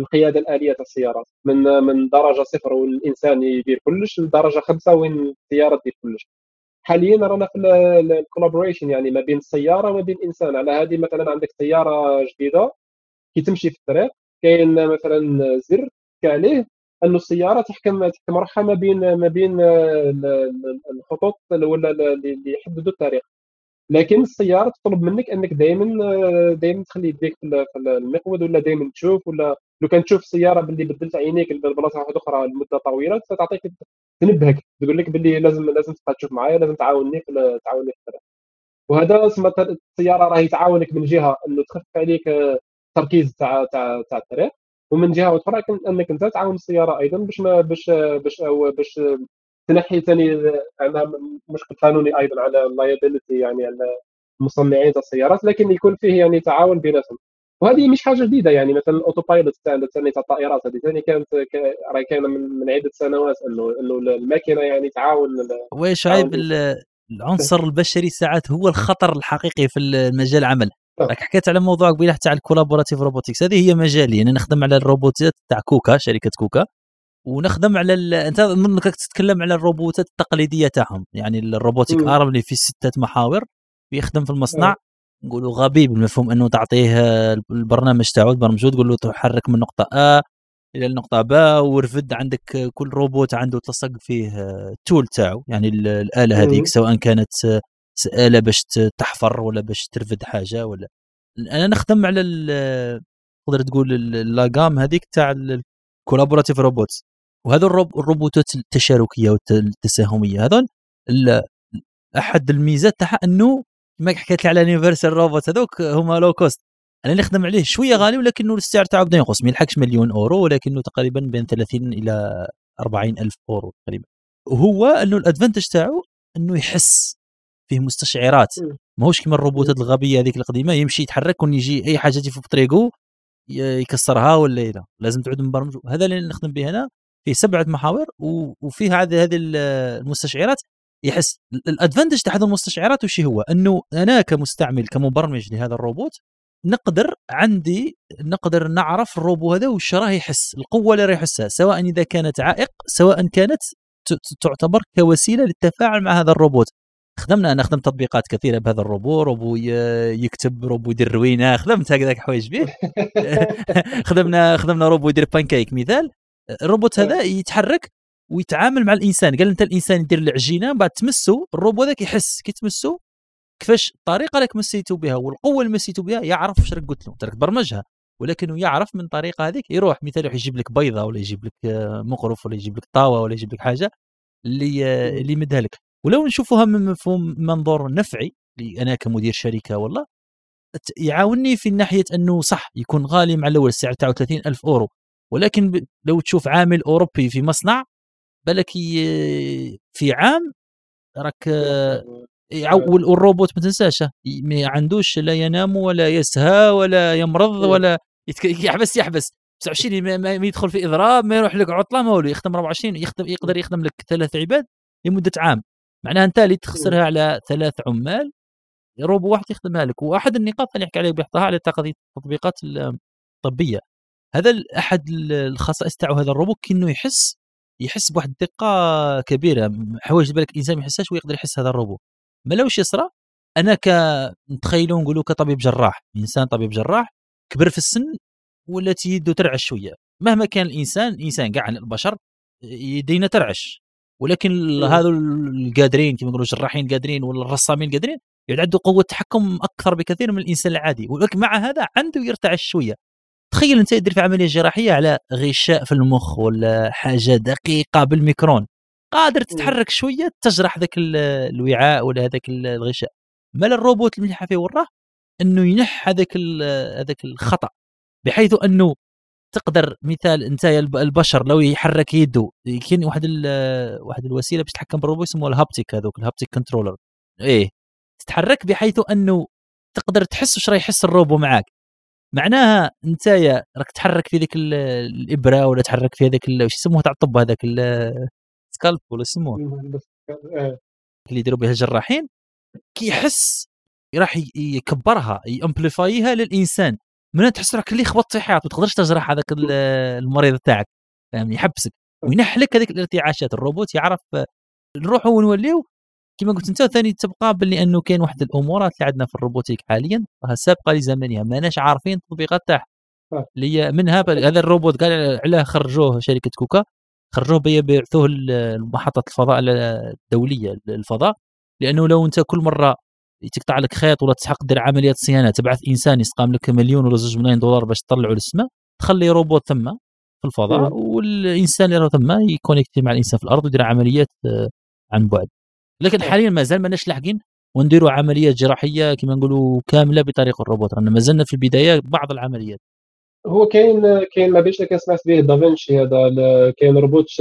القياده الآلية تاع السيارات. من من درجة صفر والإنسان يدير كلش لدرجة خمسة وين السيارة تدير كلش. حاليا رانا في ال collaboration يعني ما بين السياره وما بين الانسان على هذه مثلا عندك سيارة جديدة كي تمشي في الطريق كاين مثلا زر كاليه انه السيارة تحكم تحكم روحها ما بين ما بين الخطوط ولا اللي يحددوا الطريق. لكن السيارة تطلب منك أنك دائما دائما تخلي يديك في المقود ولا دائما تشوف ولا لو كان تشوف سيارة باللي بدلت عينيك لبلاصه واحدة أخرى لمدة طويلة ستعطيك تنبهك تقول لك باللي لازم لازم تبقى تشوف معايا لازم تعاوني في تعاوني في الطريق وهذا السيارة راهي تعاونك من جهة إنه تخفف عليك التركيز تاع تاع تاع الطريق ومن جهة أخرى إنك أنت تعاون السيارة أيضا باش باش باش باش تنحي ثاني عندها مشكل قانوني أيضا على ال liability يعني على مصنعين السيارات لكن يكون فيه يعني تعاون بيناتهم. وهذه مش حاجة جديدة يعني مثلا ال autopilot ثاني تاع الطائرات هذه ثاني كانت راهي كاينة من, من عدة سنوات انه إنه الماكينة يعني تعاون ويش عيب العنصر البشري ساعات هو الخطر الحقيقي في المجال العمل راك. حكيت على موضوع قبيلة تاع ال collaborative robotics هذه هي مجالي أنا نخدم على الروبوتات تاع كوكا شركة كوكا ونخدم على ال... أنت انك تتكلم على الروبوتات التقليدية تاعهم يعني ال robotic arm اللي فيه ستة محاور بيخدم في المصنع أه. نقولوا غبي بالمفهوم إنه تعطيه البرنامج تاعو تبرمجه تقول له تحرك من نقطة ا إلى النقطه ب ورفد عندك كل روبوت عنده تلصق فيه tool تاعو يعني الآلة هذيك سواء كانت اله باش تحفر ولا باش ترفد حاجة ولا. أنا نخدم على تقدر تقول la gamme هذيك تاع ال collaborative robots وهذا الروبوتات التشاركية والتساهميه هذول أحد الميزات تاعها إنه كما حكيت لي على Universal Robot هذوك هما low cost أنا نخدم عليه شوية غالي ولكنه السعر تاعو بدا ينقص. ما يلحقش مليون أورو ولكنه تقريبا بين 30 إلى 40 ألف أورو تقريبا. وهو إنه ال advantage تاعو إنه يحس فيه مستشعرات. ماهوش كما الروبوتات الغبية هذيك القديمة يمشي يتحرك ويجي أي حاجة تجي في طريقه يكسرها ولا لا لازم تعود مبرمج. هذا اللي نخدم به هنا فيه سبعة محاور وفيها هذه المستشعرات. يحس الأدفانتج تاع هذه المستشعرات وش هو؟ إنه أنا كمستعمل كمبرمج لهذا الروبوت نقدر عندي نقدر نعرف الروبو هذا وش راه يحس القوة اللي راه يحسها سواء إذا كانت عائق سواء كانت تعتبر كوسيلة للتفاعل مع هذا الروبوت. خدمنا أنا خدمت تطبيقات كثيرة بهذا الروبو روبو يكتب روبو يدير روينة *laughs* خدمت هكذاك حوايج به *laughs* خدمنا خدمنا روبو يدير بانكيك مثال. الروبوت هذا *laughs* يتحرك ويتعامل مع الإنسان. قال أنت الإنسان يدير العجينة بعد تمسه الروبو ذاك يحس. كي تمسه كيفاش الطريقة اللي مسيتو بها والقوة اللي مسيتو بها يعرف واش راك قلت له. ترك برمجها. ولكنه يعرف من طريقة هذيك. يروح مثال يروح يجيب لك بيضة ولا يجيب لك آه، مغرف ولا يجيب لك طاوة ولا يجيب لك حاجة اللي آه، اللي يمدها لك. ولو نشوفوها من مفهوم منظور نفعي أنا كمدير شركة والله يعاونني في ناحية أنه صح يكون غالي مع الأول السعر تاعو 30 ألف أورو. ولكن لو تشوف عامل أوروبي في مصنع بالك في عام راك والروبوت ما تنساش ما عندوش لا ينام ولا يسهى ولا يمرض ولا يحبس يحبس. 29 ما, يدخل في إضراب ما يروح لك عطلة ما هو يخدم 24 يخدم يقدر يخدم لك ثلاث عباد لمدة عام. معناها أنت اللي تخسرها على ثلاث عمال روبو واحد يخدمها لك. وأحد النقاط اللي نحكي عليه بيحطها على التطبيقات الطبيه هذا أحد الخصائص تاعو هذا الروبوت كانه يحس يحس بواحد الدقة كبيرة. حوايج بالك الانسان ما يحسهاش ويقدر يحس هذا الروبو. ما واش يصرى أنا ك نتخيلوا نقولوا كطبيب جراح. إنسان طبيب جراح كبر في السن ولات يده ترعش شوية. مهما كان الإنسان انسان كاع البشر يدينا ترعش. ولكن هذو القادرين كما نقولوا الجراحين القادرين ولا الرسامين القادرين يعود عنده قوة تحكم أكثر بكثير من الإنسان العادي. ولكن مع هذا عنده يرتعش شوية. تخيل أنت يدير في عملية جراحية على غشاء في المخ ولا حاجة دقيقة بالميكرون. قادر تتحرك شوية تجرح ذاك الوعاء ولا هذاك الغشاء. مال الروبوت المليحه فيه وراه إنه ينح هذاك هذاك الخطأ بحيث أنه تقدر مثال أنت البشر لو يحرك يده كاين واحد واحد الوسيلة باش تتحكم بالروبوت اسمه الهابتيك هذوك الهابتيك كنترولر. إيه تتحرك بحيث أنه تقدر تحس واش راه يحس الروبو معاك. معناها انت راك تحرك في ذيك الإبرة ولا تحرك في هذاك واش يسموه تاع الطب هذاك scalpel ولا يسموه؟ إيه. اللي يديروا بها الجراحين كيحس راح يكبرها ي amplify ها للإنسان. من تحس روحك اللي خبطت في ما تقدرش تجرح هذاك *laughs* المريض تاعك فهمني؟ يحبسك. وينحلك هذيك الارتعاشات الروبوت يعرف نروحوا ونوليو كما قلت انت ثاني تبقى باللي أنه كاين واحد الأمورات اللي عندنا في ال robotique حاليا راها سابقة لزمنها ماناش عارفين التطبيقات تاعها. اللي هي منها هذا الروبوت قال علاه خرجوه شركة كوكا خرجوه بيبعثوه لمحطه الفضاء الدولية الفضاء لأنه لو أنت كل مرة تقطع لك خيط ولا تحق دير عمليه صيانة تبعث إنسان يسقام لك مليون ولا زوج ملايين دولار باش تطلعه للسماء تخلي روبوت ثم في الفضاء والإنسان اللي ثم يكونيكتي مع الإنسان في الأرض ويدير عمليات آه، عن بعد. لكن حاليا مازال ماناش لاحقين ونديروا عمليات جراحية كما نقولوا كاملة بطريقه الروبوت. رانا مازلنا في البداية بعض العمليات. هو كاين كاين ما بينش كان سمعت به دافنشي هذا كاين روبوت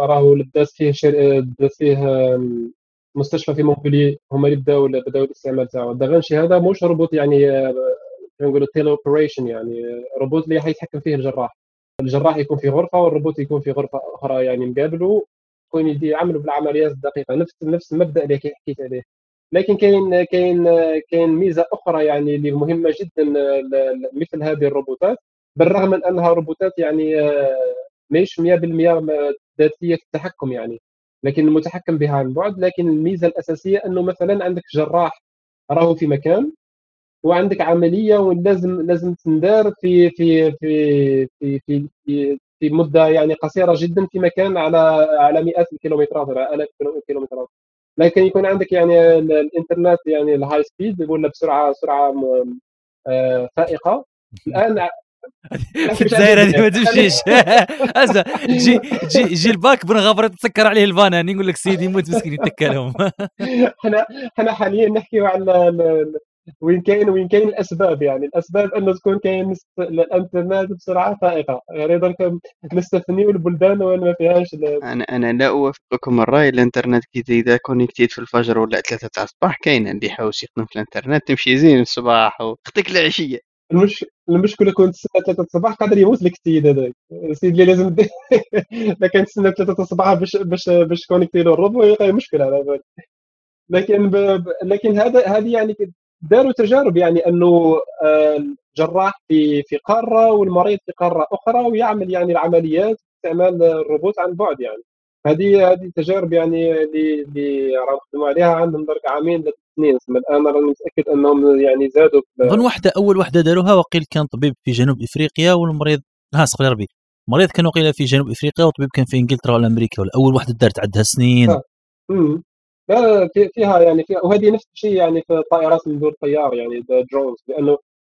راهو داز فيه داز فيه مستشفى في مونبولي هما اللي بداو بداو الاستعمال تاعو. دافنشي هذا موش روبوت يعني نقولوا teleoperation يعني روبوت اللي حيتحكم فيه الجراح. الجراح يكون في غرفة والروبوت يكون في غرفة أخرى يعني مقابله. يدي يعملوا بالعمليات الدقيقة. نفس نفس المبدأ اللي حكيت عليه. لكن كاين كاين كاين ميزة أخرى يعني اللي مهمة جدا مثل هذه الروبوتات. بالرغم من أنها روبوتات يعني ماهيش 100% ذاتية التحكم يعني. لكن المتحكم بها عن بعد. لكن الميزة الأساسية أنه مثلا عندك جراح راهو في مكان وعندك عملية ولازم لازم تندار في في في في في, في, في مدة يعني قصيرة جدا في مكان على على مئات الكيلومترات ولا الاف الكيلومترات لكن يكون عندك يعني الإنترنت يعني الهاي سبيد ولا بسرعة سرعة آه، فائقة. الآن *laughs* في الجزائر هذه ما تمشيش. *laughs* *laughs* اسا جي جي جي الباك بن غفر تسكر عليه الفان نقول لك سيدي يموت مسكين يتكى لهم إحنا إحنا حاليا نحكيو على وين كاين وين كاين الأسباب يعني. الأسباب انه تكون كاين الانترنت بسرعة فائقة. يعني درك نستثنيو البلدان وين ما فيهاش أنا أنا لا أوافقكم الراي الإنترنت كي اذا connectéت في الفجر ولا ثلاثة تاع الصباح كاين اللي يحوس يخدم في الإنترنت. تمشي زين الصباح وخطيك العشية. المش... المشكلة كنت تسنى 3 الصباح قادر يموت لك السيد هذاك السيد اللي لازم *laughs* كان تسنى 3 الصباح باش باش باش connecté له الروبو مشكلة على بالك. لكن ب... لكن هذا هذه يعني داروا تجارب يعني أنه الجراح آه، في في قارة والمريض في قارة أخرى ويعمل يعني العمليات باستعمال الروبوت عن بعد يعني. هذه هذه تجارب يعني اللي اللي راهم يخدموا عليها عندهم درك عامين ثلاث سنين الآن راني متاكد أنهم يعني زادوا أظن واحدة أول واحدة داروها وقيل كان طبيب في جنوب إفريقيا والمريض ها سقلي ربي. المريض كان وقيل في جنوب إفريقيا وطبيب كان في إنجلترا ولا أمريكا ولا اول واحدة دارت عندها سنين. امم لا فيها يعني فيها وهذه نفس الشيء يعني في الطائرات من دون طيار يعني drones لأنه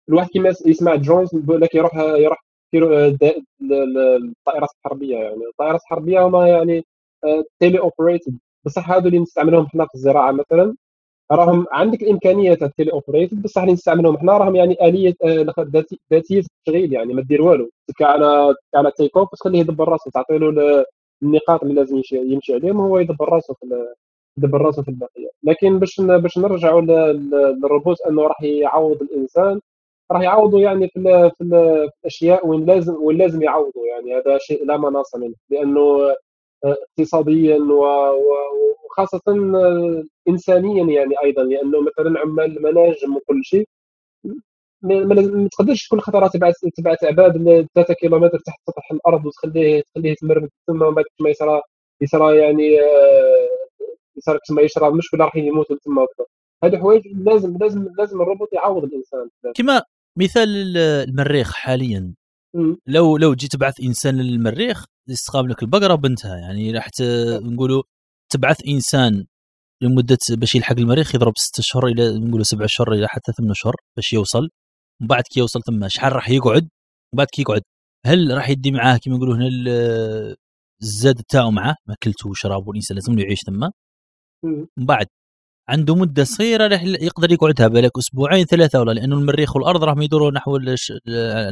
الواحد كيما يسمع drones لك يروح يروح الطائرات الحربية يعني. الطائرات الحربية هما يعني teleoperated بصح هذو اللي نستعملهم إحنا في الزراعة مثلا راهم عندك الإمكانية تاع ال teleoperated بصح اللي نستعملهم إحنا راهم يعني آلية آه، ذاتية التشغيل يعني ما دير والو. تكا على على take off تخليه يدبر راسه تعطي له النقاط اللي لازم يمشي, عليهم هو يدبر راسه في يدبر راسه في البقيه لكن باش باش نرجعوا للروبوت أنه راح يعوض الإنسان راح يعوضوا يعني في, في الأشياء وين لازم وين لازم يعوضوا يعني هذا شيء لا مناص منه لأنه اقتصاديا وخاصة انسانيا يعني أيضا. لأنه مثلا عمال المناجم وكل شيء ما, تقدرش كل خطرة تبعث تبعث عباد ل 3 كيلومتر تحت سطح الأرض وتخليه تخليه يتمرمد تما بعد ما يصرى يصرى يعني يصرى تما يشرب مشكله راح يموتوا تما هادو حوايج لازم لازم لازم الروبوت يعوض الإنسان. كما مثال المريخ حاليا. لو لو جيت تبعث إنسان للمريخ يستقام لك البقرة بنتها. يعني راح نقولوا تبعث إنسان لمدة باش يلحق المريخ يضرب ست أشهر إلى نقولوا سبع أشهر إلى حتى ثمان أشهر باش يوصل. من بعد كي يوصل ثم شحال راح يقعد؟ من بعد كي يقعد. هل راح يدي معاه كما نقولوا هنا الزاد تاعو معاه؟ ماكلته وشراب والإنسان لازم يعيش ثم؟ من بعد. عنده مدة صغيرة راح يقدر يقعدها بالك أسبوعين ثلاثة ولا لأنه المريخ والأرض راهم يدوروا نحو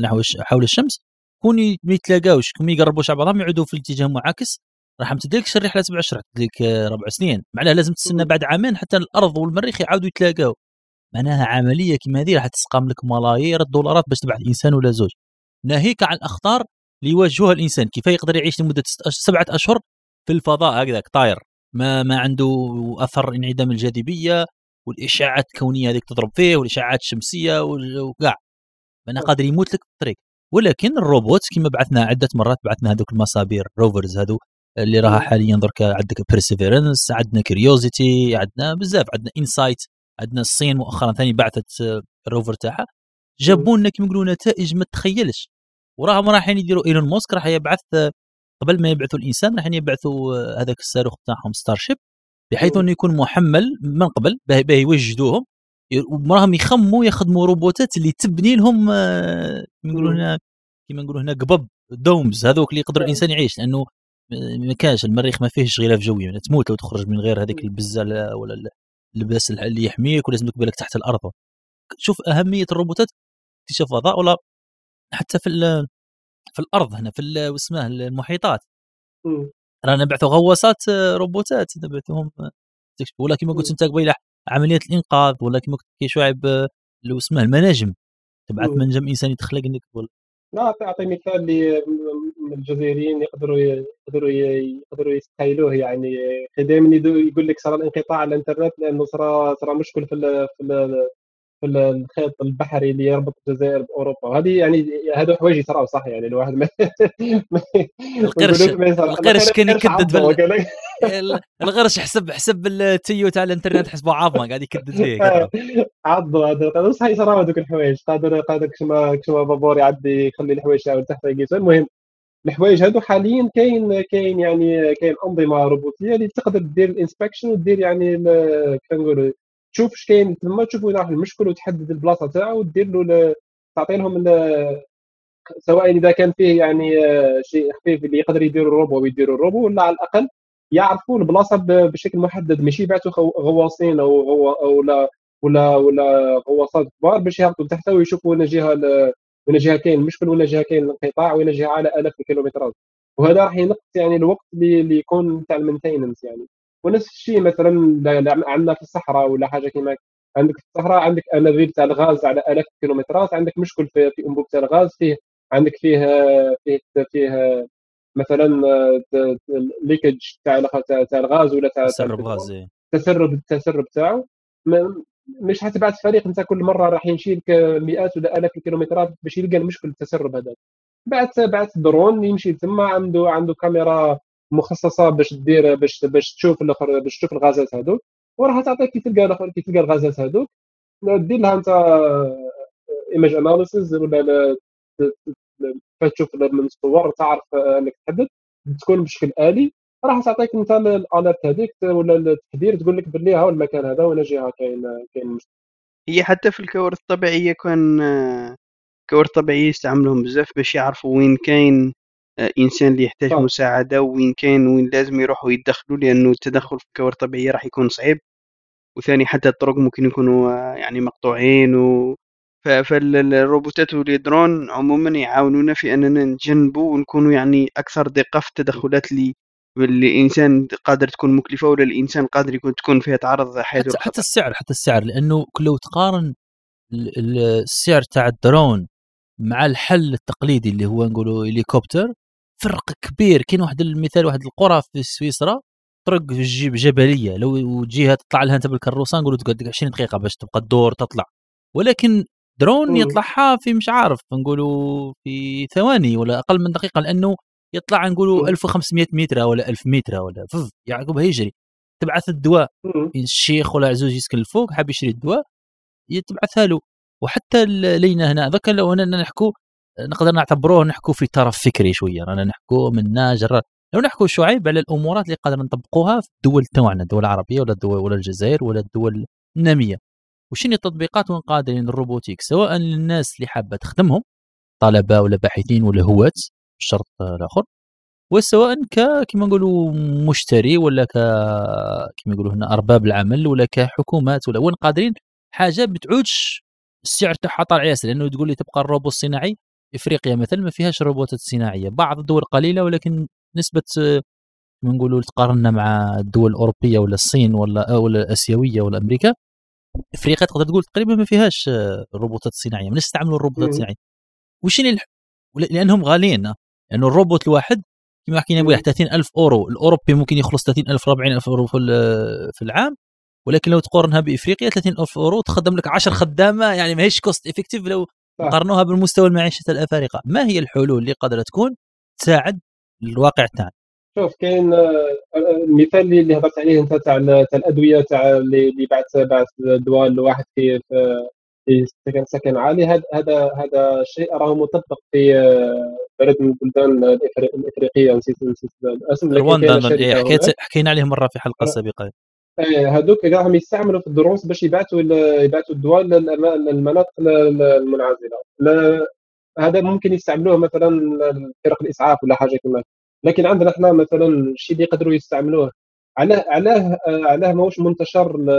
نحو حول الشمس. كون ما يتلاقاوش. كون ما يقربوش على بعضهم يعودوا في الاتجاه معاكس. راح ما تديكش الرحلة سبع اشهر تديك ربع سنين. معناها لازم تستنى بعد عامين حتى الأرض والمريخ يعاودوا يتلاقاو. معناها عملية كما هذه راح تتقام لك ملايير الدولارات باش تبعث إنسان ولا زوج. ناهيك عن الاخطار اللي يواجهها الإنسان. كيف يقدر يعيش لمدة سبعة أشهر في الفضاء هكذاك طاير. ما ما عنده أثر انعدام الجاذبية والاشاعات الكونية هذيك تضرب فيه والاشاعات الشمسية وكاع. أنا قادر يموت لك في الطريق ولكن الروبوت كما بعثنا عدة مرات بعثنا هذوك المصابير rovers هذو اللي راها حاليا درك عندك Perseverance عندنا Curiosity عندنا بزاف عندنا InSight عندنا الصين مؤخرا ثاني بعثت ال rover تاعها. جابوا لنا كما يقولوا نتائج ما تخيلش. وراهم رايحين يديروا إيلون موسك راح يبعث قبل ما يبعثوا الإنسان راح يبعثوا هذاك الصاروخ تاعهم Starship بحيث إنه يكون محمل من قبل باه يوجدوهم وراهم يخموا يخدموا روبوتات اللي تبني لهم يقولوا هنا كما نقولوا هنا قبب domes هذوك اللي يقدر الإنسان يعيش لأنه ما كانش المريخ ما فيهش غلاف جوي يعني تموت لو تخرج من غير هذيك البزه ولا اللباس اللي يحميك ولازم بالك تحت الأرض. شوف أهمية الروبوتات اكتشاف الفضاء ولا حتى في في الأرض هنا في اسمه المحيطات. رانا نبعثوا غواصات آه، روبوتات نبعثوهم آه، ولا كما قلت أنت قبيلة عملية الإنقاذ ولا كما قلت كي شعيب اللي آه، اسمه المناجم. تبعث منجم انساني تخلق إنك لا تعطي مثال اللي الجزائريين يقدروا يقدروا يقدروا يستحيلوه يعني. دائما يقول لك صار الانقطاع على الإنترنت لأنه صار صار مشكل في في في الخيط البحري اللي يربط الجزائر بأوروبا. وهذه يعني هذو حوايج يصراو صح يعني الواحد ما *laughs* القرش القرش كان يكدد بال... القرش حسب حسب التيو تاع الانترنت حسبه عظمة قاعد يكدد فيه عضو هذا صح يصراو هذوك الحوايج. قادر قادر كشما كشما بابور يعدي يخلي الحوايج تحت يقيس المهم الحوايج هذو حاليا كاين كاين يعني كاين أنظمة روبوتية اللي تقدر دير ال inspection ودير يعني كنقولوا تشوف اش كاين تما تشوف وين راح المشكل وتحدد البلاصة تاعو ودير له تعطي لهم سواء إذا كان فيه يعني آه، شيء خفيف اللي يقدر يديروا الروبو ويديروا الروبو ولا على الأقل يعرفوا البلاصة بشكل محدد ماشي يبعثوا غواصين أو أو ولا ولا ولا غواصات كبار باش يهبطوا تحت ويشوفوا وين جهة وين جهة كاين المشكل وين جهة كاين الانقطاع وين جهة على آلاف الكيلومترات. وهذا راح ينقص يعني الوقت اللي يكون تاع ال maintenance يعني. ونفس الشيء مثلا عندنا في الصحراء ولا حاجة كيما عندك في الصحراء عندك انابيب تاع الغاز على الاف الكيلومترات عندك مشكل في, في أنبوب تاع الغاز فيه عندك فيه فيه فيه مثلا leakage تاع تاع الغاز ولا تاع تسرب غاز إيه. تسرب التسرب تاعو مش حتبعت فريق انت كل مرة راح يمشي لك مئات ولا الاف الكيلومترات باش يلقى المشكل التسرب هذا بعت بعت درون يمشي ثم عنده عنده كاميرا مخصصة باش دير باش باش تشوف الآخر باش تشوف الغازات هذوك وراح تعطيك كي تلقى الآخر كي تلقى الغازات هذوك دير لها أنت image analysis ولا تشوف من الصور تعرف أنك تحدد تكون بشكل آلي راح تعطيك أنت ال alert هذيك ولا التحذير تقول لك باللي ها المكان هذا وين جهه كاين كاين هي حتى في الكوارث الطبيعية كان كوارث طبيعية يستعملوهم بزاف باش يعرفوا وين كاين آه، إنسان اللي يحتاج طبعا. مساعدة وين كاين وين لازم يروحوا يتدخلوا لأنه التدخل في الكوارث الطبيعية راح يكون صعيب وثاني حتى الطرق ممكن يكونوا آه، يعني مقطوعين و فالروبوتات والدرون عموما يعاونونا في أننا نتجنبوا ونكونوا يعني أكثر دقة في التدخلات اللي الإنسان قادر تكون مكلفة ولا الإنسان قادر يكون تكون فيها تعرض حياته حتى, حتى السعر حتى السعر لأنه لو تقارن السعر تاع الدرون مع الحل التقليدي اللي هو نقولوا هليكوبتر فرق كبير كاين واحد المثال واحد القرى في سويسرا طرق جيب جبلية لو جهة تطلع لها أنت بالكروسه نقولوا تقعد 20 دقيقة باش تبقى الدور تطلع ولكن درون. يطلعها في مش عارف نقولوا في ثواني ولا أقل من دقيقة لأنه يطلع نقولوا مم. 1500 متر ولا 1000 متر ولا فف يعقبها يجري تبعث الدواء. الشيخ ولا عزوز يسكن الفوق حاب يشري الدواء يتبعثها له وحتى لينا هنا ذاك لو اننا نحكوا نقدر نعتبروه نحكوا في طرف فكري شوية رانا نحكوا من جرا لو نحكوا شعيب على الأمورات اللي قادر نطبقوها في الدول تاعنا الدول العربية ولا الدول ولا الجزائر ولا الدول النامية. وشنو التطبيقات وين قادرين الروبوتيك؟ سواء للناس اللي حابة تخدمهم طلبة ولا باحثين ولا هواة الشرط الآخر. وسواء ك كما نقولوا مشتري ولا ك كما يقولوا هنا أرباب العمل ولا كحكومات ولا وين قادرين؟ حاجة بتعودش السعر تاعها طالع ياسر لأنه تقول لي تبقى الروبوت الصناعي. إفريقيا مثلا ما فيهاش روبوتات صناعية بعض الدول قليلة ولكن نسبة نقولوا تقارنا مع الدول الأوروبية ولا الصين ولا ولا الآسيوية ولا أمريكا إفريقيا تقدر تقول تقريبا ما فيهاش روبوتات صناعية من يستعملوا الروبوتات. الصناعيه وش الح... لأنهم غاليين. لأنه الروبوت الواحد كما حكينا. بويا 30000 أورو الأوروبي ممكن يخلص 30000 40000 أورو في العام ولكن لو تقارنها بإفريقيا 30000 أورو تخدم لك 10 خدامة يعني ماهيش cost effective لو صح. نقارنوها بالمستوى المعيشة الأفارقة ما هي الحلول اللي قادرة تكون تساعد الواقع تاعنا شوف كاين آه، المثال اللي اللي هضرت عليه أنت تاع ال- تاع الأدوية تاع اللي بعث بعث دواء لواحد في سكن سكن عالي هذا هذا هذا الشيء راه مطبق في آه، بلد من البلدان الإفريقية نسيت نسيت الاسم رواندا إيه،. حكيت حكينا عليه مرة في حلقة أه. سابقه هذوك راهم يستعملوا في الدروس باش يبعثوا يبعثوا الدواء للمناطق ال- المنعزله هذا ممكن يستعملوه مثلا فرق الإسعاف ولا حاجة كما لكن عندنا إحنا مثلا الشيء اللي يقدروا يستعملوه. علاه علاه علاه ماهوش منتشر ال-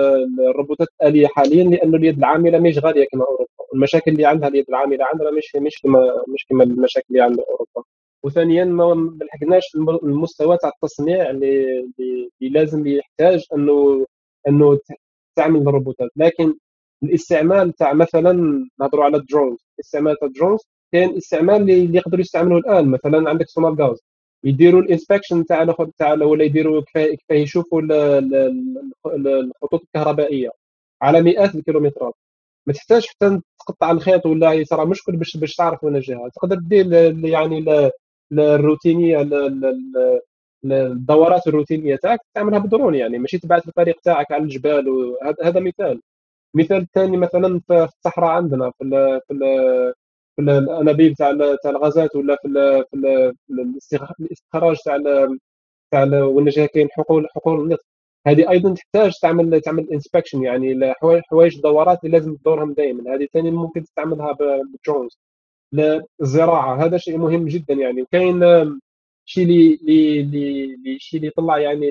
الروبوتات الآلية حاليا لأنه اليد العاملة مش غالية كما أوروبا. المشاكل اللي عندها اليد العاملة عندنا مش مش كما مش كما المشاكل اللي عند أوروبا. وثانيا ما لحقناش الم- المستوى تاع التصنيع اللي لازم يحتاج إنه إنه تعمل الروبوتات. لكن الاستعمال تاع مثلا نهضروا على ال drones الاستعمال تاع ال drones كاين استعمال اللي يقدروا يستعملوه الآن. مثلا عندك سونار غاز يديروا ال inspection تاع الخ- تاع ولا يديروا كفاية يشوفوا ال- ال- ال- الخطوط الكهربائية على مئات الكيلومترات. ما تحتاج حتى تقطع الخيط ولا يصرى مشكل باش باش تعرف وين الجهة. تقدر دير يعني الروتينية ال- ال- ال- ال- الدورات الروتينية تاعك تعملها بدرون يعني. ماشي تبعث الفريق تاعك على الجبال هذا مثال. مثال ثاني مثلا في الصحراء عندنا في ال في ال في ال- الأنابيب تاع تاع الغازات ولا في في ال- في الاستخ- الاستخراج تاع تاع جا كاين حقول حقول النفط. هذه أيضا تحتاج تعمل تعمل inspection يعني حوايج الدورات اللي لازم تدورهم دائما هذه ثاني ممكن تستعملها بال drones الزراعه هذا شيء مهم جدا يعني. وكاين شيء اللي اللي شيء اللي طلع يعني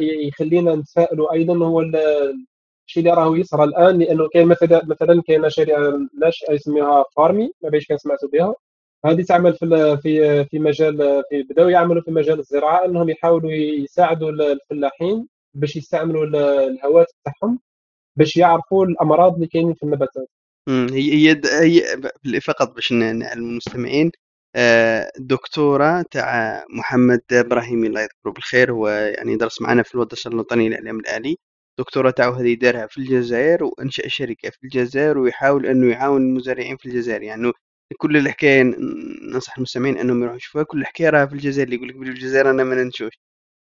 يخلينا نتفائلوا أيضا. هو ال- الشيء اللي راهو يصرى الآن لأنه كاين مثلا مثلا كاين شركه ناشئه يسميها فارمي ما بيش كان سمعتوا بها. هذه تعمل في في في مجال في بدأوا يعملوا في مجال الزراعة إنهم يحاولوا يساعدوا ال- الفلاحين باش يستعملوا ال- الهواتف تاعهم باش يعرفوا الأمراض اللي كاينين في النباتات. هي هي هي فقط باش نعلم المستمعين آه، دكتورة تاع محمد إبراهيمي الله يذكره بالخير هو يعني درس معنا في الوطن الوطني للإعلام الآلي. دكتورة تاعو هذه دارها في الجزائر وأنشأ شركة في الجزائر ويحاول أنه يعاون المزارعين في الجزائر. يعني كل الحكاية ن- ننصح المستمعين أنهم يروحوا يشوفوها. كل الحكاية راها في الجزائر اللي يقول لك بلي في الجزائر أنا ما ننشوش.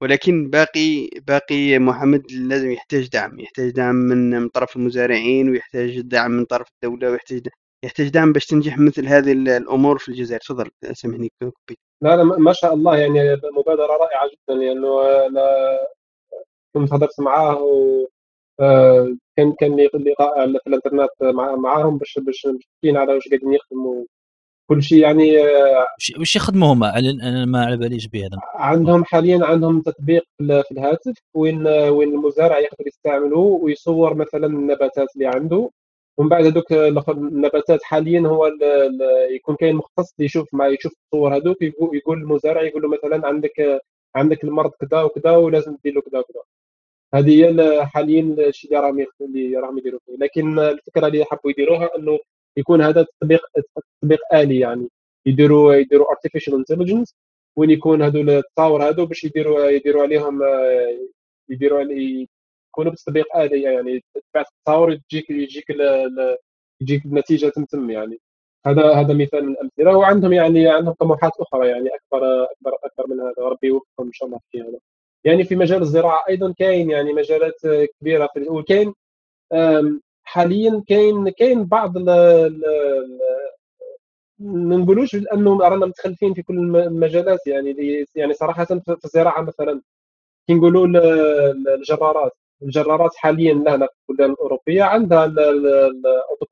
ولكن باقي باقي محمد لازم يحتاج دعم يحتاج دعم من من طرف المزارعين ويحتاج دعم من طرف الدولة ويحتاج يحتاج دعم باش تنجح مثل هذه ال- الأمور في الجزائر. تفضل سامحني. كوبي. لا لا ما شاء الله يعني مبادرة رائعة جدا لأنه أنا كنت هضرت معاه و آه، كان كان لقاء في الانترنت مع معاهم باش باش على واش قاعدين يخدموا. كل شيء يعني وش- يخدموا هما أنا ما على باليش به هذا عندهم حاليا عندهم تطبيق في ال- في الهاتف وين وين المزارع يقدر يستعمله ويصور مثلا النباتات اللي عنده. ومن بعد هذوك النباتات حاليا هو ال- ال- يكون كاين مختص يشوف مع يشوف الصور هذوك يقول للمزارع يقول له مثلا عندك عندك المرض كذا وكذا ولازم دير له كذا وكذا. هذه هي ال- حاليا الشيء اللي راهم اللي راهم يديروا فيه. لكن الفكرة اللي حبوا يديروها إنه يكون هذا تطبيق تطبيق آلي يعني. يديروا يديروا artificial intelligence وين يكون هذول التطاور هذو باش يديروا يديروا عليهم يديروا علي يكونوا بتطبيق آلي يعني. تبعث التطاور يجيك ال- يجيك النتيجة تمتم يعني. هذا هذا مثال من الأمثلة. وعندهم يعني عندهم طموحات أخرى يعني اكبر اكبر أكبر من هذا. وربي يوفقهم إن شاء الله في هذا يعني في مجال الزراعة أيضا كاين يعني مجالات كبيرة في وكاين حاليا كاين كاين بعض ما نقولوش انه رانا متخلفين في كل المجالات يعني يعني صراحة في الزراعة مثلا كي نقولوا الجرارات. الجرارات حاليا لهنا في البلدان الأوروبية عندها ال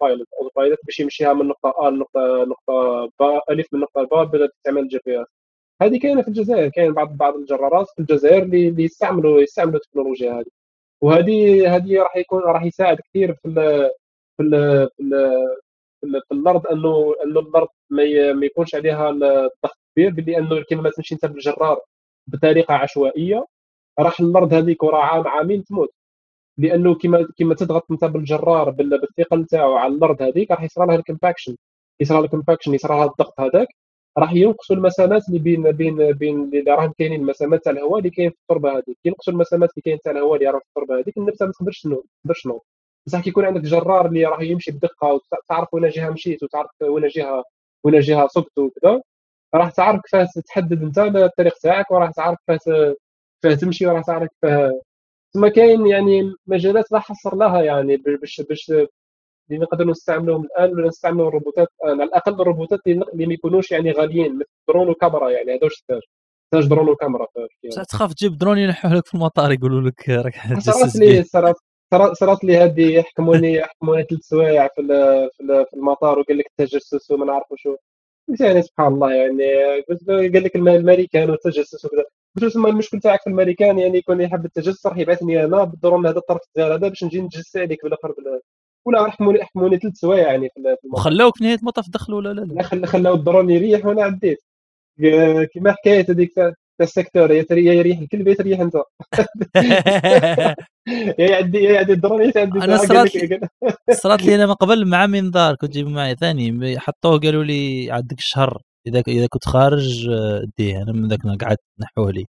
autopilot باش يمشيها من نقطة ا لنقطه نقطة ب ألف من نقطة ب بدا تستعمل ال GPS. هذه كاينة في الجزائر. كاين بعض بعض الجرارات في الجزائر اللي يستعملوا يستعملوا التكنولوجيا هذه. وهذه هذه راح يكون راح يساعد كثير في ال في ال في, ال في الأرض إنه إنه الأرض ما, يكونش عليها الضغط كبير بلي إنه كما ما تمشي أنت بالجرار بطريقة عشوائية راح الأرض هذيك وراه عام عامين تموت. لأنه كما كما تضغط أنت بالجرار بالثقل نتاعو على الأرض هذيك راح يصرى لها الكومباكشن يصرى لها ال compaction يصرى لها الضغط هذاك. راح ينقصوا المسامات اللي بين بين بين اللي راهم كاينين المسامات تاع الهواء اللي كاين في التربة هذيك ينقصوا المسامات اللي كاين تاع الهواء اللي راه في التربة هذيك النبتة ما تقدرش تنوض ما تقدرش تنوض. بصح كي يكون عندك جرار اللي راه يمشي بدقة وتعرف وين جهة مشيت وتعرف وين جهه وين جهة صبت وكذا راح تعرف كيفاه تحدد انت الطريق تاعك وراح تعرف كيفاه كيفاه تمشي وراح تعرف كيفاه ثم كاين يعني مجالات لا حصر لها يعني باش باش اللي نقدر نستعملوهم الآن ولا نستعملوا الروبوتات الآن. على الأقل الروبوتات اللي ما يكونوش يعني غاليين مثل درون وكاميرا يعني. هذا واش تحتاج تحتاج درون وكاميرا يعني. تخاف تجيب درون ينحوه لك في المطار يقولوا لك راك *laughs* صارت لي صارت صارت لي هذه يحكموني يحكموني ثلاث سوايع في في المطار وقال لك التجسس وما نعرف شو. يعني سبحان الله يعني. قال لك الامريكان والتجسس وكذا. قلت له المشكل تاعك في الامريكان يعني يكون يحب التجسس راح يبعثني أنا بالدرون هذا الطرف هذا باش نجي نتجسس عليك بالآخر ولا حكموني حكموني ثلاث سوايع يعني في وخلاوك نهاية المطاف دخلوا ولا لا؟ لا خلاو الدرون يريح وأنا عديت. كما حكاية هذيك تاع ال secteur يا يريح الكلب يا تريح أنت. *laughs* يا يعدي يا يعدي الدرون يا تعدي أنا صرات *laughs* *laughs* صرات لي أنا من قبل مع منظار كنت جايب معي ثاني. حطوه قالوا لي عندك الشهر إذا إذا كنت خارج ديه أنا من ذاك قعدت نحوه لي.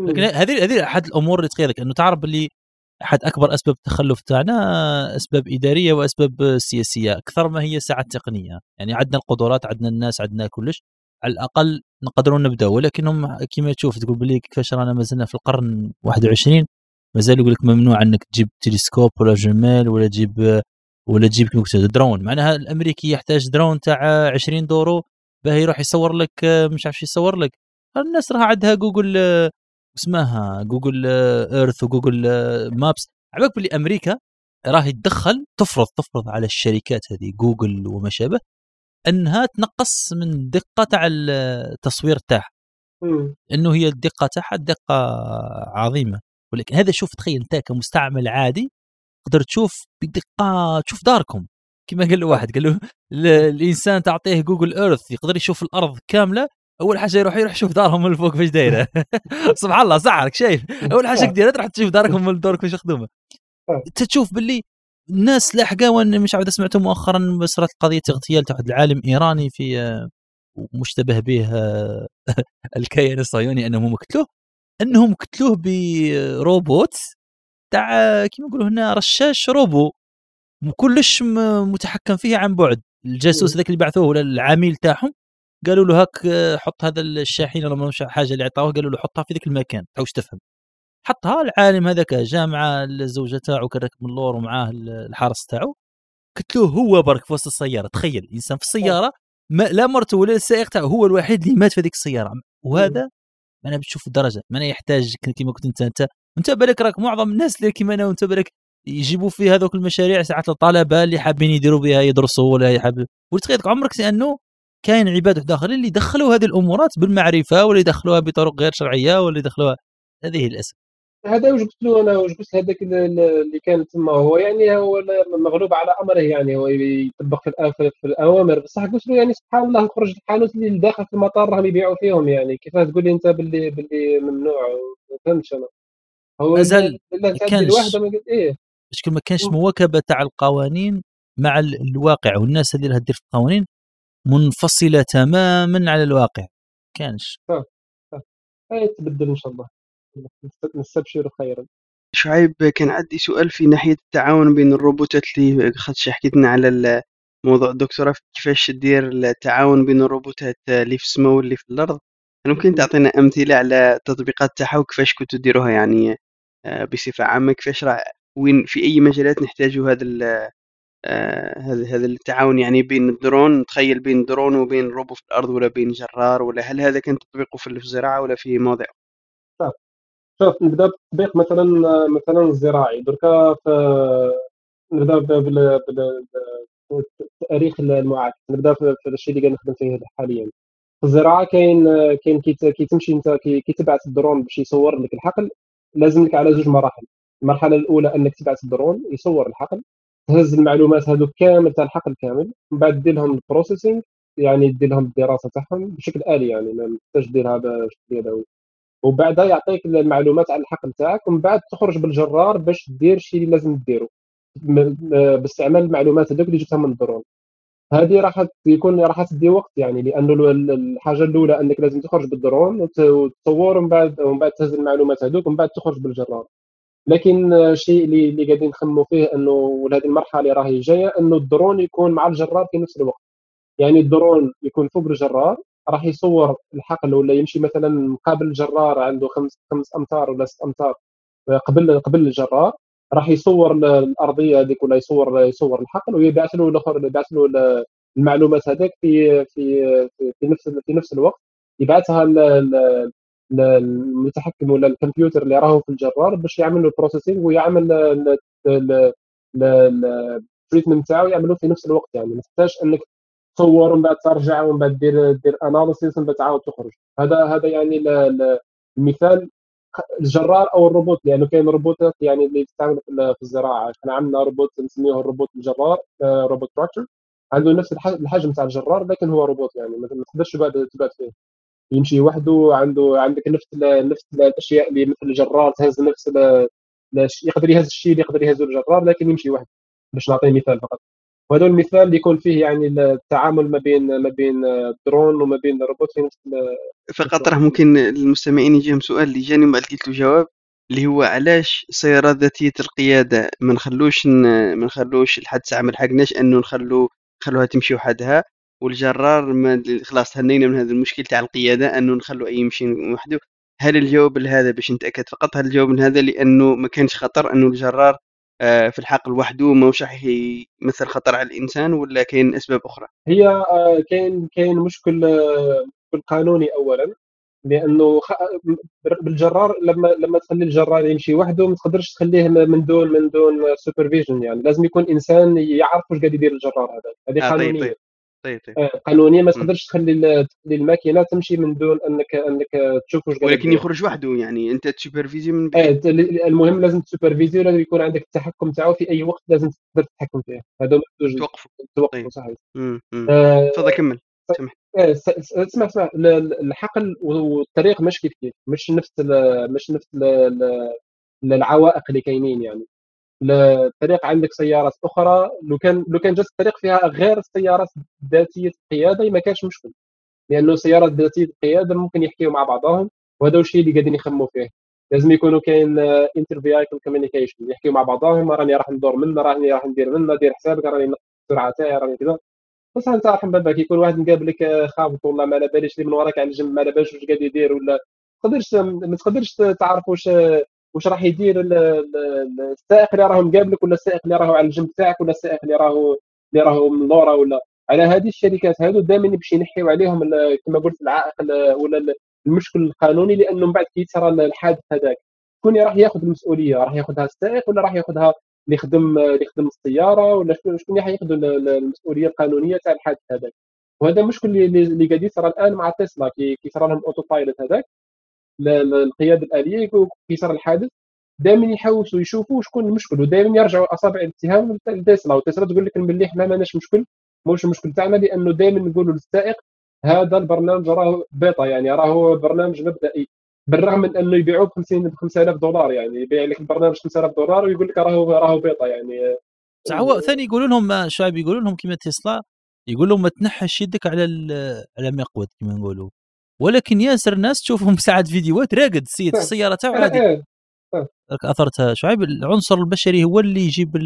لكن هذه هذه أحد الأمور اللي تخيلك أنه تعرف اللي أحد أكبر أسباب التخلف تاعنا أسباب إدارية وأسباب سياسية. أكثر ما هي ساعات تقنية. يعني عندنا القدرات عندنا الناس عندنا كلش. على الأقل نقدروا نبدأ. ولكنهم كما تشوف تقول بلي كيفاش رانا مازلنا في القرن 21 مازال يقول لك ممنوع إنك تجيب تلسكوب ولا جمال ولا تجيب ولا تجيب درون. معناها الأمريكي يحتاج درون تاع 20 دورو باه يروح يصور لك مش عارف يصور لك. الناس راها عندها جوجل اسمها Google Earth و Google Maps على بالك باللي أمريكا راهي تدخل تفرض تفرض على الشركات هذه جوجل وما شابه إنها تنقص من الدقه تاع التصوير تاعها. إنه هي الدقة تاعها دقة عظيمة. ولكن هذا شوف تخيل أنت كمستعمل عادي تقدر تشوف بدقة تشوف داركم. كما قال له واحد قال له الإنسان تعطيه جوجل ايرث يقدر يشوف الأرض كاملة أول حاجة يروح يروح يشوف دارهم من الفوق فاش دايرة. *laughs* سبحان الله سحرك شايف. أول حاجة دير تروح تشوف داركم من دورك فاش خدومة. انت تشوف باللي الناس لاحقة وأن مش عارف سمعتوا مؤخرا صارت قضية اغتيال واحد العالم إيراني في آه، مشتبه به آه، *laughs* الكيان الصهيوني أنهم قتلوه. أنهم قتلوه بروبوت تاع كيما نقولوا هنا رشاش روبو. كلش متحكم فيه عن بعد. الجاسوس ذاك اللي بعثوه ولا العميل تاعهم. قالوا له هاك حط هذا الشاحن ولا حاجة اللي عطاوه قالوا له حطها في ذاك المكان تعوش تفهم. حطها العالم هذاك جاء مع الزوجة تاعو كان راكب من اللور ومعاه الحارس تاعو قتلوه هو برك في وسط السيارة تخيل إنسان في السيارة ما لا مرته ولا السائق تاعو هو الوحيد اللي مات في هذيك السيارة. وهذا أنا بتشوف الدرجة ما أنا يحتاج كما كنت أنت أنت أنت بالك راك معظم الناس اللي كيما أنا وأنت بالك يجيبوا في هذوك المشاريع ساعات الطلبة اللي حابين يديروا بها يدرسوا ولا يحب وتخيل عمرك لأنه كاين عباد واحد اخرين اللي دخلوا هذه الأمورات بالمعرفة ولا يدخلوها بطرق غير شرعية ولا يدخلوها. هذه للاسف هذا واش قلت له أنا واش قلت هذاك اللي كان تما هو يعني هو مغلوب على أمره يعني هو يطبق في, في الأوامر. بصح قلت له يعني سبحان الله خرج الحانوت اللي داخل في المطار راهم يبيعوا فيهم يعني. كيفاه تقول لي أنت باللي باللي ممنوع؟ ما فهمتش أنا. هو مازال ما كانش إيه. شكون ما كانش مواكبة تاع القوانين مع الواقع والناس اللي راها دير في القوانين منفصلة تماما على الواقع. كانش. آه آه تبدل إن شاء الله. نستبشر خيرا. شعيب كان عندي سؤال في ناحية التعاون بين الروبوتات اللي خدش حكيت لنا على موضوع الدكتوراه كيفاش دير التعاون بين الروبوتات اللي في السماء واللي في الأرض؟ ممكن تعطينا أمثلة على التطبيقات تاعها وكيفاش كنتوا ديروها يعني آه، بصفة عامة كيفاش راه وين في أي مجالات نحتاجوا هذا هذا هذا التعاون يعني بين الدرون تخيل بين درون وبين روبو في الأرض ولا بين جرار ولا هل هذا كان تطبيقه في الزراعة ولا في مواضيع شوف نبدأ بالتطبيق مثلا مثلا الزراعي. دركا نبدأ بالتاريخ المعاكس. نبدأ في الشيء اللي نخدم فيه حاليا. في الزراعة كاين كاين كي تمشي انت كي تبعث الدرون باش يصور لك الحقل. لازم لك على زوج مراحل. المرحلة الأولى أنك تبعث الدرون يصور الحقل. تهز المعلومات هذوك كامل تاع الحقل كامل من بعد دير لهم ال processing يعني دير لهم الدراسة تاعهم بشكل آلي يعني ما تحتاج ديرها باش ديرها وبعدها يعطيك المعلومات على الحقل تاعك ومن بعد تخرج بالجرار باش دير الشيء اللي لازم ديرو باستعمال المعلومات هذوك اللي جبتها من الدرون. هذه راح يكون راح تدي وقت يعني لأنه الحاجة الأولى أنك لازم تخرج بالدرون وتصور ومن بعد ومن بعد تهز المعلومات هذوك ومن بعد تخرج بالجرار. لكن الشيء اللي اللي قاعدين نخموا فيه إنه هذه المرحلة اللي راهي جاية إنه الدرون يكون مع الجرار في نفس الوقت. يعني الدرون يكون فوق الجرار راح يصور الحقل ولا يمشي مثلا قابل الجرار عنده خمس خمس أمتار ولا ست أمتار قبل قبل الجرار راح يصور الأرضية هذيك ولا يصور يصور الحقل ويبعث له الأخر يبعث له المعلومات هذيك في في في نفس في نفس الوقت. يبعثها المتحكم ولا الكمبيوتر اللي راهو في الجرار باش يعمل له ال processing ويعمل ال treatment تاعو يعملوه في نفس الوقت يعني. ما تحتاج انك تصور ومن بعد ترجع ومن بعد دير دير analysis ومن بعد تعاود تخرج. هذا هذا يعني المثال الجرار أو الروبوت. لأنه كاين روبوتات يعني اللي تستعمل في الزراعة. إحنا عندنا روبوت نسميه الروبوت الجرار robot tracteur عنده نفس الحجم تاع الجرار لكن هو روبوت يعني. ما تقدرش تبعد فيه. يمشي وحده عنده عندك نفس نفس الأشياء اللي مثل الجرار تهز نفس يقدر يهز الشيء اللي يقدر يهزه الجرار لكن يمشي وحده. باش نعطي مثال فقط. وهذا المثال اللي يكون فيه يعني التعامل ما بين ما بين الدرون وما بين الروبوت في نفس فقط راه ممكن المستمعين يجيهم سؤال اللي جاني وبعد قلت له جواب اللي هو علاش سيارات ذاتية القيادة ما نخلوش ما نخلوش الحادثه ما لحقناش أنه نخلو نخلوها تمشي وحدها؟ والجرار ما خلاص تهنينا من هذا المشكل تاع القيادة أنه نخلو أي يمشي وحده. هل الجواب لهذا باش نتأكد فقط؟ هل الجواب لهذا لأنه ما كانش خطر أنه الجرار آه، في الحقل وحده ماهوش راح يمثل خطر على الإنسان ولا كاين أسباب أخرى؟ هي آه، كاين كاين مشكل آه، قانوني اولا لأنه بالجرار لما لما تخلي الجرار يمشي وحده ما تقدرش تخليه من دون من دون supervision يعني. لازم يكون إنسان يعرف واش قاعد يدير الجرار هذا. هذه آه طيب، قانونية. طيب طيب. طيب. قانونيا ما تقدرش تخلي تخلي الماكينة تمشي من دون انك أنك تشوف واش ولكن يخرج وحده يعني أنت ت superviser من بعيد. المهم لازم ت superviser لازم يكون عندك التحكم تاعو في أي وقت لازم تقدر تتحكم فيه. هذا توقف توقف طيب. صحيح. تفضل كمل. سمح اسمع اسمع. الحقل والطريق مش كيف كيف. مش نفس مش نفس العوائق اللي كاينين يعني. الطريق عندك سيارات أخرى. لو كان لو كان جات الطريق فيها غير السيارات ذاتيه القيادة ما كانش مشكل. لأنه السيارات ذاتيه القيادة ممكن يحكيوا مع بعضهم وهذا الشيء اللي قاعدين يخموا فيه. لازم يكونوا كاين inter-vehicle communication يحكيوا مع بعضهم راني راح ندور منا راني راح ندير منا دير حسابك راني نقص السرعه تاعي راني كذا. بس أنت راح بابك يكون واحد مقابلك خابط والله ما على باليش اللي من وراك على الجنب ما على بالش واش قاعد يدير ولا تقدرش ما تقدرش تعرف واش واش راح يدير السائق اللي راه مقابلك ولا السائق اللي راهو على الجنب تاعك ولا السائق اللي راهو اللي راهو من لورا ولا؟ على هذه الشركات هذو دائما باش ينحيو عليهم كما قلت العائق ولا المشكل القانوني لأنه من بعد كي يصرى الحادث هذاك شكون راح ياخذ المسؤولية؟ راح ياخذها السائق ولا راح ياخذها اللي يخدم اللي يخدم السيارة ولا شكون راح ياخذ المسؤولية القانونية تاع الحادث هذاك؟ وهذا مشكل اللي قاعد يصرى الآن مع تسلا كي صرا لهم autopilot هذاك. القيادة الآلية كي صار الحادث. دائما يحوسوا يشوفوا شكون المشكل ودائما يرجعوا أصابع الاتهام لتسلا وتسلا تقول لك باللي إحنا ماناش مشكل مش المشكل تاعنا لأنه دائما نقولوا للسائق هذا البرنامج راه بيتا يعني راهو برنامج مبدئي. بالرغم من أنه يبيعوه ب 50 ب 5000 دولار يعني يبيع لك البرنامج 5000 دولار ويقول لك راهو راهو بيتا يعني. هو ثاني يقولوا لهم شعب يقولوا لهم كما تسلا يقول لهم ما تنحش يدك على على مقود كما نقولوا. ولكن ياسر ناس تشوفهم *laughs* ساعات فيديوهات راقد السيد في السيارة تاعو عادي إيه، إيه. أثرتها شعيب. العنصر البشري هو اللي يجيب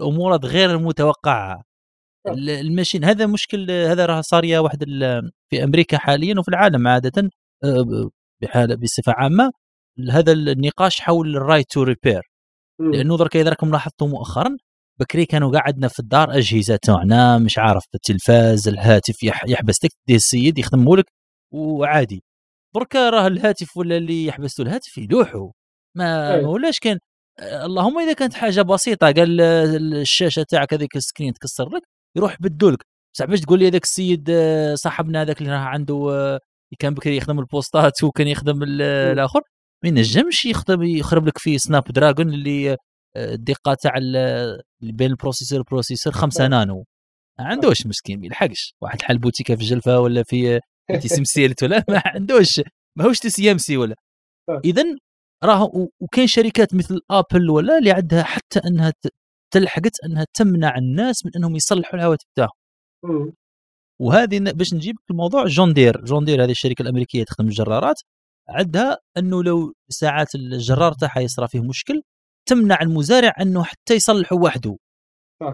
الامورات غير المتوقعة. ال- الماشين هذا مشكل هذا راه صار يا واحد في أمريكا حاليا وفي العالم عادة آه، ب- بحال بصفة عامة. هذا النقاش حول ال right to repair. لأنه درك إذا راكم لاحظتوا مؤخرا بكري كانوا قاعد عندنا في الدار أجهزة تاعنا مش عارف التلفاز الهاتف يح- يحبس دي السيد يخدموا لك وعادي دركا راه الهاتف ولا اللي يحبسوا الهاتف يلوحوا ما أي. ما ولاش كان آه، اللهم إذا كانت حاجة بسيطة قال الشاشة تاعك هذيك السكرين تكسر لك يروح بدوا لك بصح باش تقول لي هذاك السيد آه، صاحبنا هذاك اللي راه عنده آه، كان بكري يخدم البوستات *laughs* وكان يخدم. الآخر ما ينجمش يخدم يخرب لك في سناب دراجون اللي الدقة تاع بين البروسيسور والبروسيسور 5 آه. نانو ما عندوش مسكين ما يلحقش واحد الحال بوتيكة في الجلفة ولا في تي سمسيلت ولا *laughs* ما عندوش ماهوش تي سي إم سي ولا آه. اذا راه وكاين شركات مثل آبل ولا اللي عندها حتى أنها تلحقت أنها تمنع الناس من أنهم يصلحوا الهواتف تاعهم. وهذه باش نجيب الموضوع جون دير جون دير هذه الشركة الأمريكية تخدم الجرارات عندها أنه لو ساعات الجرار تاعها يصرى فيه مشكل تمنع المزارع أنه حتى يصلحه وحده.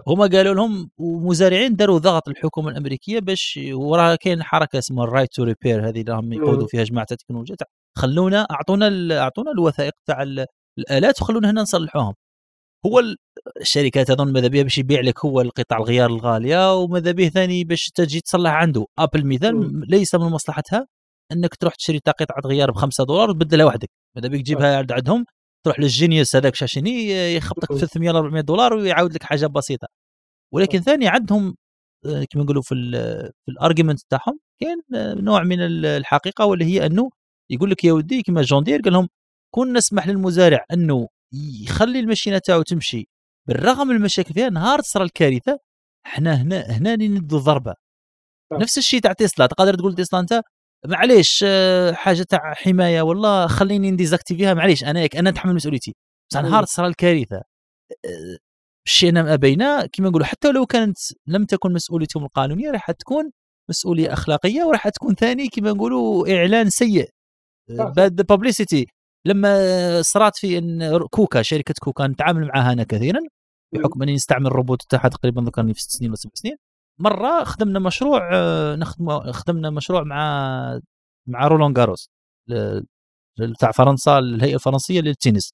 هما قالوا لهم ومزارعين داروا ضغط الحكومة الأمريكية باش وراه كاين حركة اسمها ال right to repair هذه اللي راهم يقودوا. فيها جماعة التكنولوجيا خلونا أعطونا أعطونا الوثائق تاع ال- الآلات وخلونا هنا نصلحوهم. هو ال- الشركات اظن ماذا بها باش يبيع لك هو القطع الغيار الغالية وماذا به ثاني باش تجي تصلح عنده. Apple مثال. ليس من مصلحتها إنك تروح تشتري تا قطعة غيار ب 5 دولار وتبدلها وحدك. ماذا بك تجيبها عند عندهم؟ تروح لل Genius هذاك شاشيني يخبطك مم. 300 ولا 400 دولار ويعاود لك حاجة بسيطة ولكن ثاني عندهم آه، كما نقولوا في في ال argument تاعهم كاين آه، نوع من ال- الحقيقة واللي هي أنه يقول لك يا ودي كما جون دير قال لهم كون نسمح للمزارع أنه يخلي الماشينة تاعو تمشي بالرغم من المشاكل فيها نهار تصرى الكارثة إحنا هنا هنا اللي ندوا ضربه. نفس الشيء تاع تسلا تقدر تقول تسلا أنت معليش آه، حاجة تاع حماية والله خليني نديزاكتيفيها معليش أنا ياك أنا نتحمل مسؤوليتي. بس مم. نهار تصرى الكارثة. آه، شئنا أم أبينا كما نقولوا حتى لو كانت لم تكن مسؤوليتهم القانونية راح تكون مسؤولية أخلاقية وراح تكون ثاني كما نقولوا إعلان سيء. باد بابليستي لما صرات في إن كوكا شركة كوكا نتعامل معها أنا كثيرا بحكم أني نستعمل الروبوت تاعها تقريبا درك راني في ست سنين ولا سبع سنين. مرة خدمنا مشروع آه، نخدم خدمنا مشروع مع مع رولان جاروس ل- تاع فرنسا الهيئة الفرنسية للتنس.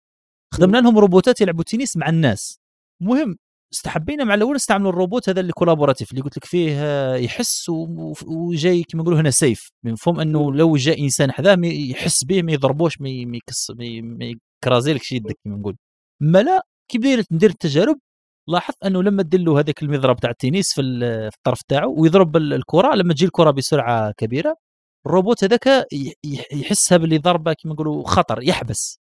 خدمنا لهم روبوتات يلعبوا تنس مع الناس. المهم استحبينا مع الأول نستعملوا الروبوت هذا اللي collaboratif اللي قلت لك فيه آه، يحس وجاي كما نقولوا هنا safe. من فهم أنه لو جاء إنسان حذاه يحس به ما يضربوش ما يكس ما ي- ما يكرازيلكش يدك كما نقول. ما لا كي بديت ندير التجارب لاحظت أنه لما دير له هذاك المضرب تاع التنس في ال- في الطرف تاعو ويضرب ال- الكرة لما تجي الكرة بسرعة كبيرة الروبوت هذاك يحسها باللي ضربة كما نقولوا خطر يحبس.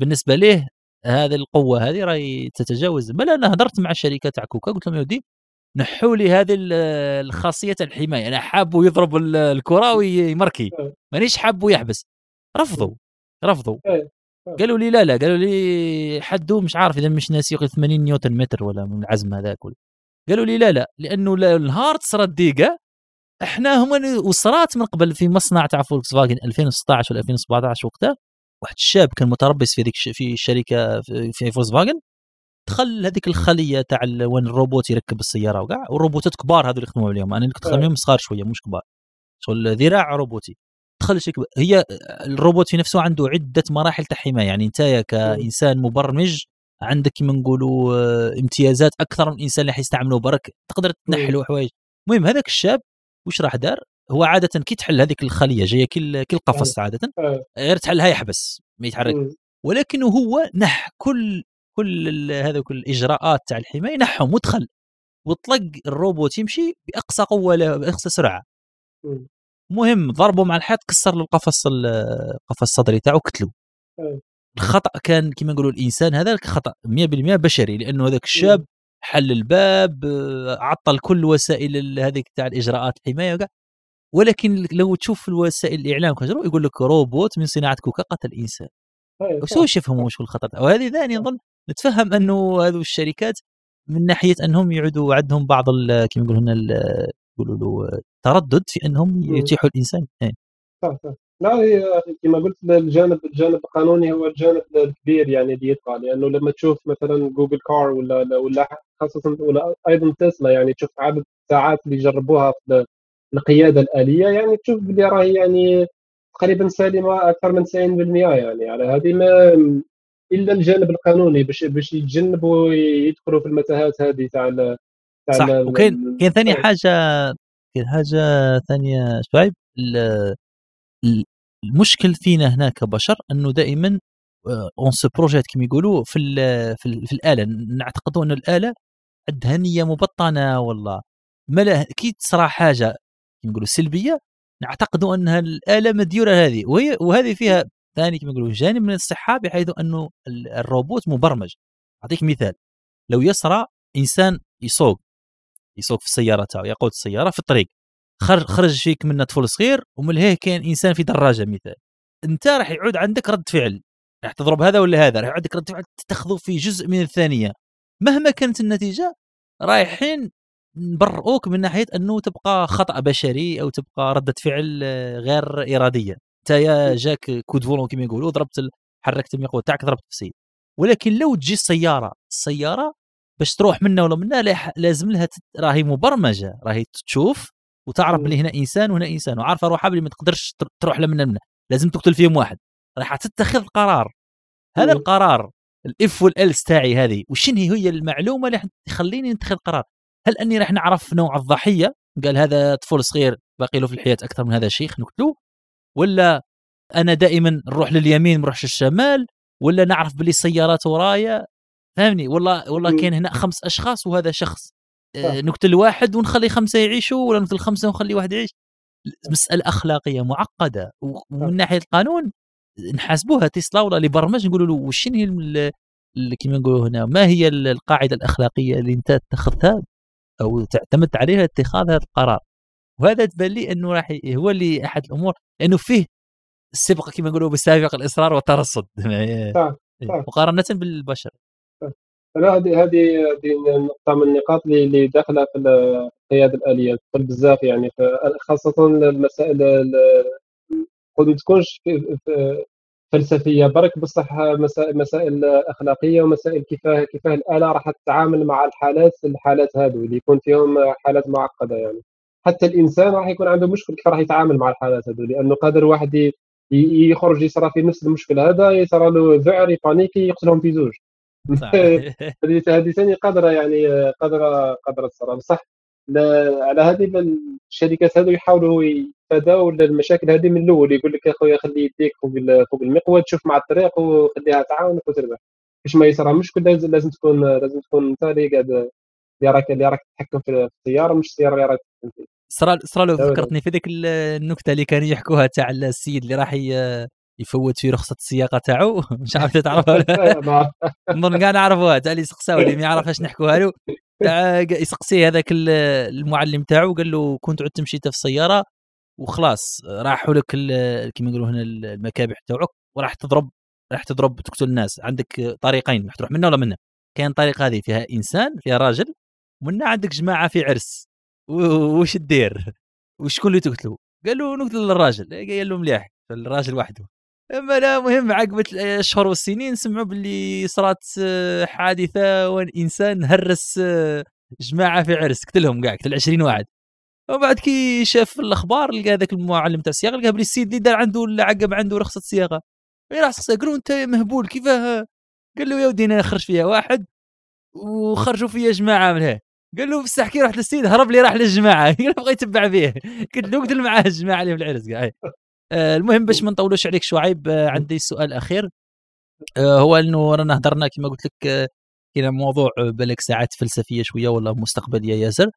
بالنسبة ليه هذه القوة هذه راهي تتجاوز بل أنا هضرت مع الشركة تاع كوكا قلت لهم يا ودي نحوا لي هذه ال- الخاصية الحماية أنا حابه يضرب ال- الكرة ويمركي. مانيش حابه يحبس رفضوا رفضوا. قالوا لي لا لا قالوا لي حده مش عارف إذا مش ناسي يقول 80 نيوتن متر ولا من العزم هذاك قالوا لي لا لا لأنه لا- النهار تصرى الدقيقه إحنا هم وصرات من قبل في مصنع تاع فولكس فاجن 2016 ولا 2017 وقتها. واحد الشاب كان متربص في ذيك في الشركة في- فولكس فاجن دخل هذيك الخلية تاع وين الروبوت يركب السيارة وكاع والروبوتات كبار هذو اللي يخدموا عليهم. أنا اللي كنت خدام عليهم صغار شوية مش كبار. شغل ذراع روبوتي. كبير. هي الروبوت في نفسه عنده عدة مراحل تاع حمايه يعني انت كإنسان مبرمج عندك كما نقولوا آه، امتيازات أكثر من الإنسان اللي حيستعمله برك تقدر تنحي له حوايج المهم هذاك الشاب وش راح دار هو عادة كي تحل هذيك الخلية جاية كل كل قفص عادة أه. غير تحلها يحبس ما يتحرك مم. ولكنه هو نح كل كل هذوك الإجراءات تاع الحماية نحهم ودخل وطلق الروبوت يمشي بأقصى قوة له باقصى سرعه. المهم ضربه مع الحيط كسر له القفص ال- القفص الصدري تاعو قتلو أي. الخطأ كان كما نقولوا الإنسان هذا خطأ 100% بشري لأنه هذاك الشاب حل الباب عطل كل وسائل هذيك تاع الإجراءات الحماية وكاع ولكن لو تشوف في الوسائل الإعلام كجرو يقول لك روبوت من صناعة كوكا قتل إنسان. هو شوف يفهموا هو الخطر وهذه ثاني نظن نتفهم أنه هذو الشركات من ناحية أنهم يعودوا عندهم بعض كما يقولوا هنا يقولوا له تردد في أنهم. يتيحوا الإنسان إيه. صح صح لا هي كما قلت الجانب الجانب القانوني هو الجانب الكبير يعني اللي يبقى لأنه لما تشوف مثلا جوجل كار ولا ولا خاصة ولا أيضا تسلا يعني تشوف عدد الساعات اللي جربوها في القيادة الآلية يعني تشوف بلي راهي يعني تقريبا سالمة أكثر من 90% يعني على هذه ما إلا الجانب القانوني باش باش يتجنبوا يدخلوا في المتاهات هذه تاع صح وكاين كاين ثاني حاجة كاين حاجة ثانية شعيب المشكل فينا هنا كبشر أنه دائما on se projette كما يقولوا في ال في, في الآلة نعتقدوا أن الآلة عندها نية مبطنة والله. ما كي تصرى حاجة كما يقولوا سلبية نعتقدوا أنها الآلة مديورة هذه وهي وهذه فيها ثاني كما يقولوا جانب من الصحة بحيث أنه الروبوت مبرمج. أعطيك مثال. لو يسرى إنسان يسوق يسوق في السياره تاعو يقود السيارة في الطريق. خرج خرج فيك منه طفل صغير ومن كاين إنسان في دراجة مثال. أنت راح يعود عندك رد فعل. راح تضرب هذا ولا هذا؟ راح عندك رد فعل. تاخذه في جزء من الثانية. مهما كانت النتيجة رايحين نبرئوك من ناحية أنه تبقى خطأ بشري أو تبقى ردة فعل غير إرادية. أنت يا جاك coup de volant كما يقولوا ضربت حركت المقود تاعك ضربت في سيد ولكن لو تجي السيارة السيارة باش تروح منا ولا منا لازم لها راهي مبرمجة راهي تشوف وتعرف بلي هنا إنسان وهنا إنسان وعارفة روحها بلي ما تقدرش تروح لمنا منا لازم تقتل فيهم واحد. راح تتخذ قرار. هذا القرار ال if وال else تاعي هذه وشن هي المعلومة اللي تخليني نتخذ قرار؟ هل أني راح نعرف نوع الضحية؟ قال هذا طفل صغير باقي له في الحياة أكثر من هذا شيخ نقتلوه ولا أنا دائما نروح لليمين ما نروحش الشمال ولا نعرف بلي السيارات ورايا؟ فهمني؟ والله والله كاين هنا خمس أشخاص وهذا شخص. آه، نقتل واحد ونخلي خمسة يعيشوا ولا نقتل خمسة ونخلي واحد يعيش. مسألة أخلاقية معقدة. ومن ناحية القانون نحاسبوها تسلا ولا اللي برمج نقولوا له وش هي كما نقولوا هنا ما هي القاعدة الأخلاقية اللي أنت اتخذتها أو تعتمدت عليها اتخاذ هذا القرار؟ وهذا تبان لي إنه راح هو اللي أحد الأمور لأنه فيه السبق كما نقولوا بسابق الإصرار والترصد. *laughs* مقارنة بالبشر. لا هذه هذه هذه نقطة من النقاط اللي داخلة في القيادة الآلية تدخل بزاف يعني خاصة المسائل قد تكونش فلسفية برك بصح مسائل مسائل أخلاقية ومسائل كيفاه كيفاه الآلة راح تتعامل مع الحالات الحالات هذو اللي يكون فيهم حالات معقدة يعني. حتى الإنسان راح يكون عنده مشكل كيف راح يتعامل مع الحالات هذو لأنه قادر واحد يخرج يصرى في نفس المشكل هذا يصرى له ذعر يبانيكي يقتلهم في زوج. *laughs* هذه هذه ثاني قادره يعني قادره قادره تصرى بصح على هذه الشركات هذو يحاولوا يتفادوا المشاكل هذه من الأول. يقول لك اخويا خلي يديك فوق فوق المقود شوف مع الطريق وخليها تعاونك وتربح. باش ما يصرى مشكل لازم لازم تكون لازم تكون أنت اللي قاعد اللي راك اللي راك تتحكم في السيارة مش السيارة اللي راك تتحكم فيها. صرا صرا لو فكرتني في ذيك النكتة اللي كانوا يحكوها تاع السيد اللي راح يفوت في رخصة السياقة تاعو. *laughs* مش عارف تعرفها ولا نظن كاع نعرفوها تاع اللي سقساو اللي ما يعرفش نحكوها له. تاع يسقسيه هذاك المعلم تاعو. قال له كنت عدت مشيت في السيارة وخلاص راحوا لك كما يقولوا هنا المكابح تاعك وراح تضرب راح تضرب تقتل الناس. عندك طريقين راح تروح منه ولا منه؟ كاين طريقه هذه فيها إنسان فيها راجل ومنها عندك جماعة في عرس. وش دير وشكون اللي تقتلوا قال له نقتل الراجل. قال له مليح الراجل وحده. أما لا مهم عقبة الأشهر والسنين سمعوا باللي صارت آه، حادثة وان انسان هرس آه، جماعة في عرس قتلهم كاع قتل 20 واحد. وبعد كي شاف الأخبار لقى ذاك المعلم تاع السياقه لقى بلي السيد اللي دار عنده عقب عنده رخصة سياقه راح سقسى قالوا أنت مهبول كيفاه؟ قال له يا ودي أنا خرج فيها واحد وخرجوا فيها جماعة من هي قال له بصح كي رحت للسيد هرب لي راح للجماعة. قال له بغى يتبع فيه. قلت له قتل معاه الجماعة اللي في العرس قاعد. المهم باش ما نطولوش عليك شعيب آه، عندي سؤال أخير. آه، هو إنه رانا هضرنا كما قلت لك كاين موضوع بالك ساعات فلسفية شوية ولا مستقبلية ياسر.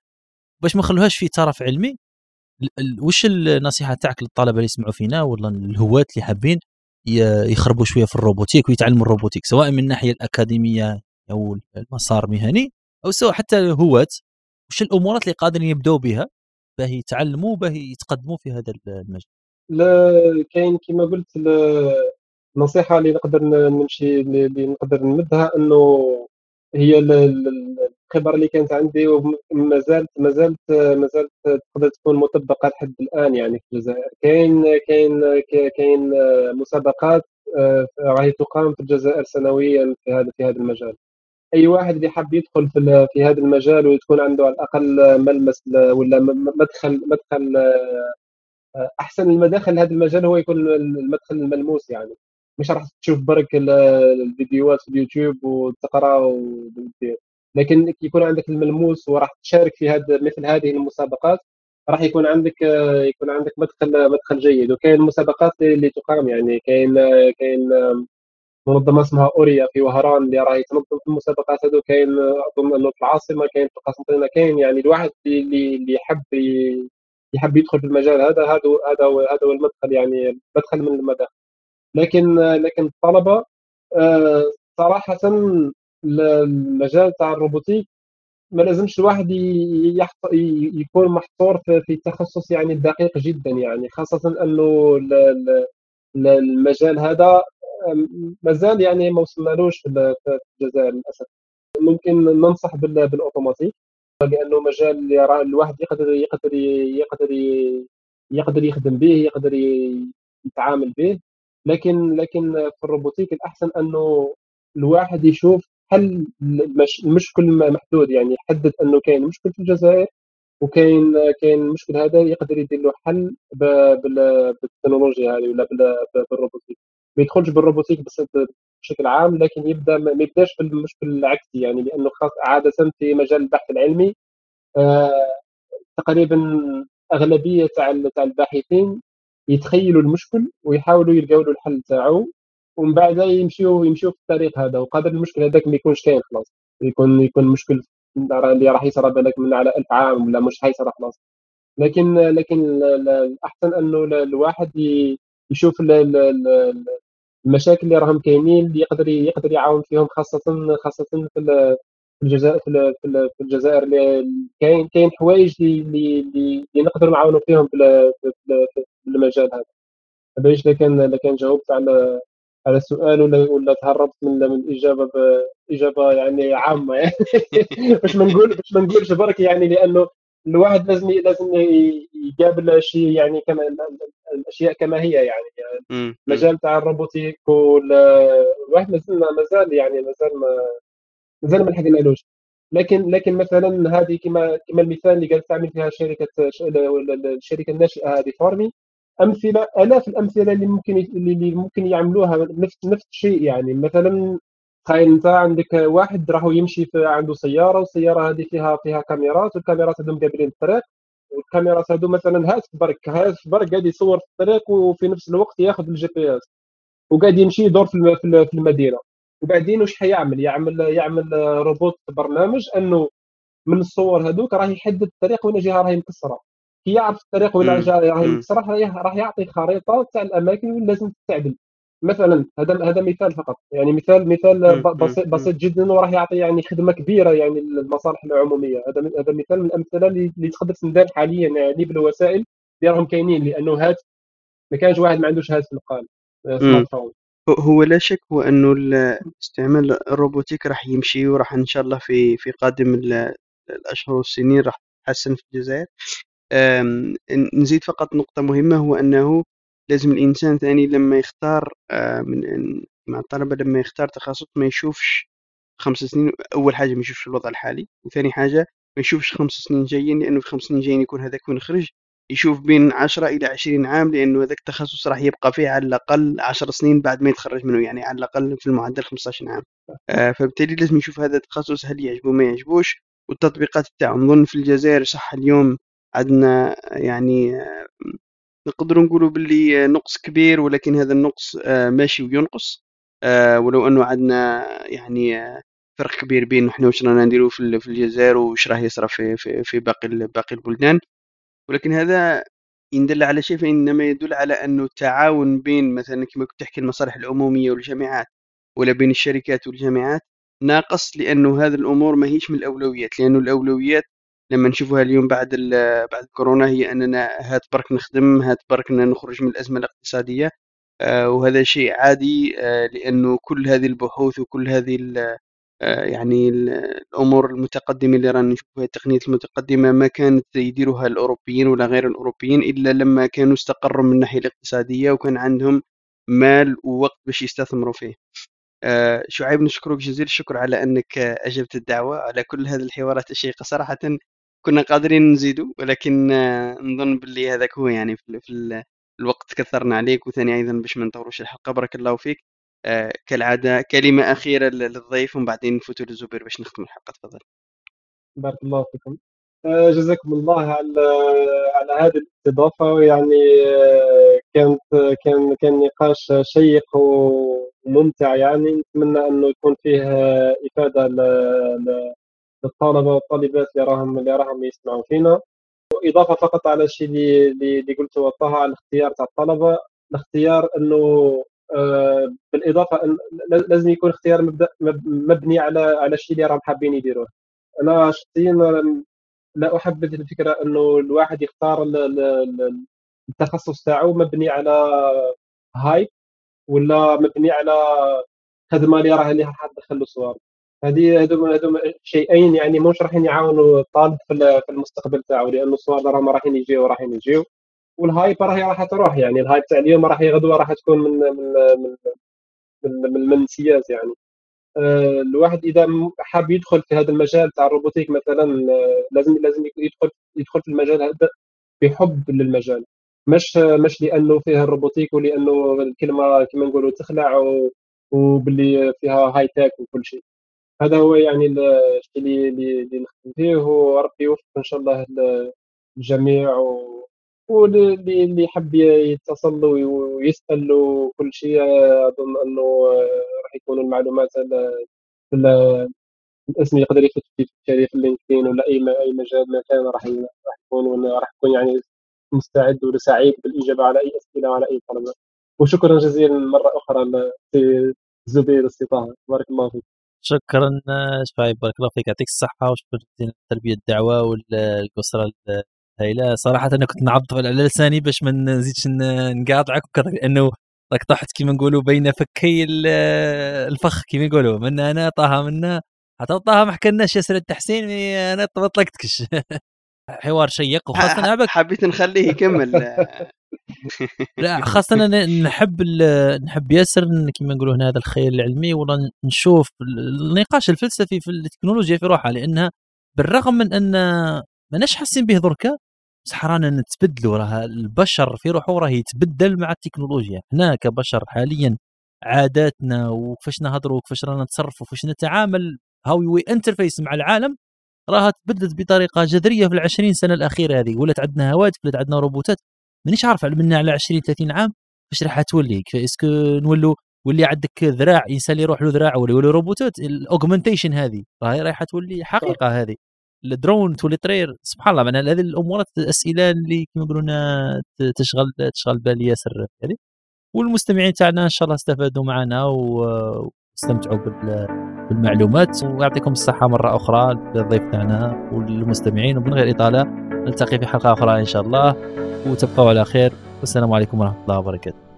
باش ما نخلوهاش في طرف علمي وش النصيحة تاعك للطلبة اللي يسمعوا فينا ولا الهواة اللي حابين يخربوا شوية في الروبوتيك ويتعلموا الروبوتيك سواء من الناحية الأكاديمية أو المسار مهني أو سواء حتى الهواة وش الأمورات اللي قادرين يبدأوا بها باه يتعلموا باه يتقدموا في هذا المجال؟ كاين كما قلت النصيحة اللي نقدر نمشي اللي نقدر نمدها إنه هي الخبره اللي كانت عندي وما زالت ما زالت ما زالت تقدر تكون مطبقة لحد الآن يعني في الجزائر. كاين كاين كاين مسابقات آه، راهي تقام في الجزائر سنويا في هذا في هذا المجال. أي واحد اللي حاب يدخل في في هذا المجال ويكون عنده على الأقل ملمس ولا مدخل مدخل آه، أحسن المداخل لهذا المجال هو يكون المدخل الملموس يعني. مش راح تشوف برك الفيديوهات في اليوتيوب وتقرأ ودير لكن يكون عندك الملموس وراح تشارك في هذا مثل هذه المسابقات راح يكون عندك يكون عندك مدخل مدخل جيد. وكاين مسابقات اللي تقام يعني كاين كاين منظمة اسمها أوريا في وهران اللي راهي تنظم في المسابقات هذو. كاين أظن انه في العاصمة كاين في قسنطينه كاين يعني الواحد اللي اللي يحب يحب يدخل في المجال هذا هذا هذا هو هذا هو المدخل يعني مدخل من المداخل لكن لكن الطلبة آه، صراحة المجال تاع الروبوتيك ما لازمش الواحد يكون محصور في تخصص يعني دقيق جدا يعني خاصة أنه المجال هذا مازال يعني ما وصلنالوش في الجزائر للأسف. ممكن ننصح بالأوتوماتيك. لأنه مجال الواحد يقدر يقدر يقدر يقدر يخدم به يقدر يتعامل به. لكن لكن في ال robotique الأحسن أنه الواحد يشوف حل المشكل محدود يعني يحدد أنه كاين مشكل في الجزائر وكاين كاين المشكل هذا يقدر يدير له حل بالتكنولوجيا هذه ولا بال robotique. ما يدخلش بال robotique بشكل عام لكن يبدأ ما يبداش بالمشكل العكسي يعني لأنه خاص عادة في مجال البحث العلمي آه تقريبا أغلبية تاع تاع الباحثين يتخيلوا المشكل ويحاولوا يلقاو له الحل تاعو ومن بعد يمشيو يمشيو في الطريق هذا. وقادر المشكل هذاك ما يكونش كاين خلاص. يكون يكون مشكل اللي راح يصرى بالك من على ألف عام ولا مش حيصرى خلاص. لكن لكن الأحسن أنه الواحد يشوف المشاكل اللي راهم كاينين اللي يقدر يقدر يعاون فيهم خاصة خاصة في الجزائر في الجزائر كاين كاين حوايج اللي اللي نقدروا نعاونوا فيهم في المجال هذا. باش كان كان جاوبت على على السؤال ولا ولا تهربت من من الإجابة باجابه يعني عامة يعني. *laughs* باش ما نقول باش ما نقولش برك يعني لأنه الواحد لازم لازم يقابل الشيء يعني كما الأشياء كما هي يعني المجال تاع الروبوتيك والواحد مازال مازال يعني مازال ما مازال ما لحقنالوش لكن لكن مثلا هذه كما كما المثال اللي قالت تعمل فيها شركه الشركة الناشئة هذه فارمي امثله آلاف الأمثلة اللي ممكن اللي ممكن يعملوها نفس نفس الشيء يعني. مثلا تخيل انت عندك واحد راهو يمشي في عنده سيارة والسيارة هذه فيها فيها كاميرات والكاميرات هذو مقابلين الطريق. والكاميرات هذو مثلا هاتف برك هاتف برك قاعد يصور في الطريق وفي نفس الوقت ياخذ ال GPS. وقاعد يمشي يدور في المدينة. وبعدين واش حيعمل؟ يعمل يعمل روبوت برنامج إنه من الصور هذوك راه يحدد الطريق وين جهة راهي مكسرة. كي يعرف الطريق وين راهي مكسرة راح يعطي خريطة تاع الأماكن وين لازم تستعدل مثلا هذا هذا مثال فقط. يعني مثال مثال بسيط, بسيط جدا وراح يعطي يعني خدمة كبيرة يعني للمصالح العمومية. هذا هذا مثال من الامثله اللي تقدر تندار حاليا يعني بالوسائل اللي راهم كاينين لأنه هاتف ما كانش واحد ما عندوش هاتف سمارت فون هو لا شك هو أنه استعمال الروبوتيك راح يمشي وراح إن شاء الله في في قادم الأشهر والسنين راح يتحسن في الجزائر. نزيد فقط نقطة مهمة هو أنه لازم الإنسان ثاني لما يختار آه، من مع الطلبة لما يختار تخصص ما يشوفش خمس سنين أول حاجة ما يشوفش الوضع الحالي وثاني حاجة ما يشوفش خمس سنين جايين لأنه في خمس سنين جايين يكون هذاك وين خرج يشوف بين عشرة إلى عشرين عام لأنه هذاك التخصص راح يبقى فيه على الأقل عشر سنين بعد ما يتخرج منه يعني على الأقل في المعدل 15 عام. آه، فبالتالي لازم يشوف هذا التخصص هل يعجبه ما يعجبوش والتطبيقات تاعو نظن في الجزائر صح اليوم عندنا يعني آه، نقدروا نقولوا باللي نقص كبير ولكن هذا النقص آه، ماشي وينقص. آه، ولو أنه عندنا يعني فرق كبير بين إحنا واش رانا نديرو في الجزائر واش راه يصرى في في في باقي باقي البلدان. ولكن هذا إن دل على شيء فإنما يدل على أنه التعاون بين مثلا كما كنت تحكي المصالح العمومية والجامعات ولا بين الشركات والجامعات ناقص لأنه هذه الأمور ما هيش من الأولويات. لأنه الأولويات لما نشوفها اليوم بعد بعد كورونا هي أننا هات برك نخدم هات برك نخرج من الأزمة الاقتصادية. آه، وهذا شيء عادي آه، لأنه كل هذه البحوث وكل هذه يعني الأمور المتقدمة اللي رانا نشوفها التقنيات المتقدمة ما كانت يديروها الأوروبيين ولا غير الأوروبيين إلا لما كانوا استقروا من الناحية الاقتصادية وكان عندهم مال ووقت باش يستثمروا فيه. آه، شعيب نشكرك جزيل الشكر على أنك أجبت الدعوة على كل هذه الحوارات الشيقة صراحة. كنا قادرين نزيدوا ولكن آه، نظن باللي هذاك هو يعني في, الوقت كثرنا عليك وثاني أيضا باش ما نطولوش الحلقة بارك الله فيك. آه، كالعادة كلمة أخيرة للضيف ومن بعدين نفوتوا للزبير باش نختم الحلقة تفضل. بارك الله فيكم. جزاكم الله على على هذه الاستضافة. يعني كانت كان كان نقاش شيق وممتع يعني. نتمنى أنه يكون فيه إفادة للطلبة والطالبات اللي راهم اللي راهم يسمعوا فينا. وإضافة فقط على الشيء اللي اللي قلته طه على الاختيار تاع الطلبة. الاختيار إنه آه، بالإضافة لازم يكون اختيار مبدا مبني على على الشيء اللي راهم حابين يديروه. أنا شخصيا لا أحبذ الفكرة إنه الواحد يختار التخصص تاعو مبني على هايب ولا مبني على خدمه اللي راه اللي راح تدخل له هذه هذو هذو شيئين يعني مش راح يعاونوا الطالب في المستقبل تاعو لأنه الصور راهم رايحين يجيو رايحين يجيو وال hype راهي راح تروح يعني ال hype تاع اليوم راح غدوه راح تكون من من من من, من المنسيات يعني. آه، الواحد إذا حاب يدخل في هذا المجال تاع ال robotique مثلا آه، لازم لازم يدخل يدخل في المجال هذا بحب للمجال. مش مش لأنه فيها ال robotique ولأنه الكلمة كما نقولوا تخلع وباللي فيها high-tech وكل شيء. هذا هو يعني الشيء اللي اللي نخدم فيه وربي يوفق إن شاء الله الجميع و... واللي اللي يحب يتصل ويسأل وكل شيء أظن أنه راح يكون المعلومات الأسم يقدر يفوت في في اللينكدين ولا أي أي مجال ما كان راح راح يكون راح يكون يعني مستعد وسعيد بالإجابة على أي أسئلة وعلى أي طلبات وشكرا جزيلا مرة أخرى لزبير زبير بارك الله فيك. شكرا شفايف بارك الله فيك يعطيك الصحة وشكرا جزيلا لتلبيه الدعوة والاسره الهائله صراحة أنا كنت نعضف على لساني باش ما نزيدش نقاطعك لأنه راك طحت كما نقولوا بين فكي الفخ كما يقولوا. من أنا طه منا حتى طه ما حكيناش ياسر التحسين أنا طلقتكش *laughs* حوار شيق وخاصة *laughs* عبك. حبيت نخليه يكمل. *laughs* لا *laughs* خاصة أنا نحب نحب ياسر كما نقولوا هنا هذا الخيال العلمي ولا نشوف النقاش الفلسفي في التكنولوجيا في روحها لأنها بالرغم من أن ماناش حاسين به دركا بصح رانا نتبدلوا راه البشر في روحه راه يتبدل مع التكنولوجيا. هنا كبشر حاليا عاداتنا وكيفاش نهضروا وكيفاش رانا نتصرفوا وكيفاش نتعامل how we interface مع العالم راها تبدلت بطريقة جذرية في العشرين سنة الأخيرة هذه. ولات عندنا هواتف ولات عندنا روبوتات. مانيش عارف منا على 20 30 عام فاش راح تولي؟ est-ce que نولوا واللي عندك ذراع إنسان اللي يروح له ذراع ولا يولي روبوتات ال augmentation هذه. راهي رايحة تولي حقيقة هذه. الدرون تولي طرير سبحان الله من هذه الامورات الأسئلة اللي كما يقولون تشغل تشغل بال ياسر هذه. والمستمعين تاعنا إن شاء الله استفادوا معنا واستمتعوا بالمعلومات ويعطيكم الصحة مرة أخرى للضيف تاعنا والمستمعين ومن غير إطالة نلتقي في حلقة أخرى إن شاء الله. وتبقوا على خير. والسلام عليكم ورحمة الله وبركاته.